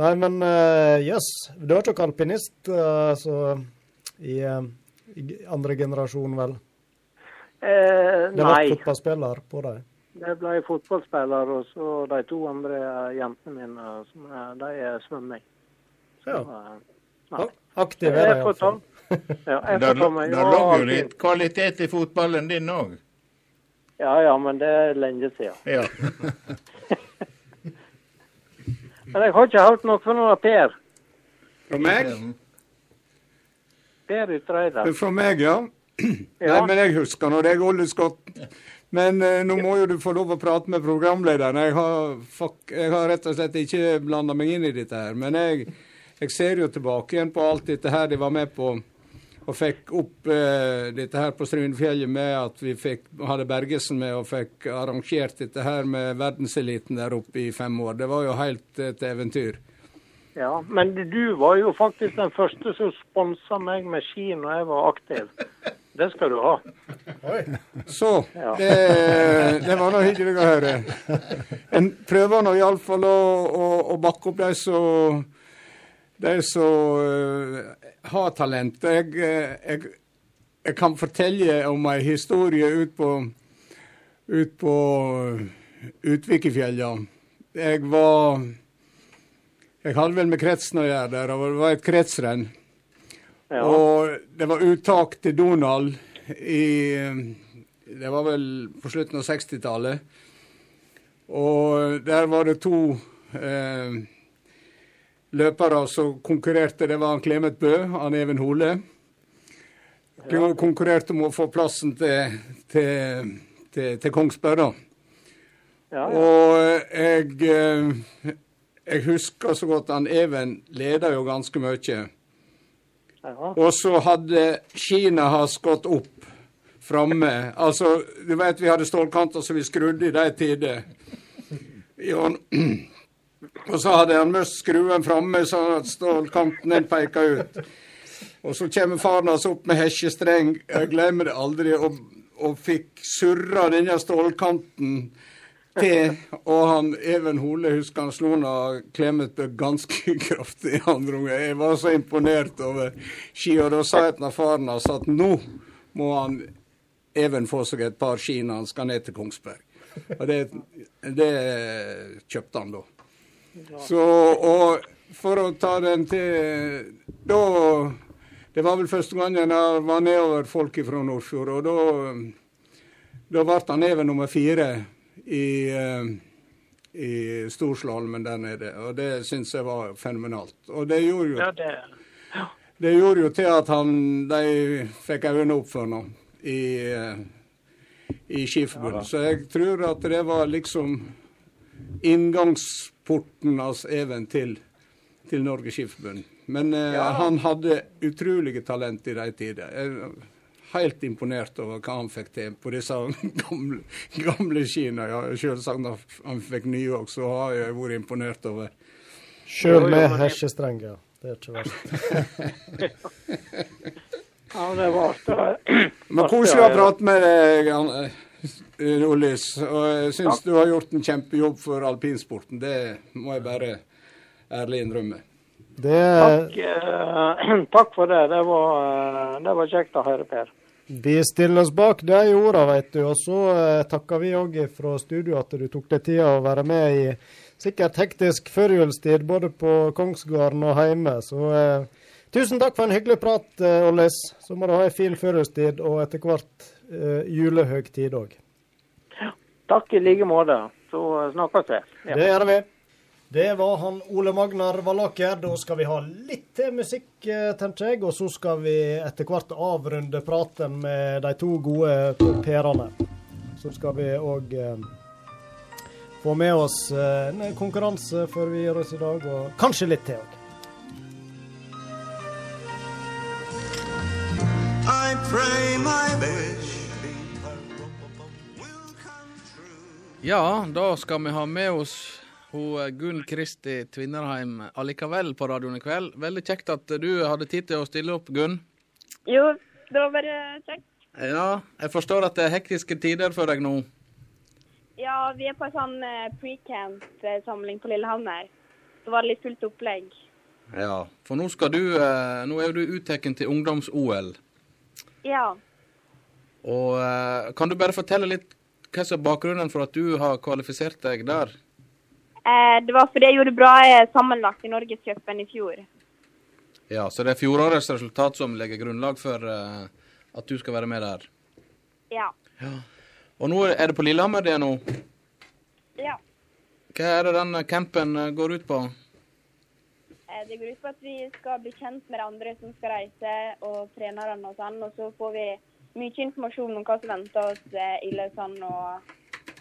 nei, men jøss. jøss. Du er ikke alpinist eh, så eh, i andre generasjon, vel? Eh, Det ble fotballspiller på deg? Det ble fotballspiller, og så de to andre jentene mine, som er, de er svømming. Så, Ja. eh, nei. Aktiv er de iallfall. ja, Der, der lå jo litt kvalitet i fotballen din òg. Ja, ja, men det er lenge siden. Ja. (laughs) Men jeg har ikke hørt noe fra noen Per. Fra meg? Per Utreide. Fra meg, ja. (clears throat) Nei, men jeg husker nå det er Olle Skott. Men eh, nå må jo du få lov å prate med programlederen. Jeg har, fuck, jeg har rett og slett ikke blanda meg inn i dette her. Men jeg, jeg ser jo tilbake igjen på alt dette her de var med på. Og fikk opp eh, dette her på Strynefjellet med at vi fikk, hadde Bergesen med og fikk arrangert dette her med verdenseliten der oppe i fem år. Det var jo helt et eventyr. Ja, men du var jo faktisk den første som sponsa meg med ski når jeg var aktiv. Det skal du ha. Så Ja. det, det var nå hyggelig å høre. En prøver nå iallfall å, å, å bakke opp de som de som uh, har talent. Jeg, eh, jeg, jeg kan fortelle om ei historie ut på ut på Utvikefjella. Jeg var Jeg hadde vel med kretsen å gjøre der, og det var et kretsrenn. Ja. Og det var uttak til Donald i Det var vel på slutten av 60-tallet. Og der var det to eh, løpere som konkurrerte. Det var han Clemet Bø, han Even Hole. De konkurrerte om å få plassen til, til, til, til Kongsberg, da. Ja, ja. Og jeg, eh, jeg husker så godt han Even leda jo ganske mye. Og så hadde Kina has gått opp framme. Altså, du vet vi hadde stålkanter som vi skrudde i de tider. Og så hadde han mist skruen framme, så at stålkanten den peka ut. Og så kommer faren hans opp med hesjestreng, jeg glemmer det aldri, og, og fikk surra denne stålkanten til. Og han Even Hole, husker han slo klemmet Clemet ganske (laughs) kraftig andre omgang. Jeg var så imponert over ski, og da sa jeg til faren hans at nå må han Even få seg et par ski når han skal ned til Kongsberg. Og det, det kjøpte han da. Så, og for å ta den til Da Det var vel første gangen jeg var nedover folk fra Nordfjord, og da, da ble han Even nummer fire i, eh, i storslalåmen der nede. Og det syns jeg var fenomenalt. Og det gjorde jo ja det, det gjorde jo til at han, de fikk øynene opp for ham i, eh, i Skiforbundet. Så jeg tror at det var liksom inngangsporten hans Even til, til Norges Skiforbund. Men eh, han hadde utrolige talent i de tider. Helt imponert over hva han fikk til på disse (laughs) gamle, gamle skiene. Ja, selvsagt når han fikk nye òg, så har jeg vært imponert over. Sjøl med ja. Det er ikke verst. (laughs) Ja, det var. (clears throat) Men koselig å prate med deg, eh, Og jeg syns du har gjort en kjempejobb for alpinsporten. Det må jeg bare ærlig innrømme. Det Takk, eh, (clears throat) takk for det. Det var, eh, det var kjekt å høre, Per. Vi stiller oss bak de ordene, vet du. Og så eh, takker vi òg fra studio at du tok deg tida å være med i sikkert hektisk førjulstid både på Kongsgården og hjemme. Så eh, tusen takk for en hyggelig prat, eh, Ollis. Så må du ha ei en fin førjulstid og etter hvert eh, julehøgtid òg. Takk i like måte. Så eh, snakkes vi. Ja. Det gjør vi. Det var han Ole Magnar Vallaker. Da skal vi ha litt til musikk, eh, tenker jeg. Og så skal vi etter hvert avrunde praten med de to gode perene. Så skal vi òg eh, få med oss eh, en konkurranse før vi gir oss i dag, og kanskje litt til òg. I pray my wish Ja, da skal vi ha med oss hun eh, Gunn Kristi Tvinnerheim allikevel på radioen i kveld. Veldig kjekt at du hadde tid til å stille opp, Gunn. Jo, det var bare kjekt. Ja, jeg forstår at det er hektiske tider for deg nå. Ja, vi er på en sånn eh, pre-camp-samling på Lillehammer. Så var det litt fullt opplegg. Ja, for nå skal du eh, Nå er du uttatt til ungdoms-OL. Ja. Og kan du bare fortelle litt hva som er bakgrunnen for at du har kvalifisert deg der? Eh, det var fordi jeg gjorde bra eh, sammenlagt i Norgescupen i fjor. Ja, så det er fjorårets resultat som legger grunnlag for eh, at du skal være med der. Ja. Og nå er det på Lillehammer det er nå. Ja. Hva er det den campen går ut på? Det går ut på at vi skal bli kjent med de andre som skal reise, og trenerne og sånn. Og så får vi mye informasjon om hva som venter oss i Lausanne, og,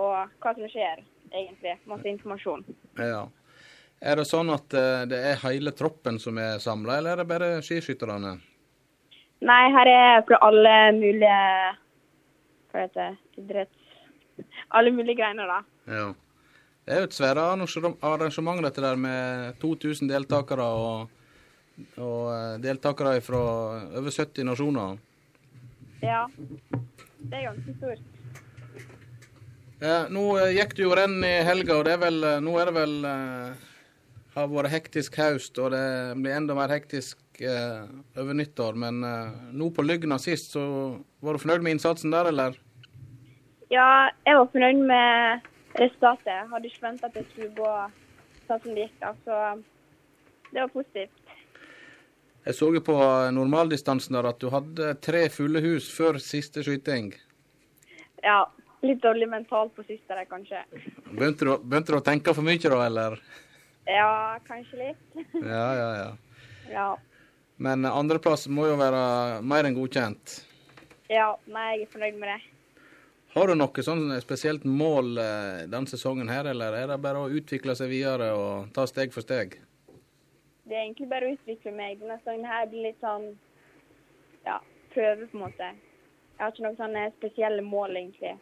og hva som skjer, egentlig. Masse informasjon. Ja. Er det sånn at eh, det er hele troppen som er samla, eller er det bare skiskytterne? Nei, her er fra alle mulige Hva heter det? Idretts... Alle mulige greiner, da. Ja. Det er jo et svært arrangement, dette der, med 2000 deltakere og, og eh, deltakere fra over 70 nasjoner. Ja. Det er ganske stort. Nå eh, gikk det jo renn i helga, og det er vel, eh, nå er det vel eh, har vært hektisk høst, og det blir enda mer hektisk eh, over nyttår. Men eh, nå på Lygna sist, så var du fornøyd med innsatsen der, eller? Ja, jeg var fornøyd med resultatet. Jeg hadde ikke venta at det skulle gå sånn som det gikk, da. Så det var positivt. Jeg så jo på normaldistansen der at du hadde tre fulle hus før siste skyting. Ja, litt dårlig mentalt på siste der, kanskje. Begynte du, begynte du å tenke for mye da, eller? Ja, kanskje litt. (laughs) Ja, ja, ja. ja. Men andreplass må jo være mer enn godkjent. Ja, nei, jeg er fornøyd med det. Har du noe sånn spesielt mål eh, denne sesongen her, eller er det bare å utvikle seg videre og ta steg for steg? Det er egentlig bare å utvikle meg. Denne sesongen her blir litt sånn ja, prøve, på en måte. Jeg har ikke noen sånne spesielle mål, egentlig,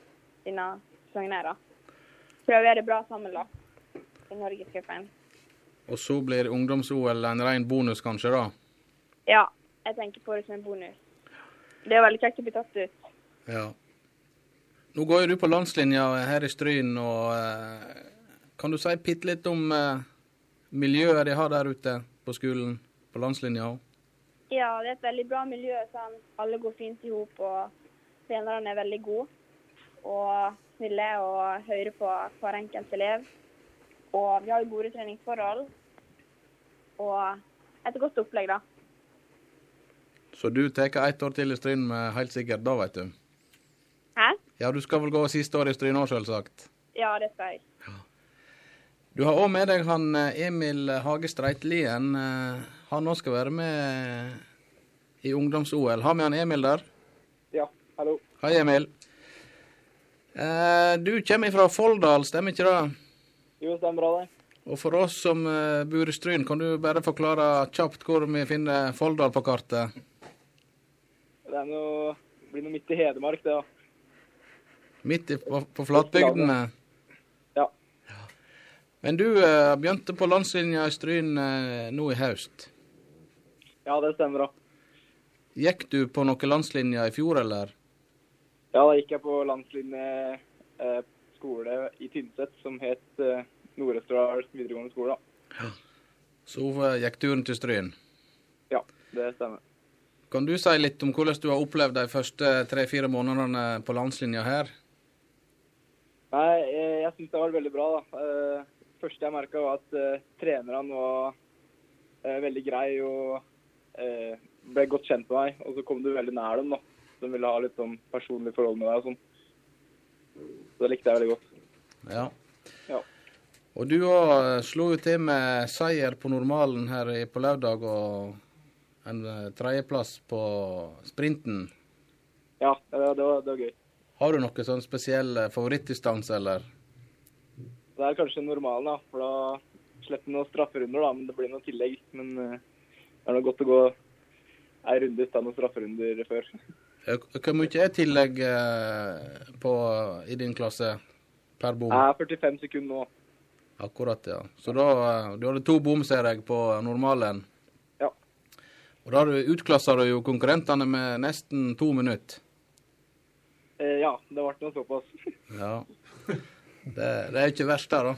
denne sesongen her, da. Prøve å gjøre det bra da. i Norgescupen. Og så blir ungdoms-OL en ren bonus, kanskje, da? Ja, jeg tenker på det som en bonus. Det er veldig kjekt å bli tatt ut. Ja. Nå går jo du på landslinja her i Stryn, og eh, kan du si bitte litt om eh, miljøet de har der ute på skolen, på landslinja? Ja, det er et veldig bra miljø. Sånn. Alle går fint i hop, og trenerne er veldig gode. Og snille og hører på hver enkelt elev. Og vi har jo gode treningsforhold. Og et godt opplegg, da. Så du tar ett år til i Stryn med helt sikkert da, vet du? Hæ? Ja, du skal vel gå siste år i Stryn òg, selvsagt? Ja, det skal jeg. Du har òg med deg han eh, Emil Hage Streitlien. eh, Han òg skal være med i ungdoms-OL. Har vi han Emil der? Ja, hallo. Hei, Emil. Eh, Du kommer fra Folldal, stemmer ikke det? Jo, stemmer bra det. Og for oss som eh, bor i Stryn, kan du bare forklare kjapt hvor vi finner Folldal på kartet? Det er noe, blir noe midt i Hedmark, det da. Midt i, på, på flatbygdene? Ja. Men du eh, begynte på landslinja i Stryn nå i høst. Ja, det stemmer. da. Gikk du på noen landslinjer i fjor, eller? Ja, da gikk jeg på landslinje eh, skole i Tynset som het eh, Nord-Østerdal videregående skole. da. Så eh, gikk turen til Stryn. Ja, det stemmer. Kan du si litt om hvordan du har opplevd de første tre-fire månedene på landslinja her? Nei, Jeg, jeg syns det var veldig bra. da. Eh, første jeg merka, var at eh, trenerne var eh, veldig greie og eh, ble godt kjent med meg. Og så kom du veldig nær dem, da. De ville ha litt sånn personlig forhold med deg og sånn. Så det likte jeg veldig godt. Ja. Ja. Og du òg slo jo til med seier på normalen her på lørdag, og en eh, tredjeplass på sprinten. Ja, det, var- det, var, det var gøy. Har du noen sånn spesiell eh, favorittdistanse, eller? Det er kanskje normalen, da. For da slipper man noen strafferunder, da. Men det blir noe tillegg. Men eh, det er noe godt å gå ei runde uten noen strafferunder før. (laughs) Eh, Hvor mye er tillegg eh, på, i din klasse per bom? Jeg er 45 sekunder nå. Akkurat, ja. Så da eh, du hadde to bom, ser jeg, på normalen? Ja. Og da utklassa du jo konkurrentene med nesten to minutter. Eh, ja, det ble noe såpass. (laughs) Ja. Det, det er ikke verst, det, da.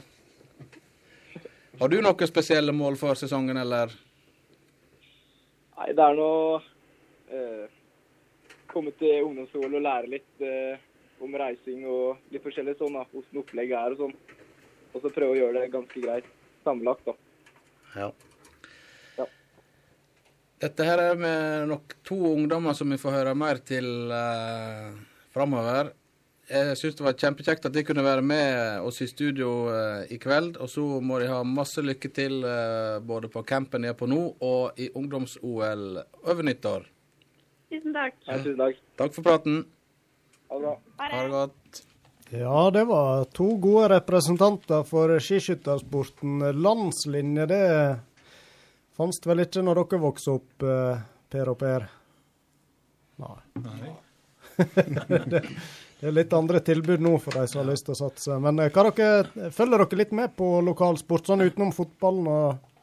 Har du noen spesielle mål for sesongen, eller? Nei, det er noe eh, Komme til ungdomsskolen og lære litt eh, om reising og litt forskjellig sånn, da. Hvordan opplegget er og sånn. Og så prøve å gjøre det ganske greit sammenlagt, da. Ja. Ja. Dette her er med nok to ungdommer som vi får høre mer til eh, framover. Jeg syns det var kjempekjekt at de kunne være med oss i studio eh, i kveld. Og så må de ha masse lykke til eh, både på campen de er på nå, og i ungdoms-OL over nyttår. Tusen takk. Ja, tusen takk. Takk for praten. Ha det bra. Ha det godt. Ja, det var to gode representanter for skiskyttersporten. Landslinje, det fantes vel ikke når dere vokste opp, eh, Per og Per? Nei. (laughs) det, det er litt andre tilbud nå for de som har lyst til å satse. Men eh, hva dere, følger dere litt med på lokalsport, sånn utenom fotballen og,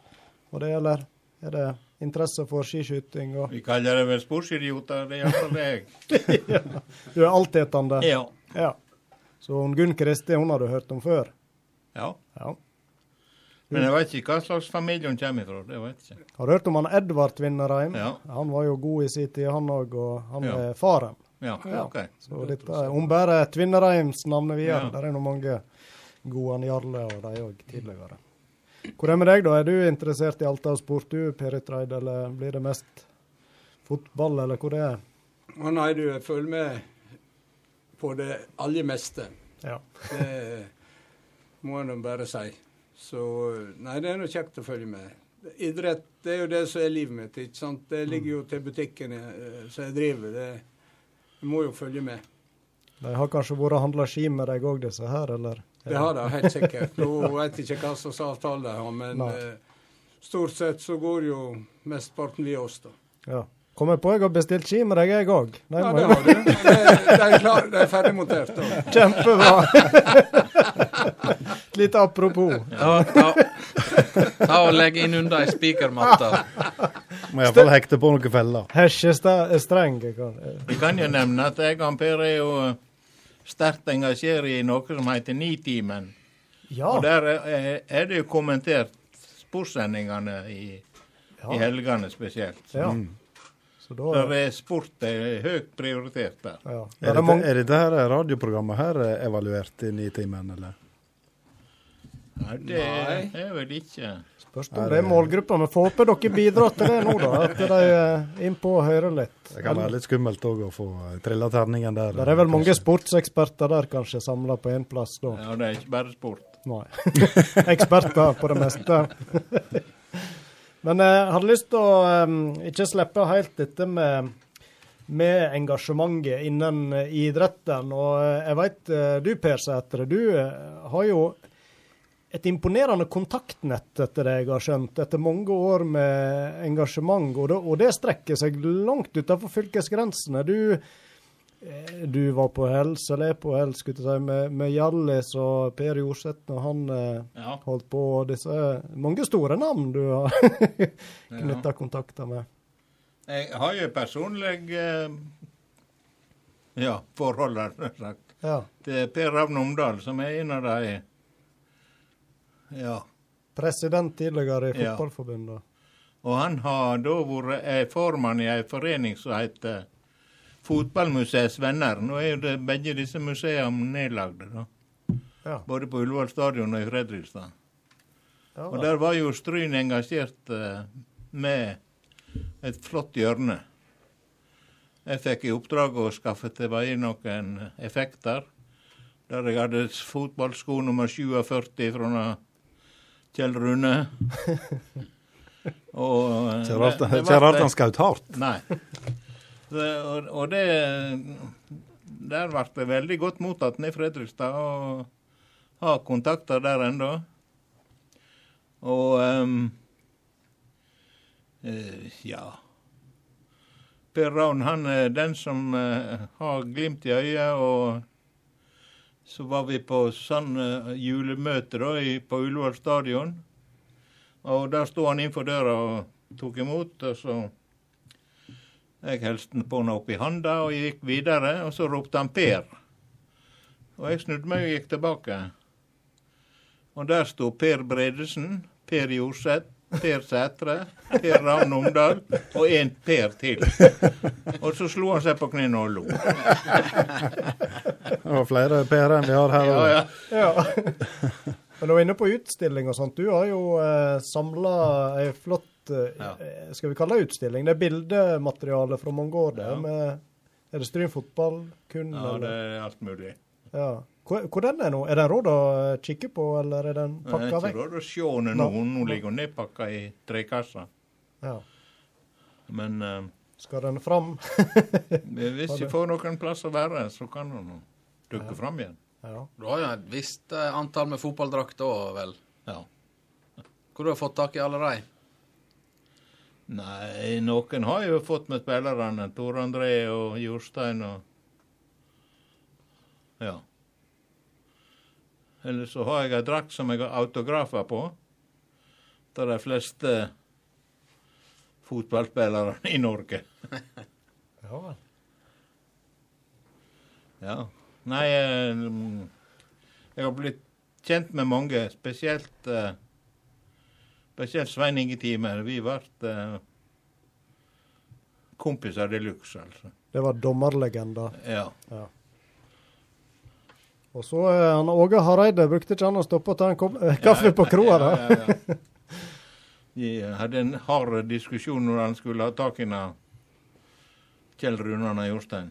og det, eller er det interesse for skiskyting? Og... Vi kaller det vel sportsidioter, det er iallfall jeg. (laughs) ja. Du er altetende? Ja. ja. Så hun Gunn Kristi, hun har du hørt om før? Ja. ja. Men jeg vet ikke hva slags familie hun kommer fra. det vet jeg ikke. Har du hørt om han Edvard Vinnerheim? Ja. Han var jo god i sin tid, han òg, og han Ja. er faren. Ja, ok. Så dette er, bærer Tvinnereims navnet videre. Ja. Der er nå mange gode Jarle og de òg tidligere. Hvor er det med deg, da? Er du interessert i alt av sport, du, Perit Reid, eller blir det mest fotball, eller hvor det er? Å nei, du, jeg følger med på det aller meste. Ja. Det må jeg nå bare si. Så nei, det er nå kjekt å følge med. Idrett det er jo det som er livet mitt. ikke sant? Det ligger jo til butikken eh, som jeg driver. Det, jeg må jo følge med. De har kanskje vært og handla ski med deg òg, disse her, eller? Det har det helt sikkert. Nå vet jeg ikke hva slags avtale de har, men eh, stort sett så går jo mesteparten via oss, da. Ja. Kommer på jeg har bestilt ski med deg, jeg òg. Ja, det har du. De, de er klare, de er ferdigmontert. da. Kjempebra. (laughs) Et lite apropos. Ja, ta, ta og legg inn under ei spikermatte. Må iallfall hekte på noen feller. Hesje streng. Vi kan jo nevne at jeg og Per er jo sterkt engasjert i noe som heter Nitimen. Ja. Og der er, det jo kommentert sportssendingene i, i helgene spesielt. Ja. Mm. Så da er er sport er høyt prioritert der. Ja. Er dette, er dette her radioprogrammet her eh, evaluert i Nitimen, eller? Nei, det Nei. er vel ikke Spørs om det er målgruppa. Men får håpe dere bidrar til det nå, da. At de er innpå og hører litt. Det kan være litt skummelt òg å få eh, trilla terningen der. Det er vel mange sportseksperter der kanskje samla på én plass da. Ja, det er ikke bare sport. Nei. (laughs) Eksperter på det meste. (laughs) Men jeg hadde lyst til å um, ikke slippe helt dette med, med engasjementet innen eh, idretten. Og eh, jeg veit du, Per Sætre, du eh, har jo et imponerende kontaktnett, etter det jeg har skjønt, etter mange år med engasjement. Og det, og det strekker seg langt utenfor fylkesgrensene. Du eh, du var på hels, eller er på hels, skulle jeg si, med, med Hjallis og Per Jorseth når han eh, Ja. holdt på. Disse mange store navn du har (laughs) knytta kontakter med. Jeg har jo personlig eh, ja, forhold nær sagt. Ja. til Per Ravn Omdal, som er en av de Ja. President tidligere i Ja. Fotballforbundet. Og han har da vært eh, formann i ei forening som heter Fotballmuseets venner. Nå er jo det, begge disse museene nedlagde, da. Ja. Både på Ullevål stadion og i Fredrikstad. Ja, Og der var jo Stryn engasjert uh, med et flott hjørne. Jeg fikk i oppdrag å skaffe til veie noen effekter. Der jeg hadde fotballsko nummer 47 fra Kjell Rune. (laughs) Og, Kjell Ikke rart- det- ikke rart han skjøt hardt. Nei. Det, og, og det Der ble det veldig godt mottatt nede i Fredrikstad, og har kontakter der ennå. Og um, uh, ja Per Ravn han er den som uh, har glimt i øyet, og så var vi på sånn eh, julemøte da, på Ullevål stadion. Og der sto han innenfor døra og tok imot, og så Jeg hilste på han opp i handa og gikk videre, og så ropte han Per. Og jeg snudde meg og gikk tilbake. Og der sto Per Bredesen, Per Jorseth, Per Sætre, Per Ravn Omdal og en Per til. Og så slo han seg på knærne og lo. Det var flere Per enn vi har her. Ja, ja. Ja. Men du er inne på utstilling og sånt. Du har jo eh, samla ei flott eh, Skal vi kalle det utstilling? Det er bildemateriale fra mange år. Ja. Med, er det Stryn fotball kun? Ja, det er alt mulig. Ja. Hvor, hvor den er nå? Er den råd å eh, kikke på, eller er den pakka vekk? Det er ikke råd å se den nå. Nå ligger den nedpakka i trekassa. Ja. Men uh, Skal den fram? (laughs) hvis vi får noen plass å være, så kan den dukke fram igjen. Ja. Du har jo et visst eh, antall med fotballdrakter òg, vel? Ja. Hvor du har fått tak i alle de? Nei, noen har jo fått med spillerne. Tor André og Jorstein og Ja. Eller så har jeg ei drakt som jeg har autografer på. Er de fleste fotballspillerne i Norge. (laughs) Ja vel. Ja. Nei, eh, jeg har blitt kjent med mange, spesielt eh, Spesielt Svein Inge. Vi ble eh, kompiser de luxe, altså. Det var dommerlegenda? Ja. Ja. Og så eh, han Åge Hareide, brukte ikke han å stoppe og ta en kopp, eh, kaffe på kroa da? Ja, ja, ja. De hadde en hard diskusjon når han skulle ha tak i Kjell Runan Jostein.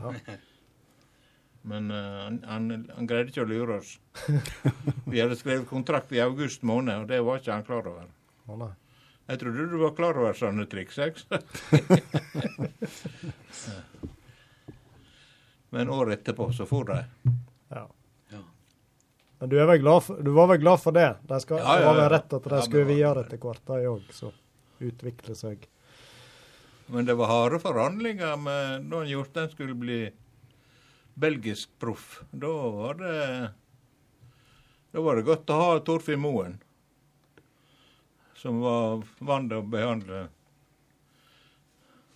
Ja. Men uh, han, han, han greide ikke å lure oss. Vi hadde skrevet kontrakt i august måned, og det var ikke han klar over. Jeg trodde du var klar over sånne triks, jeg. (laughs) Men året etterpå så for de. Ja. Men du, er vel glad for, du var vel glad for det? De skal, Ja, ja, Det var vel ja. rett at de Ja, skulle videre etter hvert, de òg. Så utvikle seg. Men det var harde forhandlinger med da Hjortein skulle bli belgisk proff. Da var det Da var det godt å ha Torfinn Moen, som var vant til å behandle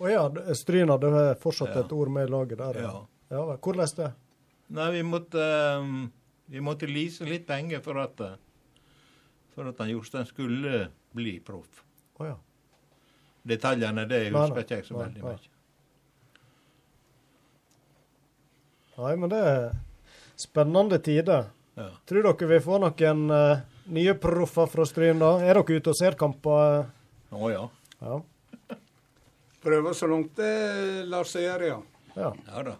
Å ja, Stryna, Stryn hadde fortsatt Ja. et ord med i laget der. Ja. Ja. Hvordan det? Nei, vi måtte um, Vi måtte lease litt penger for at uh, for at han Jostein skulle bli proff. Oh, ja. Detaljene det husker jeg ikke jeg så veldig nei. mye. Nei, men det er spennende tider. Ja. Tror dere vi får noen uh, nye proffer fra Stryn da? Er dere ute og ser kamper? Å ja. Ja. Prøver så langt det lar seg gjøre, ja. ja. Ja da.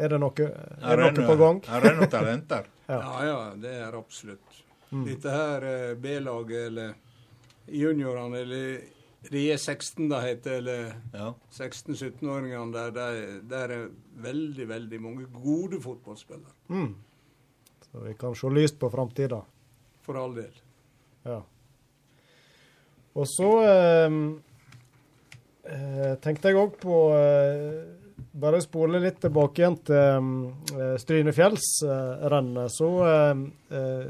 Er det noe, er det noe på gang? Her er noen talenter. (laughs) Ja. Ja, ja, det er absolutt. Mm. Dette her eh, B-laget, eller juniorene, eller de er 16 da heter, eller Ja. 16-17-åringene, der, der, der er veldig, veldig mange gode fotballspillere. Mm. Så vi kan se lyst på framtida. For all del. Ja. Og så eh, eh, tenkte jeg òg på eh, bare spole litt tilbake igjen til um, eh, Strynefjellsrennet, så eh, eh,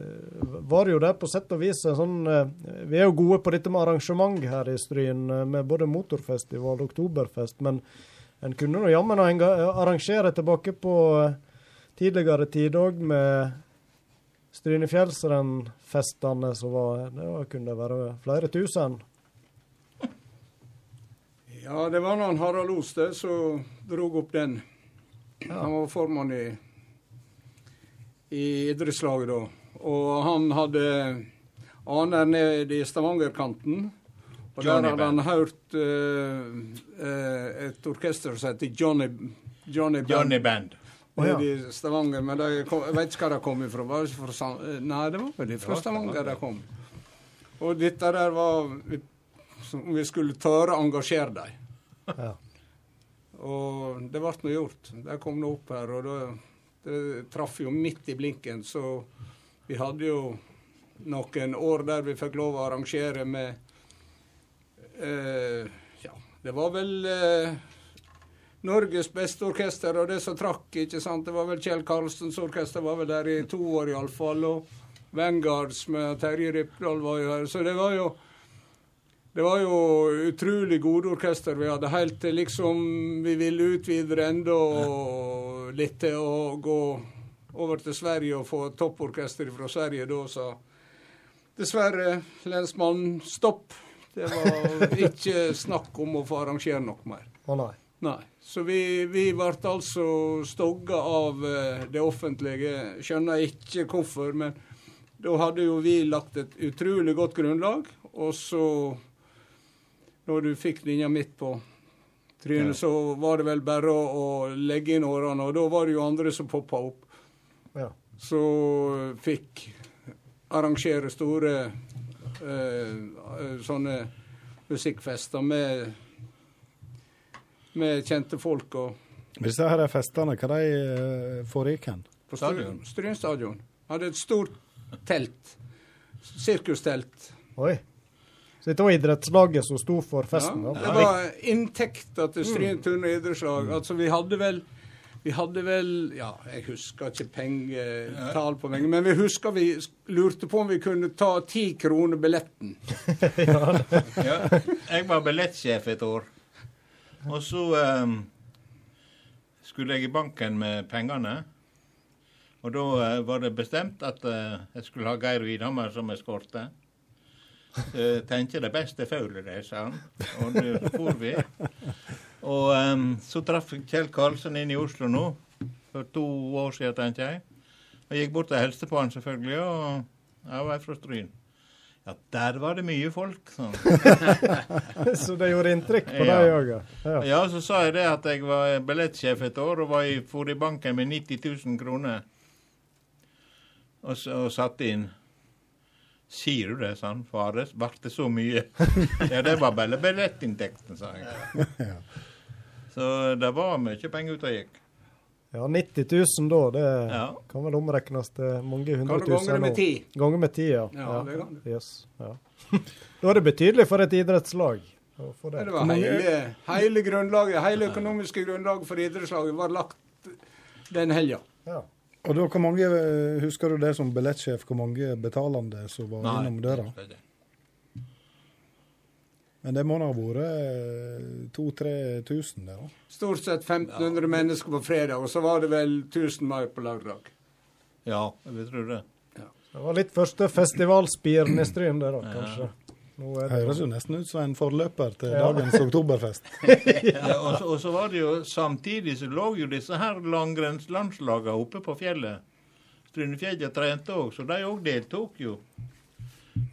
var det jo det på sett og vis en sånn eh, Vi er jo gode på dette med arrangement her i Stryn, eh, med både motorfestival og oktoberfest, men en kunne nå jammen arrangere tilbake på eh, tidligere tid òg med Strynefjellsrennfestene som var Det kunne være flere tusen. Ja, det var han Harald Oste som drog opp den. Han var formann i, i idrettslaget da. Og han hadde aner ned i Stavangerkanten. Og Johnny der hadde han hørt uh, uh, et orkester som heter Johnny, Johnny Band. Johnny Band. Oh, ja. I Stavanger, men kom, jeg vet ikke hva de kom ifra. Var det fra, eh, nei, det var vel fra Stavanger de kom. Og dette der var om vi skulle tørre å engasjere dem. Ja. Og det ble nå gjort. De kom nå opp her, og det, det traff jo midt i blinken. Så vi hadde jo noen år der vi fikk lov å arrangere med eh, Ja, det var vel eh, Norges beste orkester, og det som trakk, ikke sant. Det var vel Kjell Karlsens orkester var vel der i to år iallfall. Og Vanguards med Terje Rypdal var jo her. Så det var jo det var jo utrolig gode orkester vi hadde, helt til liksom vi ville utvide det enda litt til å gå over til Sverige og få topporkester fra Sverige. Da sa dessverre lensmannen stopp. Det var (laughs) ikke snakk om å få arrangere noe mer. Å nei. Nei. Så vi, vi ble altså stogga av eh, det offentlige. Skjønner ikke hvorfor, men da hadde jo vi lagt et utrolig godt grunnlag. Og så, når du fikk linja midt på trynet, Ja. så var det vel bare å, å legge inn årene. Og da var det jo andre som poppa opp. Ja. Så fikk arrangere store eh, eh, sånne musikkfester med med kjente folk og Disse her festene, hva de eh, foregikk hen? på Stryn stadion. Hadde et stort telt. Sirkustelt. Oi. Så dette var idrettslaget som sto for festen? Ja, da? det var inntekter til Stryn turn- og idrettslag. Altså, vi hadde vel vi hadde vel Ja, jeg husker ikke pengetall på penger, men vi husker vi lurte på om vi kunne ta ti kroner billetten. (laughs) Ja, jeg var billettsjef et år. Og så um, skulle jeg i banken med pengene. Og da uh, var det bestemt at uh, jeg skulle ha Geir Widhammer som eskorte. Uh, tenkte det beste føler det, sa han. Og det for vi. Og um, så traff jeg Kjell Karlsen inn i Oslo nå, for to år siden, tenkte jeg. Og gikk bort og hilste på han selvfølgelig, og jeg var fra Stryn. Ja, der var det mye folk, sånn. (laughs) Så det gjorde inntrykk på deg òg? Ja. Ja, så sa jeg det at jeg var billettsjef et år og var i, for i banken med 90 000 kroner. Og, og satte inn. Sier du det, sa far? Fare, ble det så mye? (laughs) ja, det var bare billettinntekten, sa jeg. Så det var mye penger ute og gikk. Ja, 90 000 da, det Ja. kan vel omregnes til mange hundre tusen det med nå. ti? Ganger med ti, ja. Ja, det kan du. Yes, ja. da er det betydelig for et idrettslag. For det. Det var hele, hele grunnlaget, hele økonomiske grunnlaget for idrettslaget var lagt den helga. Ja. Og da, hvor mange, eh, Husker du det som billettsjef, hvor mange betalende som var Nei, innom døra? det. Men det må da ha vært 2000-3000 der, da? Stort sett 1500 mennesker på fredag, og så var det vel 1000 mer på lørdag. Ja, jeg vil tro det. Det var litt første festivalspiren i Stryn, der da, kanskje. Nå det Høres jo nesten ut som en forløper til Ja. dagens (laughs) oktoberfest. (laughs) Ja, og, så, og så var det jo samtidig så lå jo disse her langrennslandslagene oppe på fjellet. Strynefjellet trente òg, så de òg deltok jo.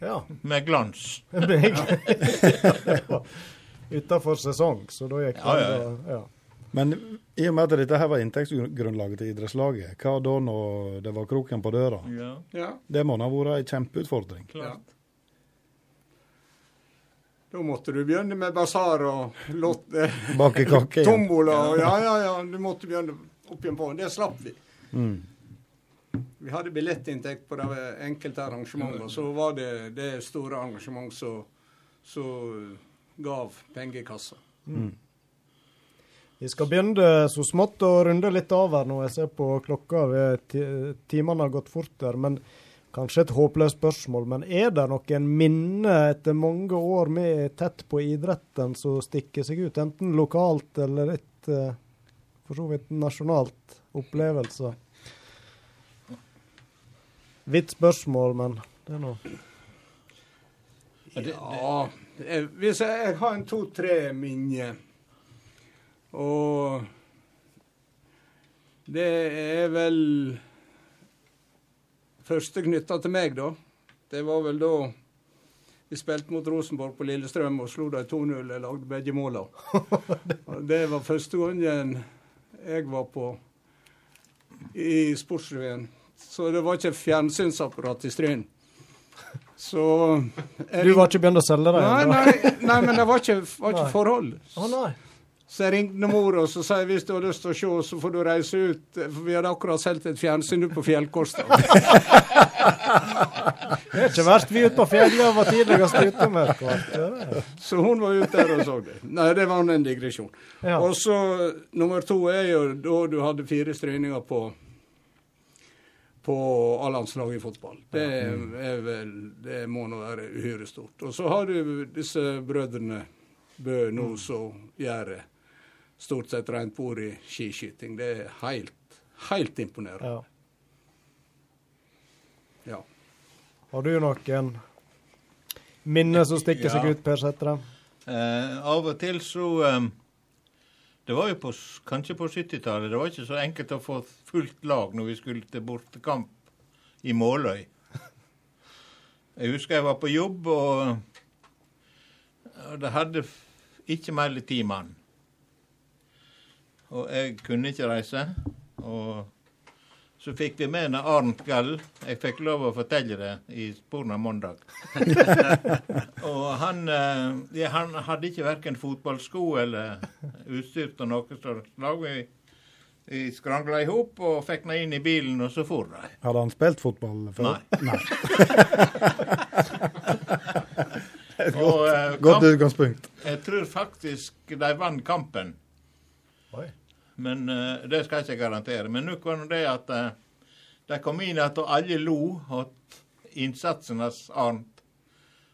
Ja. Med glans. (laughs) Utafor sesong, så da gikk Ja, ja, ja. det ja. Men i og med at dette her var inntektsgrunnlaget til idrettslaget, hva da når det var kroken på døra? Ja, Ja, Det må ha vært ei kjempeutfordring. klart. Da måtte du begynne med basar og lott, eh, (laughs) Bake kake igjen. tombola. og Ja, ja, ja. Du måtte begynne opp igjen på. Det slapp vi. Mm. Vi hadde billettinntekt på de enkelte arrangementene. Så var det det store arrangement som gav penger i kassa. Vi skal begynne så smått å runde litt av her nå. Jeg ser på klokka. Timene har gått fort der. Men kanskje et håpløst spørsmål. Men er det noen minne etter mange år med tett på idretten som stikker seg ut? Enten lokalt eller et eh, for så vidt nasjonalt opplevelse? Vidt spørsmål, men det er nå Ja, hvis jeg, jeg har en to-tre minner. Og det er vel første knytta til meg, da. Det var vel da vi spilte mot Rosenborg på Lillestrøm og slo dem 2-0. Jeg lagde begge måla. (laughs) Det var første gangen jeg var på i Sportsrevyen. Så det var ikke fjernsynsapparat i Stryn. Så Du var ikke begynt å selge deg? Nei, nei, nei, men det var ikke, var ikke forhold. Å nei. Så jeg ringte mor og så sa jeg, hvis du har lyst til å se, så får du reise ut. For vi hadde akkurat solgt et fjernsyn ute på Fjellkosta. (laughs) Det er ikke verst. Vi ute på fjellet var tidligst ute med et er. Så hun var ute der og så det. Nei, det var en digresjon. Ja. Og så nummer to er jo da du hadde fire stryninger på på A-landslaget i fotball. Det er vel Det må nå være uhyre stort. Og så har du disse brødrene Bø nå som gjør det stort sett rent bord i skiskyting. Det er helt, helt imponerende. Ja. Ja. Har du noen minner som stikker seg Ja. ut, Per Sætre? Eh, av og til så eh, Det var jo på, kanskje på 70-tallet. Det var ikke så enkelt å få fullt lag når vi skulle til bortekamp i Måløy. Jeg husker jeg var på jobb, og, og det hadde ikke mer enn ti mann. Og jeg kunne ikke reise. Og så fikk vi med en Arnt Gall. Jeg fikk lov å fortelle det i Sporna Mandag. (laughs) og han, eh, ja, han hadde ikke verken fotballsko eller utstyr til noe, så la vi vi skrangla i hop og fikk den inn i bilen, og så for de. Hadde han spilt fotball før? Nei. (laughs) (laughs) Et Og, godt, eh, godt utgangspunkt. Jeg tror faktisk de vant kampen. Men uh, det skal jeg ikke garantere. Men nå var det at uh, de kom inn og alle lo av innsatsen hans Arnt.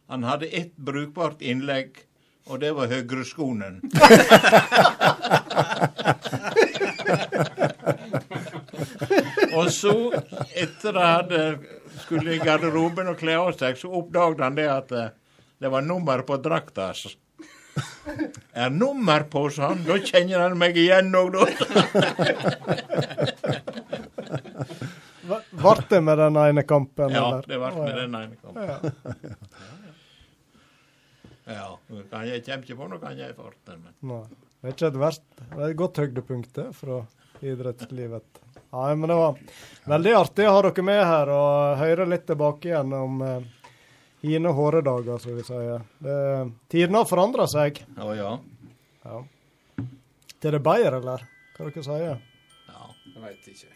Han hadde ett brukbart innlegg, og det var høyreskonen. (laughs) og så, etter de hadde skulle i garderoben og kle av seg, så oppdaget han det at uh, det var nummer på drakta hans. Er nummer på, sånn. Da kjenner han meg igjen òg, da. Ble det med den ene kampen? Ja, eller? det ble Å, med den ene kampen. Ja, kan jeg kommer ikke på noe kan jeg i farten. Men. Det er ikke et verst. Det er et godt høydepunkt fra idrettslivet. Nei, men det var veldig artig å ha dere med her og høre litt tilbake igjen om eh, hine håredager, som vi sier. Det, tidene har forandra seg. Å ja. Ja. Til det bedre, eller? Hva dere sier Jeg veit ikke.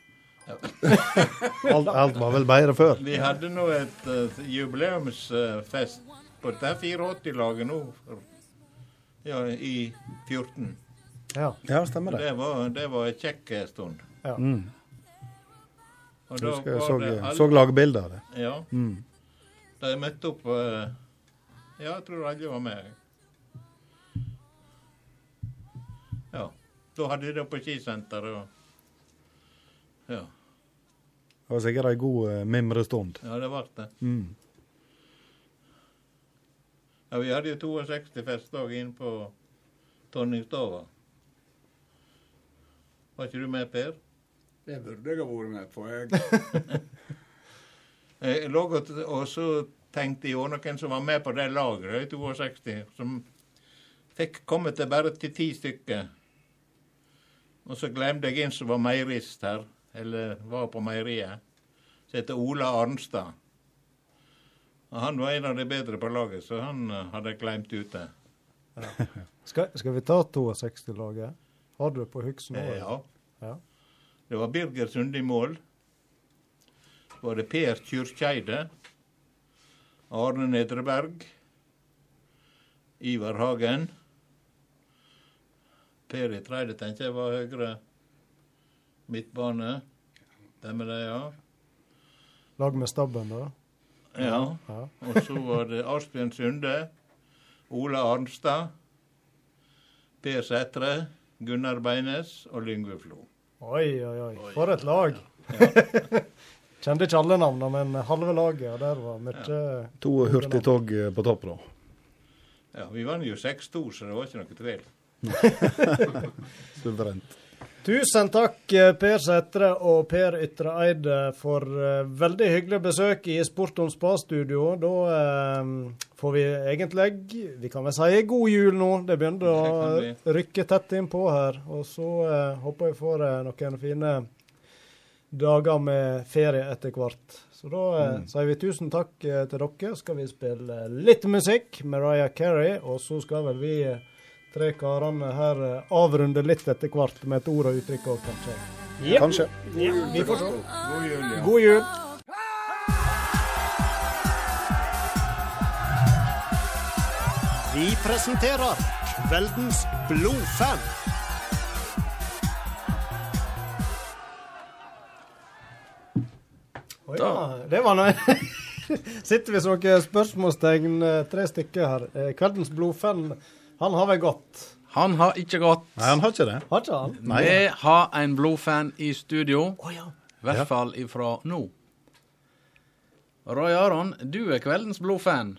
(laughs) Alt, alt var vel bedre før? Vi hadde nå et uh, jubileumsfest på dette 84-laget nå ja, i 14. Ja. Ja, stemmer det. Det var, det var en kjekk stund. Ja. Mm. Og Jeg da husker jeg så, alle- så lagbilder av det. Ja. Mm. Da jeg møtte opp eh, Ja, jeg tror alle var med. Ja. Da hadde de det på skisenteret og Ja. Det var sikkert ei god uh, mimrestund. Ja, det ble det. Mm. Ja, vi hadde jo 62 festdag inne på Tonningstova. Var ikke du med, Per? Det burde jeg ha vært med på. Jeg, (laughs) Jeg lå og, og så tenkte jeg òg noen som var med på det lageret i 62, som fikk komme til bare til ti stykker. Og så glemte jeg en som var meierist her, eller var på meieriet, som heter Ola Arnstad. Og Han var en av de bedre på laget, så han eh, hadde jeg glemt ute. (laughs) Skal, skal vi ta 62-laget? Har du det på nå? Eh, ja. ja. Det var Birger Sunde i mål. Var det Per Kyrkjeide. Arne Nedreberg. Ivar Hagen. Per i tredje tenker jeg var høyre midtbane. Stemmer det, ja? Lag med stabben, da. Ja. Ja. Og så var det Asbjørn Sunde, Ola Arnstad, Per Sætre, Gunnar Beines og Lyngve Flo. Oi, oi, oi. For et lag. Kjente ikke alle navnene, men halve laget, og der var mye To hurtigtog eh, på topp, da. Ja, Vi vant jo 6-2, så det var ikke noe tvil. (laughs) Suverent. Tusen takk, eh, Per Sætre og Per Ytre Eide, for eh, veldig hyggelig besøk i Sport om spa-studio. Da eh, får vi egentlig Vi kan vel si god jul nå. Det begynner å rykke tett innpå her. Og så eh, håper jeg får eh, noen fine dager med ferie etter hvert. Så da eh, Mm. sier vi tusen takk eh, til dere. Skal vi spille litt musikk, Mariah Carey, og så skal vel vi eh, tre karene her eh, avrunde litt etter hvert med et ord og uttrykk òg, kanskje. Yep. Kanskje. Yep. vi får se. God jul, ja. God jul. Vi presenterer kveldens blodfan. Oi, ja. Det var noe (laughs) Sitter vi som noen spørsmålstegn, eh, tre stykker her. Eh, Kveldens blodfan, han har vel gått? Han har ikke gått. Nei, han har ikke det. Har ikke han? Nei. Vi har en blodfan i studio. ja. I hvert fall ifra nå. Roy Aron, du er kveldens blodfan.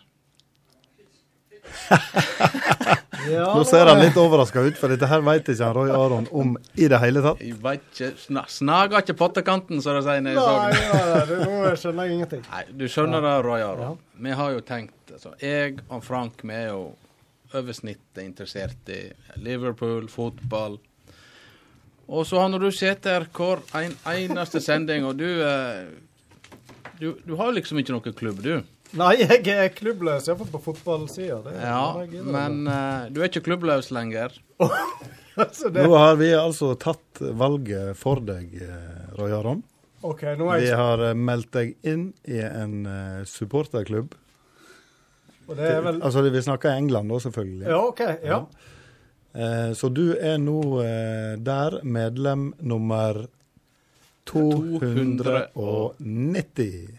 (laughs) Ja, Nå ser han litt overraska ut, for dette her veit ikke han Roy Aron om i det hele tatt. Jeg veit ikke sna, Snaga ikke pottekanten, som de sier Nei, nei, nei, det- nå skjønner jeg ingenting. Nei, du skjønner det, Roy Aron. Vi har jo tenkt altså, Jeg og Frank vi er jo over snittet interessert i Liverpool, fotball. Og så har du sett her hver en, eneste sending, og du, eh, du Du har liksom ikke noen klubb, du. Nei, jeg er klubbløs, iallfall på fotballsida. Ja, men uh, du er ikke klubbløs lenger. (laughs) Altså, det- Nå har vi altså tatt valget for deg, eh, Roy Aron. Okay, nå er Vi har eh, meldt deg inn i en uh, supporterklubb. Og det er vel Altså, vi snakker England da, selvfølgelig. Ja, OK. Ja. Eh, så du er nå der medlem nummer 290.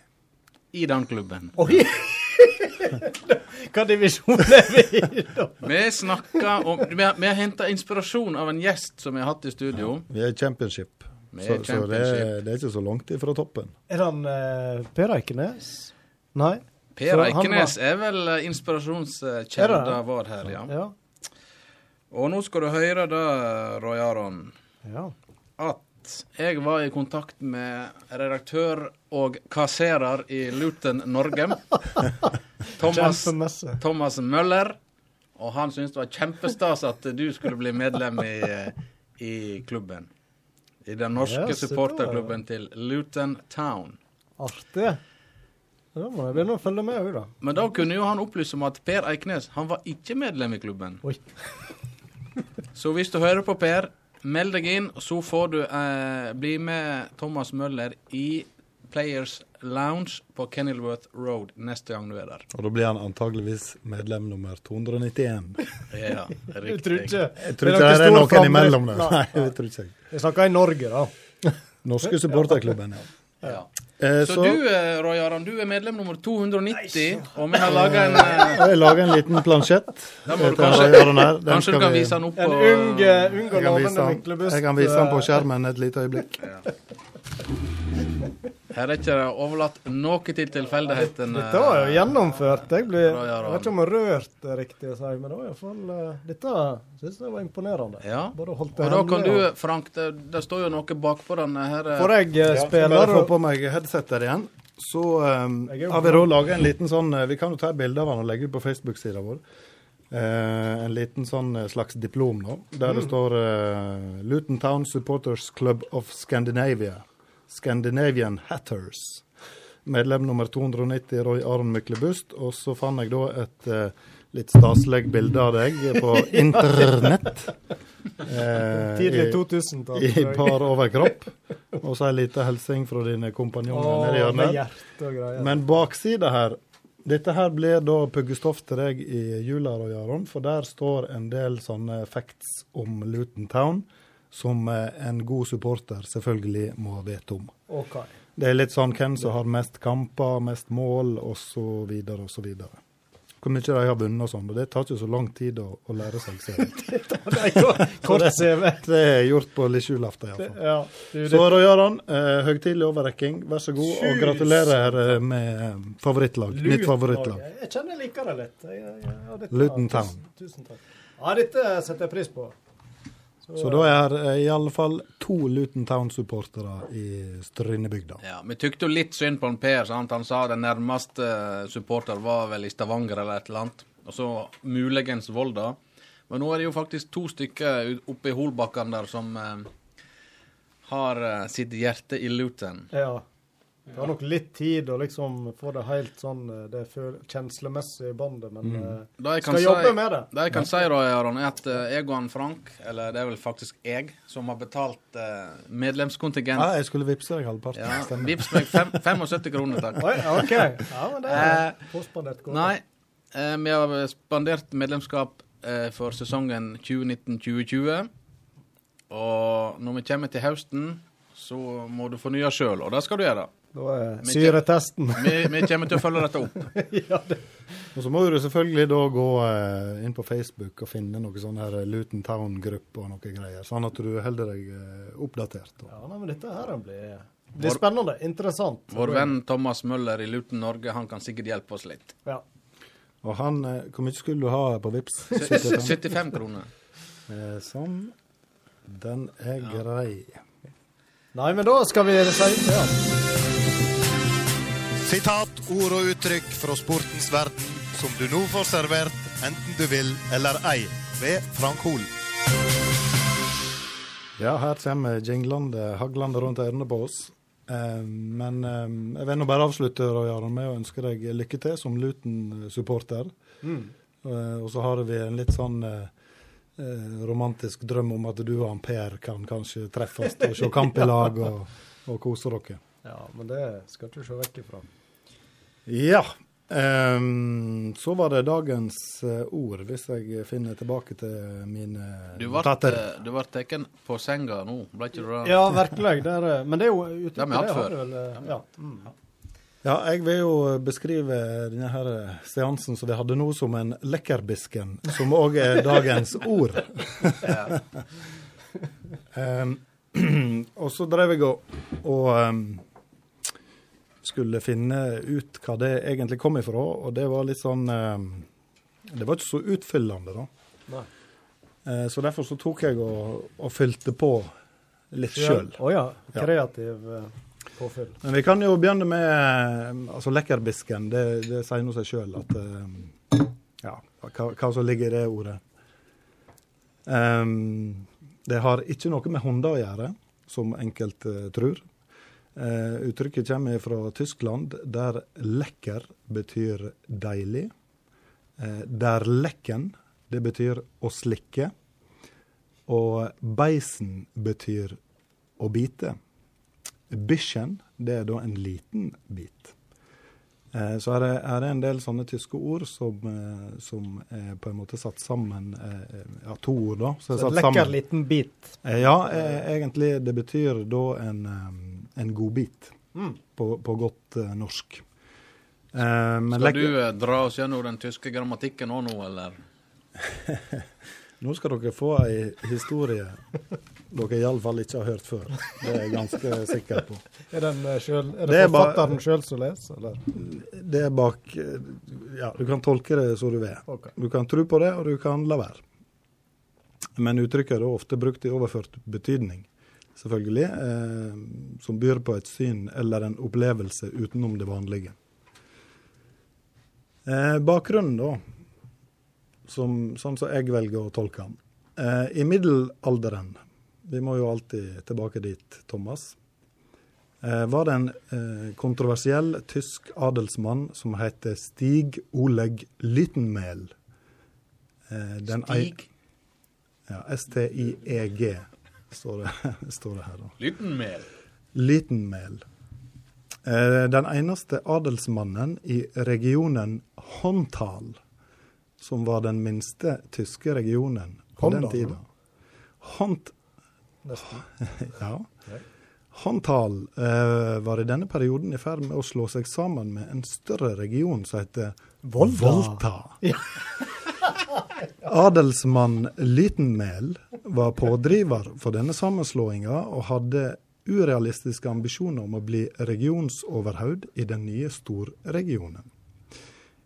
I den klubben. Oi! (laughs) Hva divisjon er vi i, da? Vi snakker om Vi har, vi har henta inspirasjon av en gjest som vi har hatt i studio. Vi er championship. Vi Så, er så det, er, det er ikke så langt ifra toppen. Er han uh, Per Eikenes? Nei? Per Eikenes var- er vel eh, Er inspirasjonskjelda vår her, ja. Ja. Og nå skal du høre det, Roy Aron, ja. at jeg var i kontakt med redaktør og kasserer i Luton Norge. (laughs) Thomas, Thomas Møller. Og han syntes det var kjempestas at du skulle bli medlem i, eh, i klubben. I den norske Ja, supporterklubben til Luton Town. Artig. Da må jeg begynne å følge med òg, da. Men da kunne jo han opplyse om at Per Eiknes han var ikke medlem i klubben. Oi. Så hvis du hører på Per, meld deg inn, så får du eh, bli med Thomas Møller i Players Lounge på Kenilworth Road neste gang du er der. Og da blir han antageligvis medlem nummer 291. Ja, Jeg (laughs) riktig. tror ikke Jeg tror ikke det er noen imellom der. Nei, jeg tror ikke jeg. Jeg snakker i Norge, da. Norske supporterklubben, ja. Ja. Eh, Så, så du, eh, Roy Aron, du er medlem nummer 290, og vi har laga en eh, jeg lager en liten plansjett. Da må du til kanskje- kanskje du kan vi- vise den opp En på ung, ung og Jeg kan vise lovende Myklebust. Jeg kan vise den på eh, skjermen et lite øyeblikk. Her er ikke det overlatt noe til tilfeldighetene. Dette var jo gjennomført. Jeg, blir, jeg vet ikke om jeg rørt er riktig å si, men det var iallfall uh, Dette syns jeg var imponerende. Ja. Bare holdt Og det da kan du, Frank, det, det står jo noe bakpå denne her. eh, Får jeg Ja, spille bare få på meg headsetet igjen. Så um, har vi da laga en liten sånn eh, Vi kan jo ta et bilde av han og legge ut på Facebook-sida vår. Uh, en liten sånn eh, slags diplom nå, der det Mm. står uh, Luton Town Supporters Club of Scandinavia. Scandinavian Hatters. Medlem nummer 290, Roy Aron Myklebust. Og så fant jeg da et uh, litt staselig bilde av deg på (laughs) internett. (laughs) Eh, Tidlig 2000-tall, I et par overkropp. Og så ei lita hilsen fra dine kompanjonger Å, nedi med hjørnet. Men baksida her Dette her blir da puggestoff til deg i jula, Roy Aron, for der står en del sånne facts om Luton Town som eh, en god supporter selvfølgelig må vite om. Okay. Det er litt sånn hvem som har mest kamper, mest mål, osv., osv. Hvor mye de har vunnet og sånn. Og det tar ikke så lang tid å, å lære seg. Kort (laughs) CV. (laughs) Det er gjort på litt julaften, iallfall. Ja, det Så det, Roy Aron, eh, høytidelig overrekking. Vær så god, og gratulerer eh, med favorittlag. favorittlag. Mitt favorittlag. Jeg kjenner jeg liker det litt. Jeg, jeg, jeg, Luton tusen- Town. Tusen takk. Ja, dette setter jeg pris på. Så da er i alle fall to Luton Town-supportere i Strynebygda. Ja, Vi tykte jo litt synd på en Per. Sant? Han sa den nærmeste supporter var vel i Stavanger eller et eller annet. Og så muligens Volda. Men nå er det jo faktisk to stykker oppe i Holbakken der som eh, har eh, sitt hjerte i Luton. Ja. Det tar nok litt tid å liksom få det helt sånn eh, det kjenslemessige båndet, men Mm. eh, jeg skal si- jobbe med det. Det jeg kan si, da, Aron, er at eh, jeg og han Frank, eller det er vel faktisk jeg, som har betalt medlemskontingent Ja, jeg skulle vippse deg halvparten. Ja. Vips meg 75 kroner, takk. Oi, OK. Ja, men det er postbandert påspandert godt. Nei, vi har spandert medlemskap eh, for sesongen 2019-2020. Og når vi kommer til høsten, så må du fornye sjøl, og det skal du gjøre. Da er syretesten. (laughs) Vi, vi kommer til å følge dette opp. (laughs) ja, det. Og så må du selvfølgelig da gå eh, inn på Facebook og finne noe sånn her Luton Town-gruppe og noe greier, sånn at du holder deg eh, oppdatert. Og. Ja, nei, men dette her blir, blir spennende. Interessant. Vår venn Thomas Møller i Luton Norge, han kan sikkert hjelpe oss litt. Ja. Og han, eh, hvor mye skulle du ha på Vips? 75 kroner. Eh, sånn. Den er grei. Nei, men da skal vi si ja. Sitat, ord og uttrykk fra sportens verden som du nå får servert, enten du vil eller ei, ved Frank Hol. Ja, her kommer jinglende, haglende rundt ørene på oss. Eh, men eh, jeg vil nå bare avslutte Roy med å ønske deg lykke til som Luton-supporter. Mm. Eh, og så har vi en litt sånn romantisk drøm om at du og Per kan kanskje treffes og se kamp i (laughs) lag og, og kose dere. ja, men det skal du ikke se vekk ifra. Ja. Um, så var det dagens eh, ord, hvis jeg finner tilbake til mine Du ble, notater. eh, du ble tatt på senga nå, ble ikke du det? Ja, virkelig. Det er, eh, men det er jo ute Det har hatt har vel, eh, Ja. Mm. Ja, jeg vil jo beskrive denne her seansen som vi hadde nå, som en lekkerbisken, som òg er dagens (laughs) ord. um, (clears throat) og så drev jeg og, og em, skulle finne ut hva det egentlig kom ifra, og det var litt sånn Det var ikke så utfyllende, da. Nei. Eh, så derfor så tok jeg og, og fylte på litt sjøl. Å ja. Ja. Kreativ eh, påfyll. Men vi kan jo begynne med eh, altså lekkerbisken. Det, det sier nå seg sjøl at eh, Ja, hva, hva som ligger i det ordet. Um, det har ikke noe med hunder å gjøre, som enkelte tror. Eh, uttrykket kommer fra Tyskland, der lekker betyr deilig. Uh, der lekken, det betyr å slikke. Og beisen betyr å bite. 'Bischen' det er da en liten bit. Uh, så er det, er det en del sånne tyske ord som, som er på en måte satt sammen Ja, to ord, da. er Så lekker sammen. liten bit. Ja, egentlig. Det betyr da en, en godbit, Mm. på, på godt uh, norsk. Uh, men Skal lekker- du uh, dra oss gjennom den tyske grammatikken òg nå, eller? (laughs) Nå skal dere få ei historie dere iallfall ikke har hørt før. Det er jeg ganske sikker på. (laughs) Er, den, selv, er det, Det er forfatteren sjøl som leser, eller? Det er bak Ja, du kan tolke det som du vil. Okay. Du kan tro på det, og du kan la være. Men uttrykket er ofte brukt i overført betydning, selvfølgelig, eh, som byr på et syn eller en opplevelse utenom det vanlige. Eh, bakgrunnen, da, som, sånn som jeg velger å tolke den. Eh, I middelalderen, vi må jo alltid tilbake dit, Thomas, eh, var det en eh, kontroversiell tysk adelsmann som heter Stig Oleg Lyttenmel. Eh, Stig? Ja, S-T-I-E-G står det, (laughs) står det her. da. Liten mel. Lytenmel. Eh, Den eneste adelsmannen i regionen Hontal, som var den minste tyske regionen på Håndal, den tida. Nesten. (laughs) ja. Hontal eh, var i denne perioden i ferd med å slå seg sammen med en større region som heter Volta. Volta. (laughs) Adelsmann Lytenmæl var pådriver for denne sammenslåinga og hadde urealistiske ambisjoner om å bli regionsoverhode i den nye storregionen.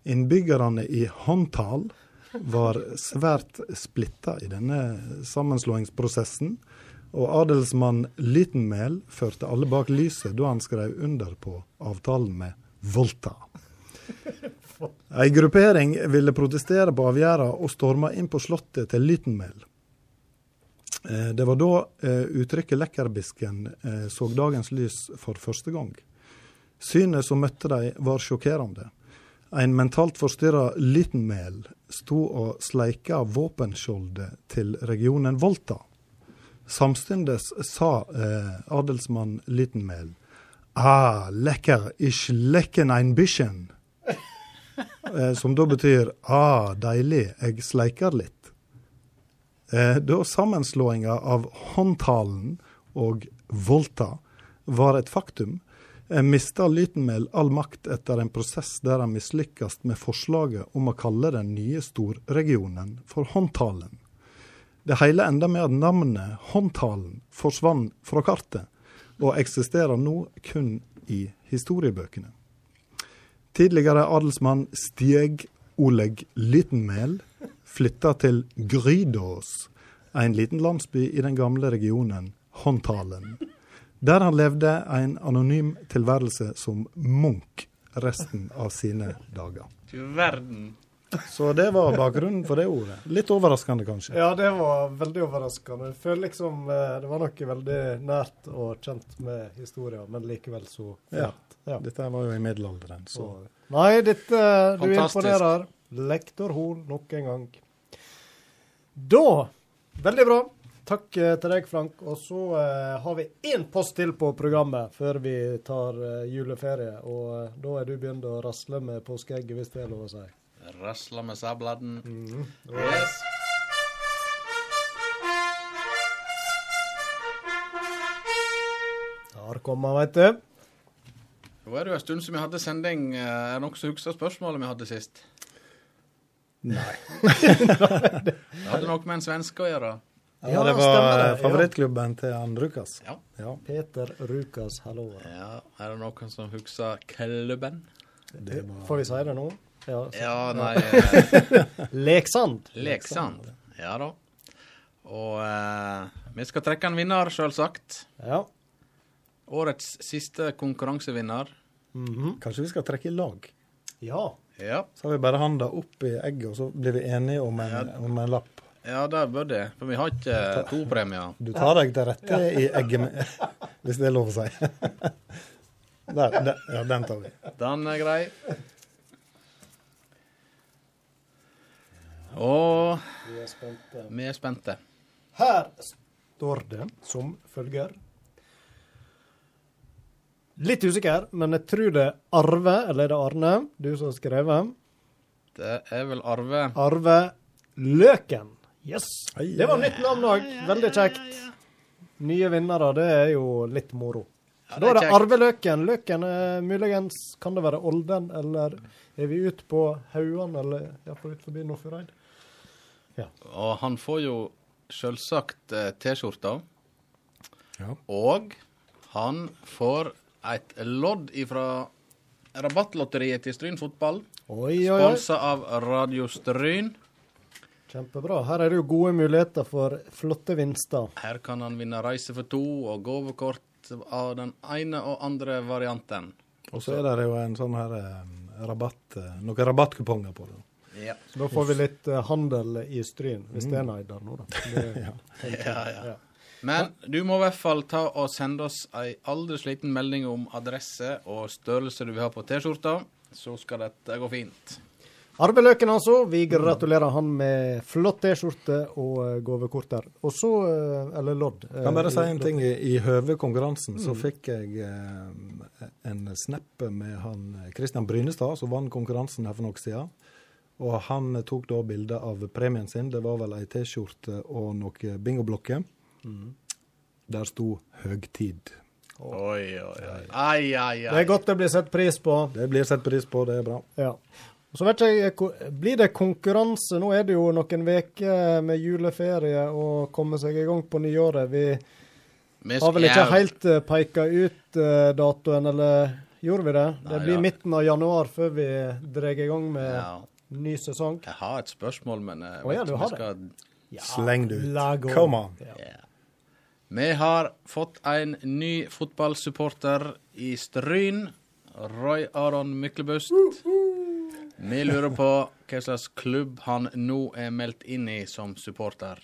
Innbyggerne i Håndtal var svært splitta i denne sammenslåingsprosessen, og adelsmann Lytenmæl førte alle bak lyset da han skrev under på avtalen med Volta. Ei gruppering ville protestere på avgjerda og storma inn på slottet til Lytenmæl. Eh, Det var da eh, uttrykket 'lekkerbisken' eh, så dagens lys for første gang. Synet som møtte dem, var sjokkerende. En mentalt forstyrra Lytenmæl sto og sleika våpenskjoldet til regionen Volta. Samtidig sa eh, adelsmann Lytenmæl Ah, lekker, ich lecken ein bisschen. (laughs) Eh, som da betyr ah, deilig, jeg sleiker litt. Eh, da sammenslåinga av Håndtalen og Volta var et faktum, mista Lytenmæl all makt etter en prosess der han mislykkes med forslaget om å kalle den nye storregionen for Håndtalen. Det hele enda med at navnet Håndtalen forsvant fra kartet, og eksisterer nå kun i historiebøkene. Tidligere adelsmann Stieg Oleg Lytenmæl flytta til Grydås, en liten landsby i den gamle regionen Håndtalen, der han levde en anonym tilværelse som munk resten av sine dager. Du verden. Så det var bakgrunnen for det ordet. Litt overraskende, kanskje. Ja, det var veldig overraskende. Jeg føler liksom eh, det var noe veldig nært og kjent med historien, men likevel så fjernt. Ja. Dette var jo i middelalderen, så Nei, dette Du Fantastisk. imponerer. Lektor Hoel nok en gang. Da Veldig bra. Takk eh, til deg, Frank. Og så eh, har vi én post til på programmet før vi tar eh, juleferie. Og eh, da er du begynt å rasle med påskeegget, hvis det er lov å si. Rasle med sabladen. Mhm. Yes. Der kom han, veit du. Nå er det jo en stund siden vi hadde sending. Eh, Er det noen som husker spørsmålet vi hadde sist? Nei. det hadde noe med en svenske å gjøre. Ja, det var det. favorittklubben til han Rukas. Ja. Peter Rukas, hallo. Ja, Er det noen som husker klubben? Får vi si det nå? Ja, Ja, nei eh, (laughs) Leksand. Leksand. Ja da. Og eh, vi skal trekke en vinner, sjølsagt. Ja. Årets siste konkurransevinner. Kanskje vi skal trekke i lag? Ja. Ja. Så har vi bare handa opp i egget, og så blir vi enige om en, om en lapp. Ja, det bør det. For vi har ikke to premier. Du tar deg til rette i egget, med, (laughs) hvis det er lov å si. (laughs) Der, der, ja, den tar vi. Den er grei. Og Vi er spente. vi er spente. Her står det som følger. Litt usikker, men jeg tror det er Arve, eller er det Arne, du som har skrevet? Det er vel Arve. Arve Løken. Yes! Det var nytt navn òg. Veldig kjekt. Nye vinnere, det er jo litt moro. Ja, da er det kjekt. Arve Løken. Løken er muligens Kan det være Olden, eller er vi ute på Hauan, eller iallfall ut forbi Nordfjordeid? Og han får jo selvsagt eh, T-skjorta. Ja. Og han får et lodd ifra Rabattlotteriet til Stryn fotball. Sponsa av Radio Stryn. Kjempebra. Her er det jo gode muligheter for flotte vinster. Her kan han vinne reise for to og gavekort av den ene og andre varianten. Og så er det jo en sånn her eh, rabatt, eh, noen rabattkuponger på det. Ja. Så da får vi litt eh, handel i Stryn, hvis det er Neidar nå, da. (laughs) Det, Ja. ja, Ja, ja. Men du må i hvert fall ta og sende oss ei aldri sliten melding om adresse og størrelse du vil ha på T-skjorta, så skal dette gå fint. Arve Løken, altså. Vi gratulerer han med flott T-skjorte og eh, gavekort der. Og så eh, Eller lodd. eh, Kan bare si en ting. I, høve konkurransen så Mm. fikk jeg en snap med han Christian Brynestad, som vant konkurransen her for noen siden. Og han tok da bilde av premien sin. Det var vel ei T-skjorte og noen bingoblokker. Mm. Der sto 'høgtid'. Oi, oi, oi. Ai, ai, ai. Det er godt det blir sett pris på. Det blir sett pris på, det er bra. Ja. Og så vet jeg, Blir det konkurranse? Nå er det jo noen uker med juleferie og komme seg i gang på nyåret. Vi har vel ikke helt uh, peka ut eh, datoen, eller gjorde vi det? Det blir midten av januar før vi drar i gang med ny sesong. Jeg har et spørsmål, men jeg vet du ikke om jeg skal Sleng det ut. Come on. Ja. Vi har fått en ny fotballsupporter i Stryn. Roy Aron Myklebust. Vi lurer på hva slags klubb han nå er meldt inn i som supporter.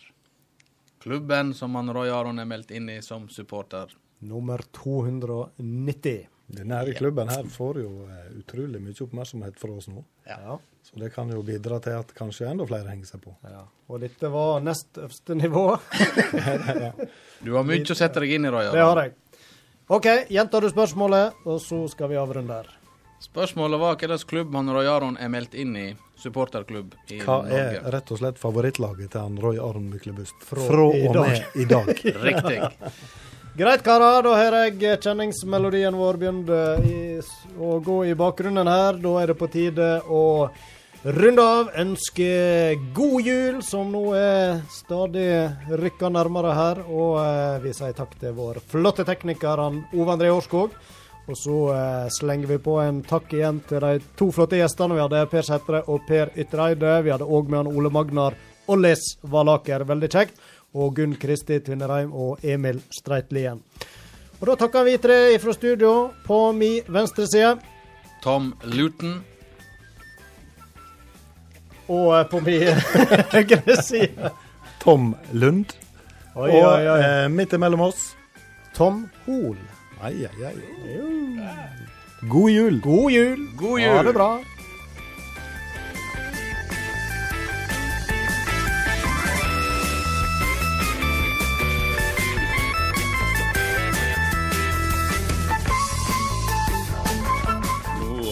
Klubben som han Roy Aron er meldt inn i som supporter. Nummer 290. Denne her klubben her får jo eh, utrolig mye oppmerksomhet fra oss nå. Ja. Så det kan jo bidra til at kanskje enda flere henger seg på. Ja. Og dette var nest øverste nivå. (laughs) Du har mye å sette deg inn i, Roy Aron. Det har jeg. OK, gjentar du spørsmålet, og så skal vi avrunde her. Spørsmålet var hvilken klubb han Roy Aron er meldt inn i. Supporterklubb i Hva er rett og slett favorittlaget til han Roy Aron Myklebust? Fra Fra og med i dag. (laughs) Riktig. (laughs) Greit, karer. Da har jeg kjenningsmelodien vår begynt å gå i bakgrunnen her. Da er det på tide å runde av. Ønske god jul, som nå er stadig rykka nærmere her. Og eh, vi sier takk til vår flotte tekniker Ove André Årskog. Og så eh, slenger vi på en takk igjen til de to flotte gjestene vi hadde, Per Sætre og Per Ytreide. Vi hadde òg med han Ole Magnar Ollis Valaker, veldig kjekt. Og Gunn Kristi Tvinnereim og Emil Streitlien. Og da takker vi tre fra studio på mi venstre side. Tom Luton. Og eh, på mi (laughs) høyre side. Tom Lund. Oi, og oi, Og Eh, midt imellom oss Tom Hol. Ai, ai, ai. God jul. God jul. God Ha det bra.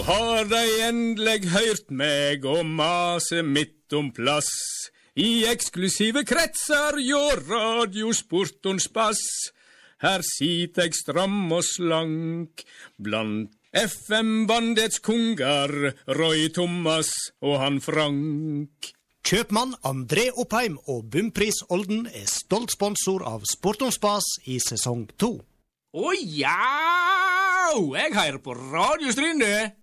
Har de endelig hørt meg og mase midt om plass. I eksklusive kretser hjå radiosportons bass. Her sit eg stram og slank blant FM-bandets konger, Roy Thomas og han Frank. Kjøpmann André Oppheim og Bumpris Olden er stolt sponsor av Sportons Spas i sesong to. Å ja! Jeg hører på Radio Stryne.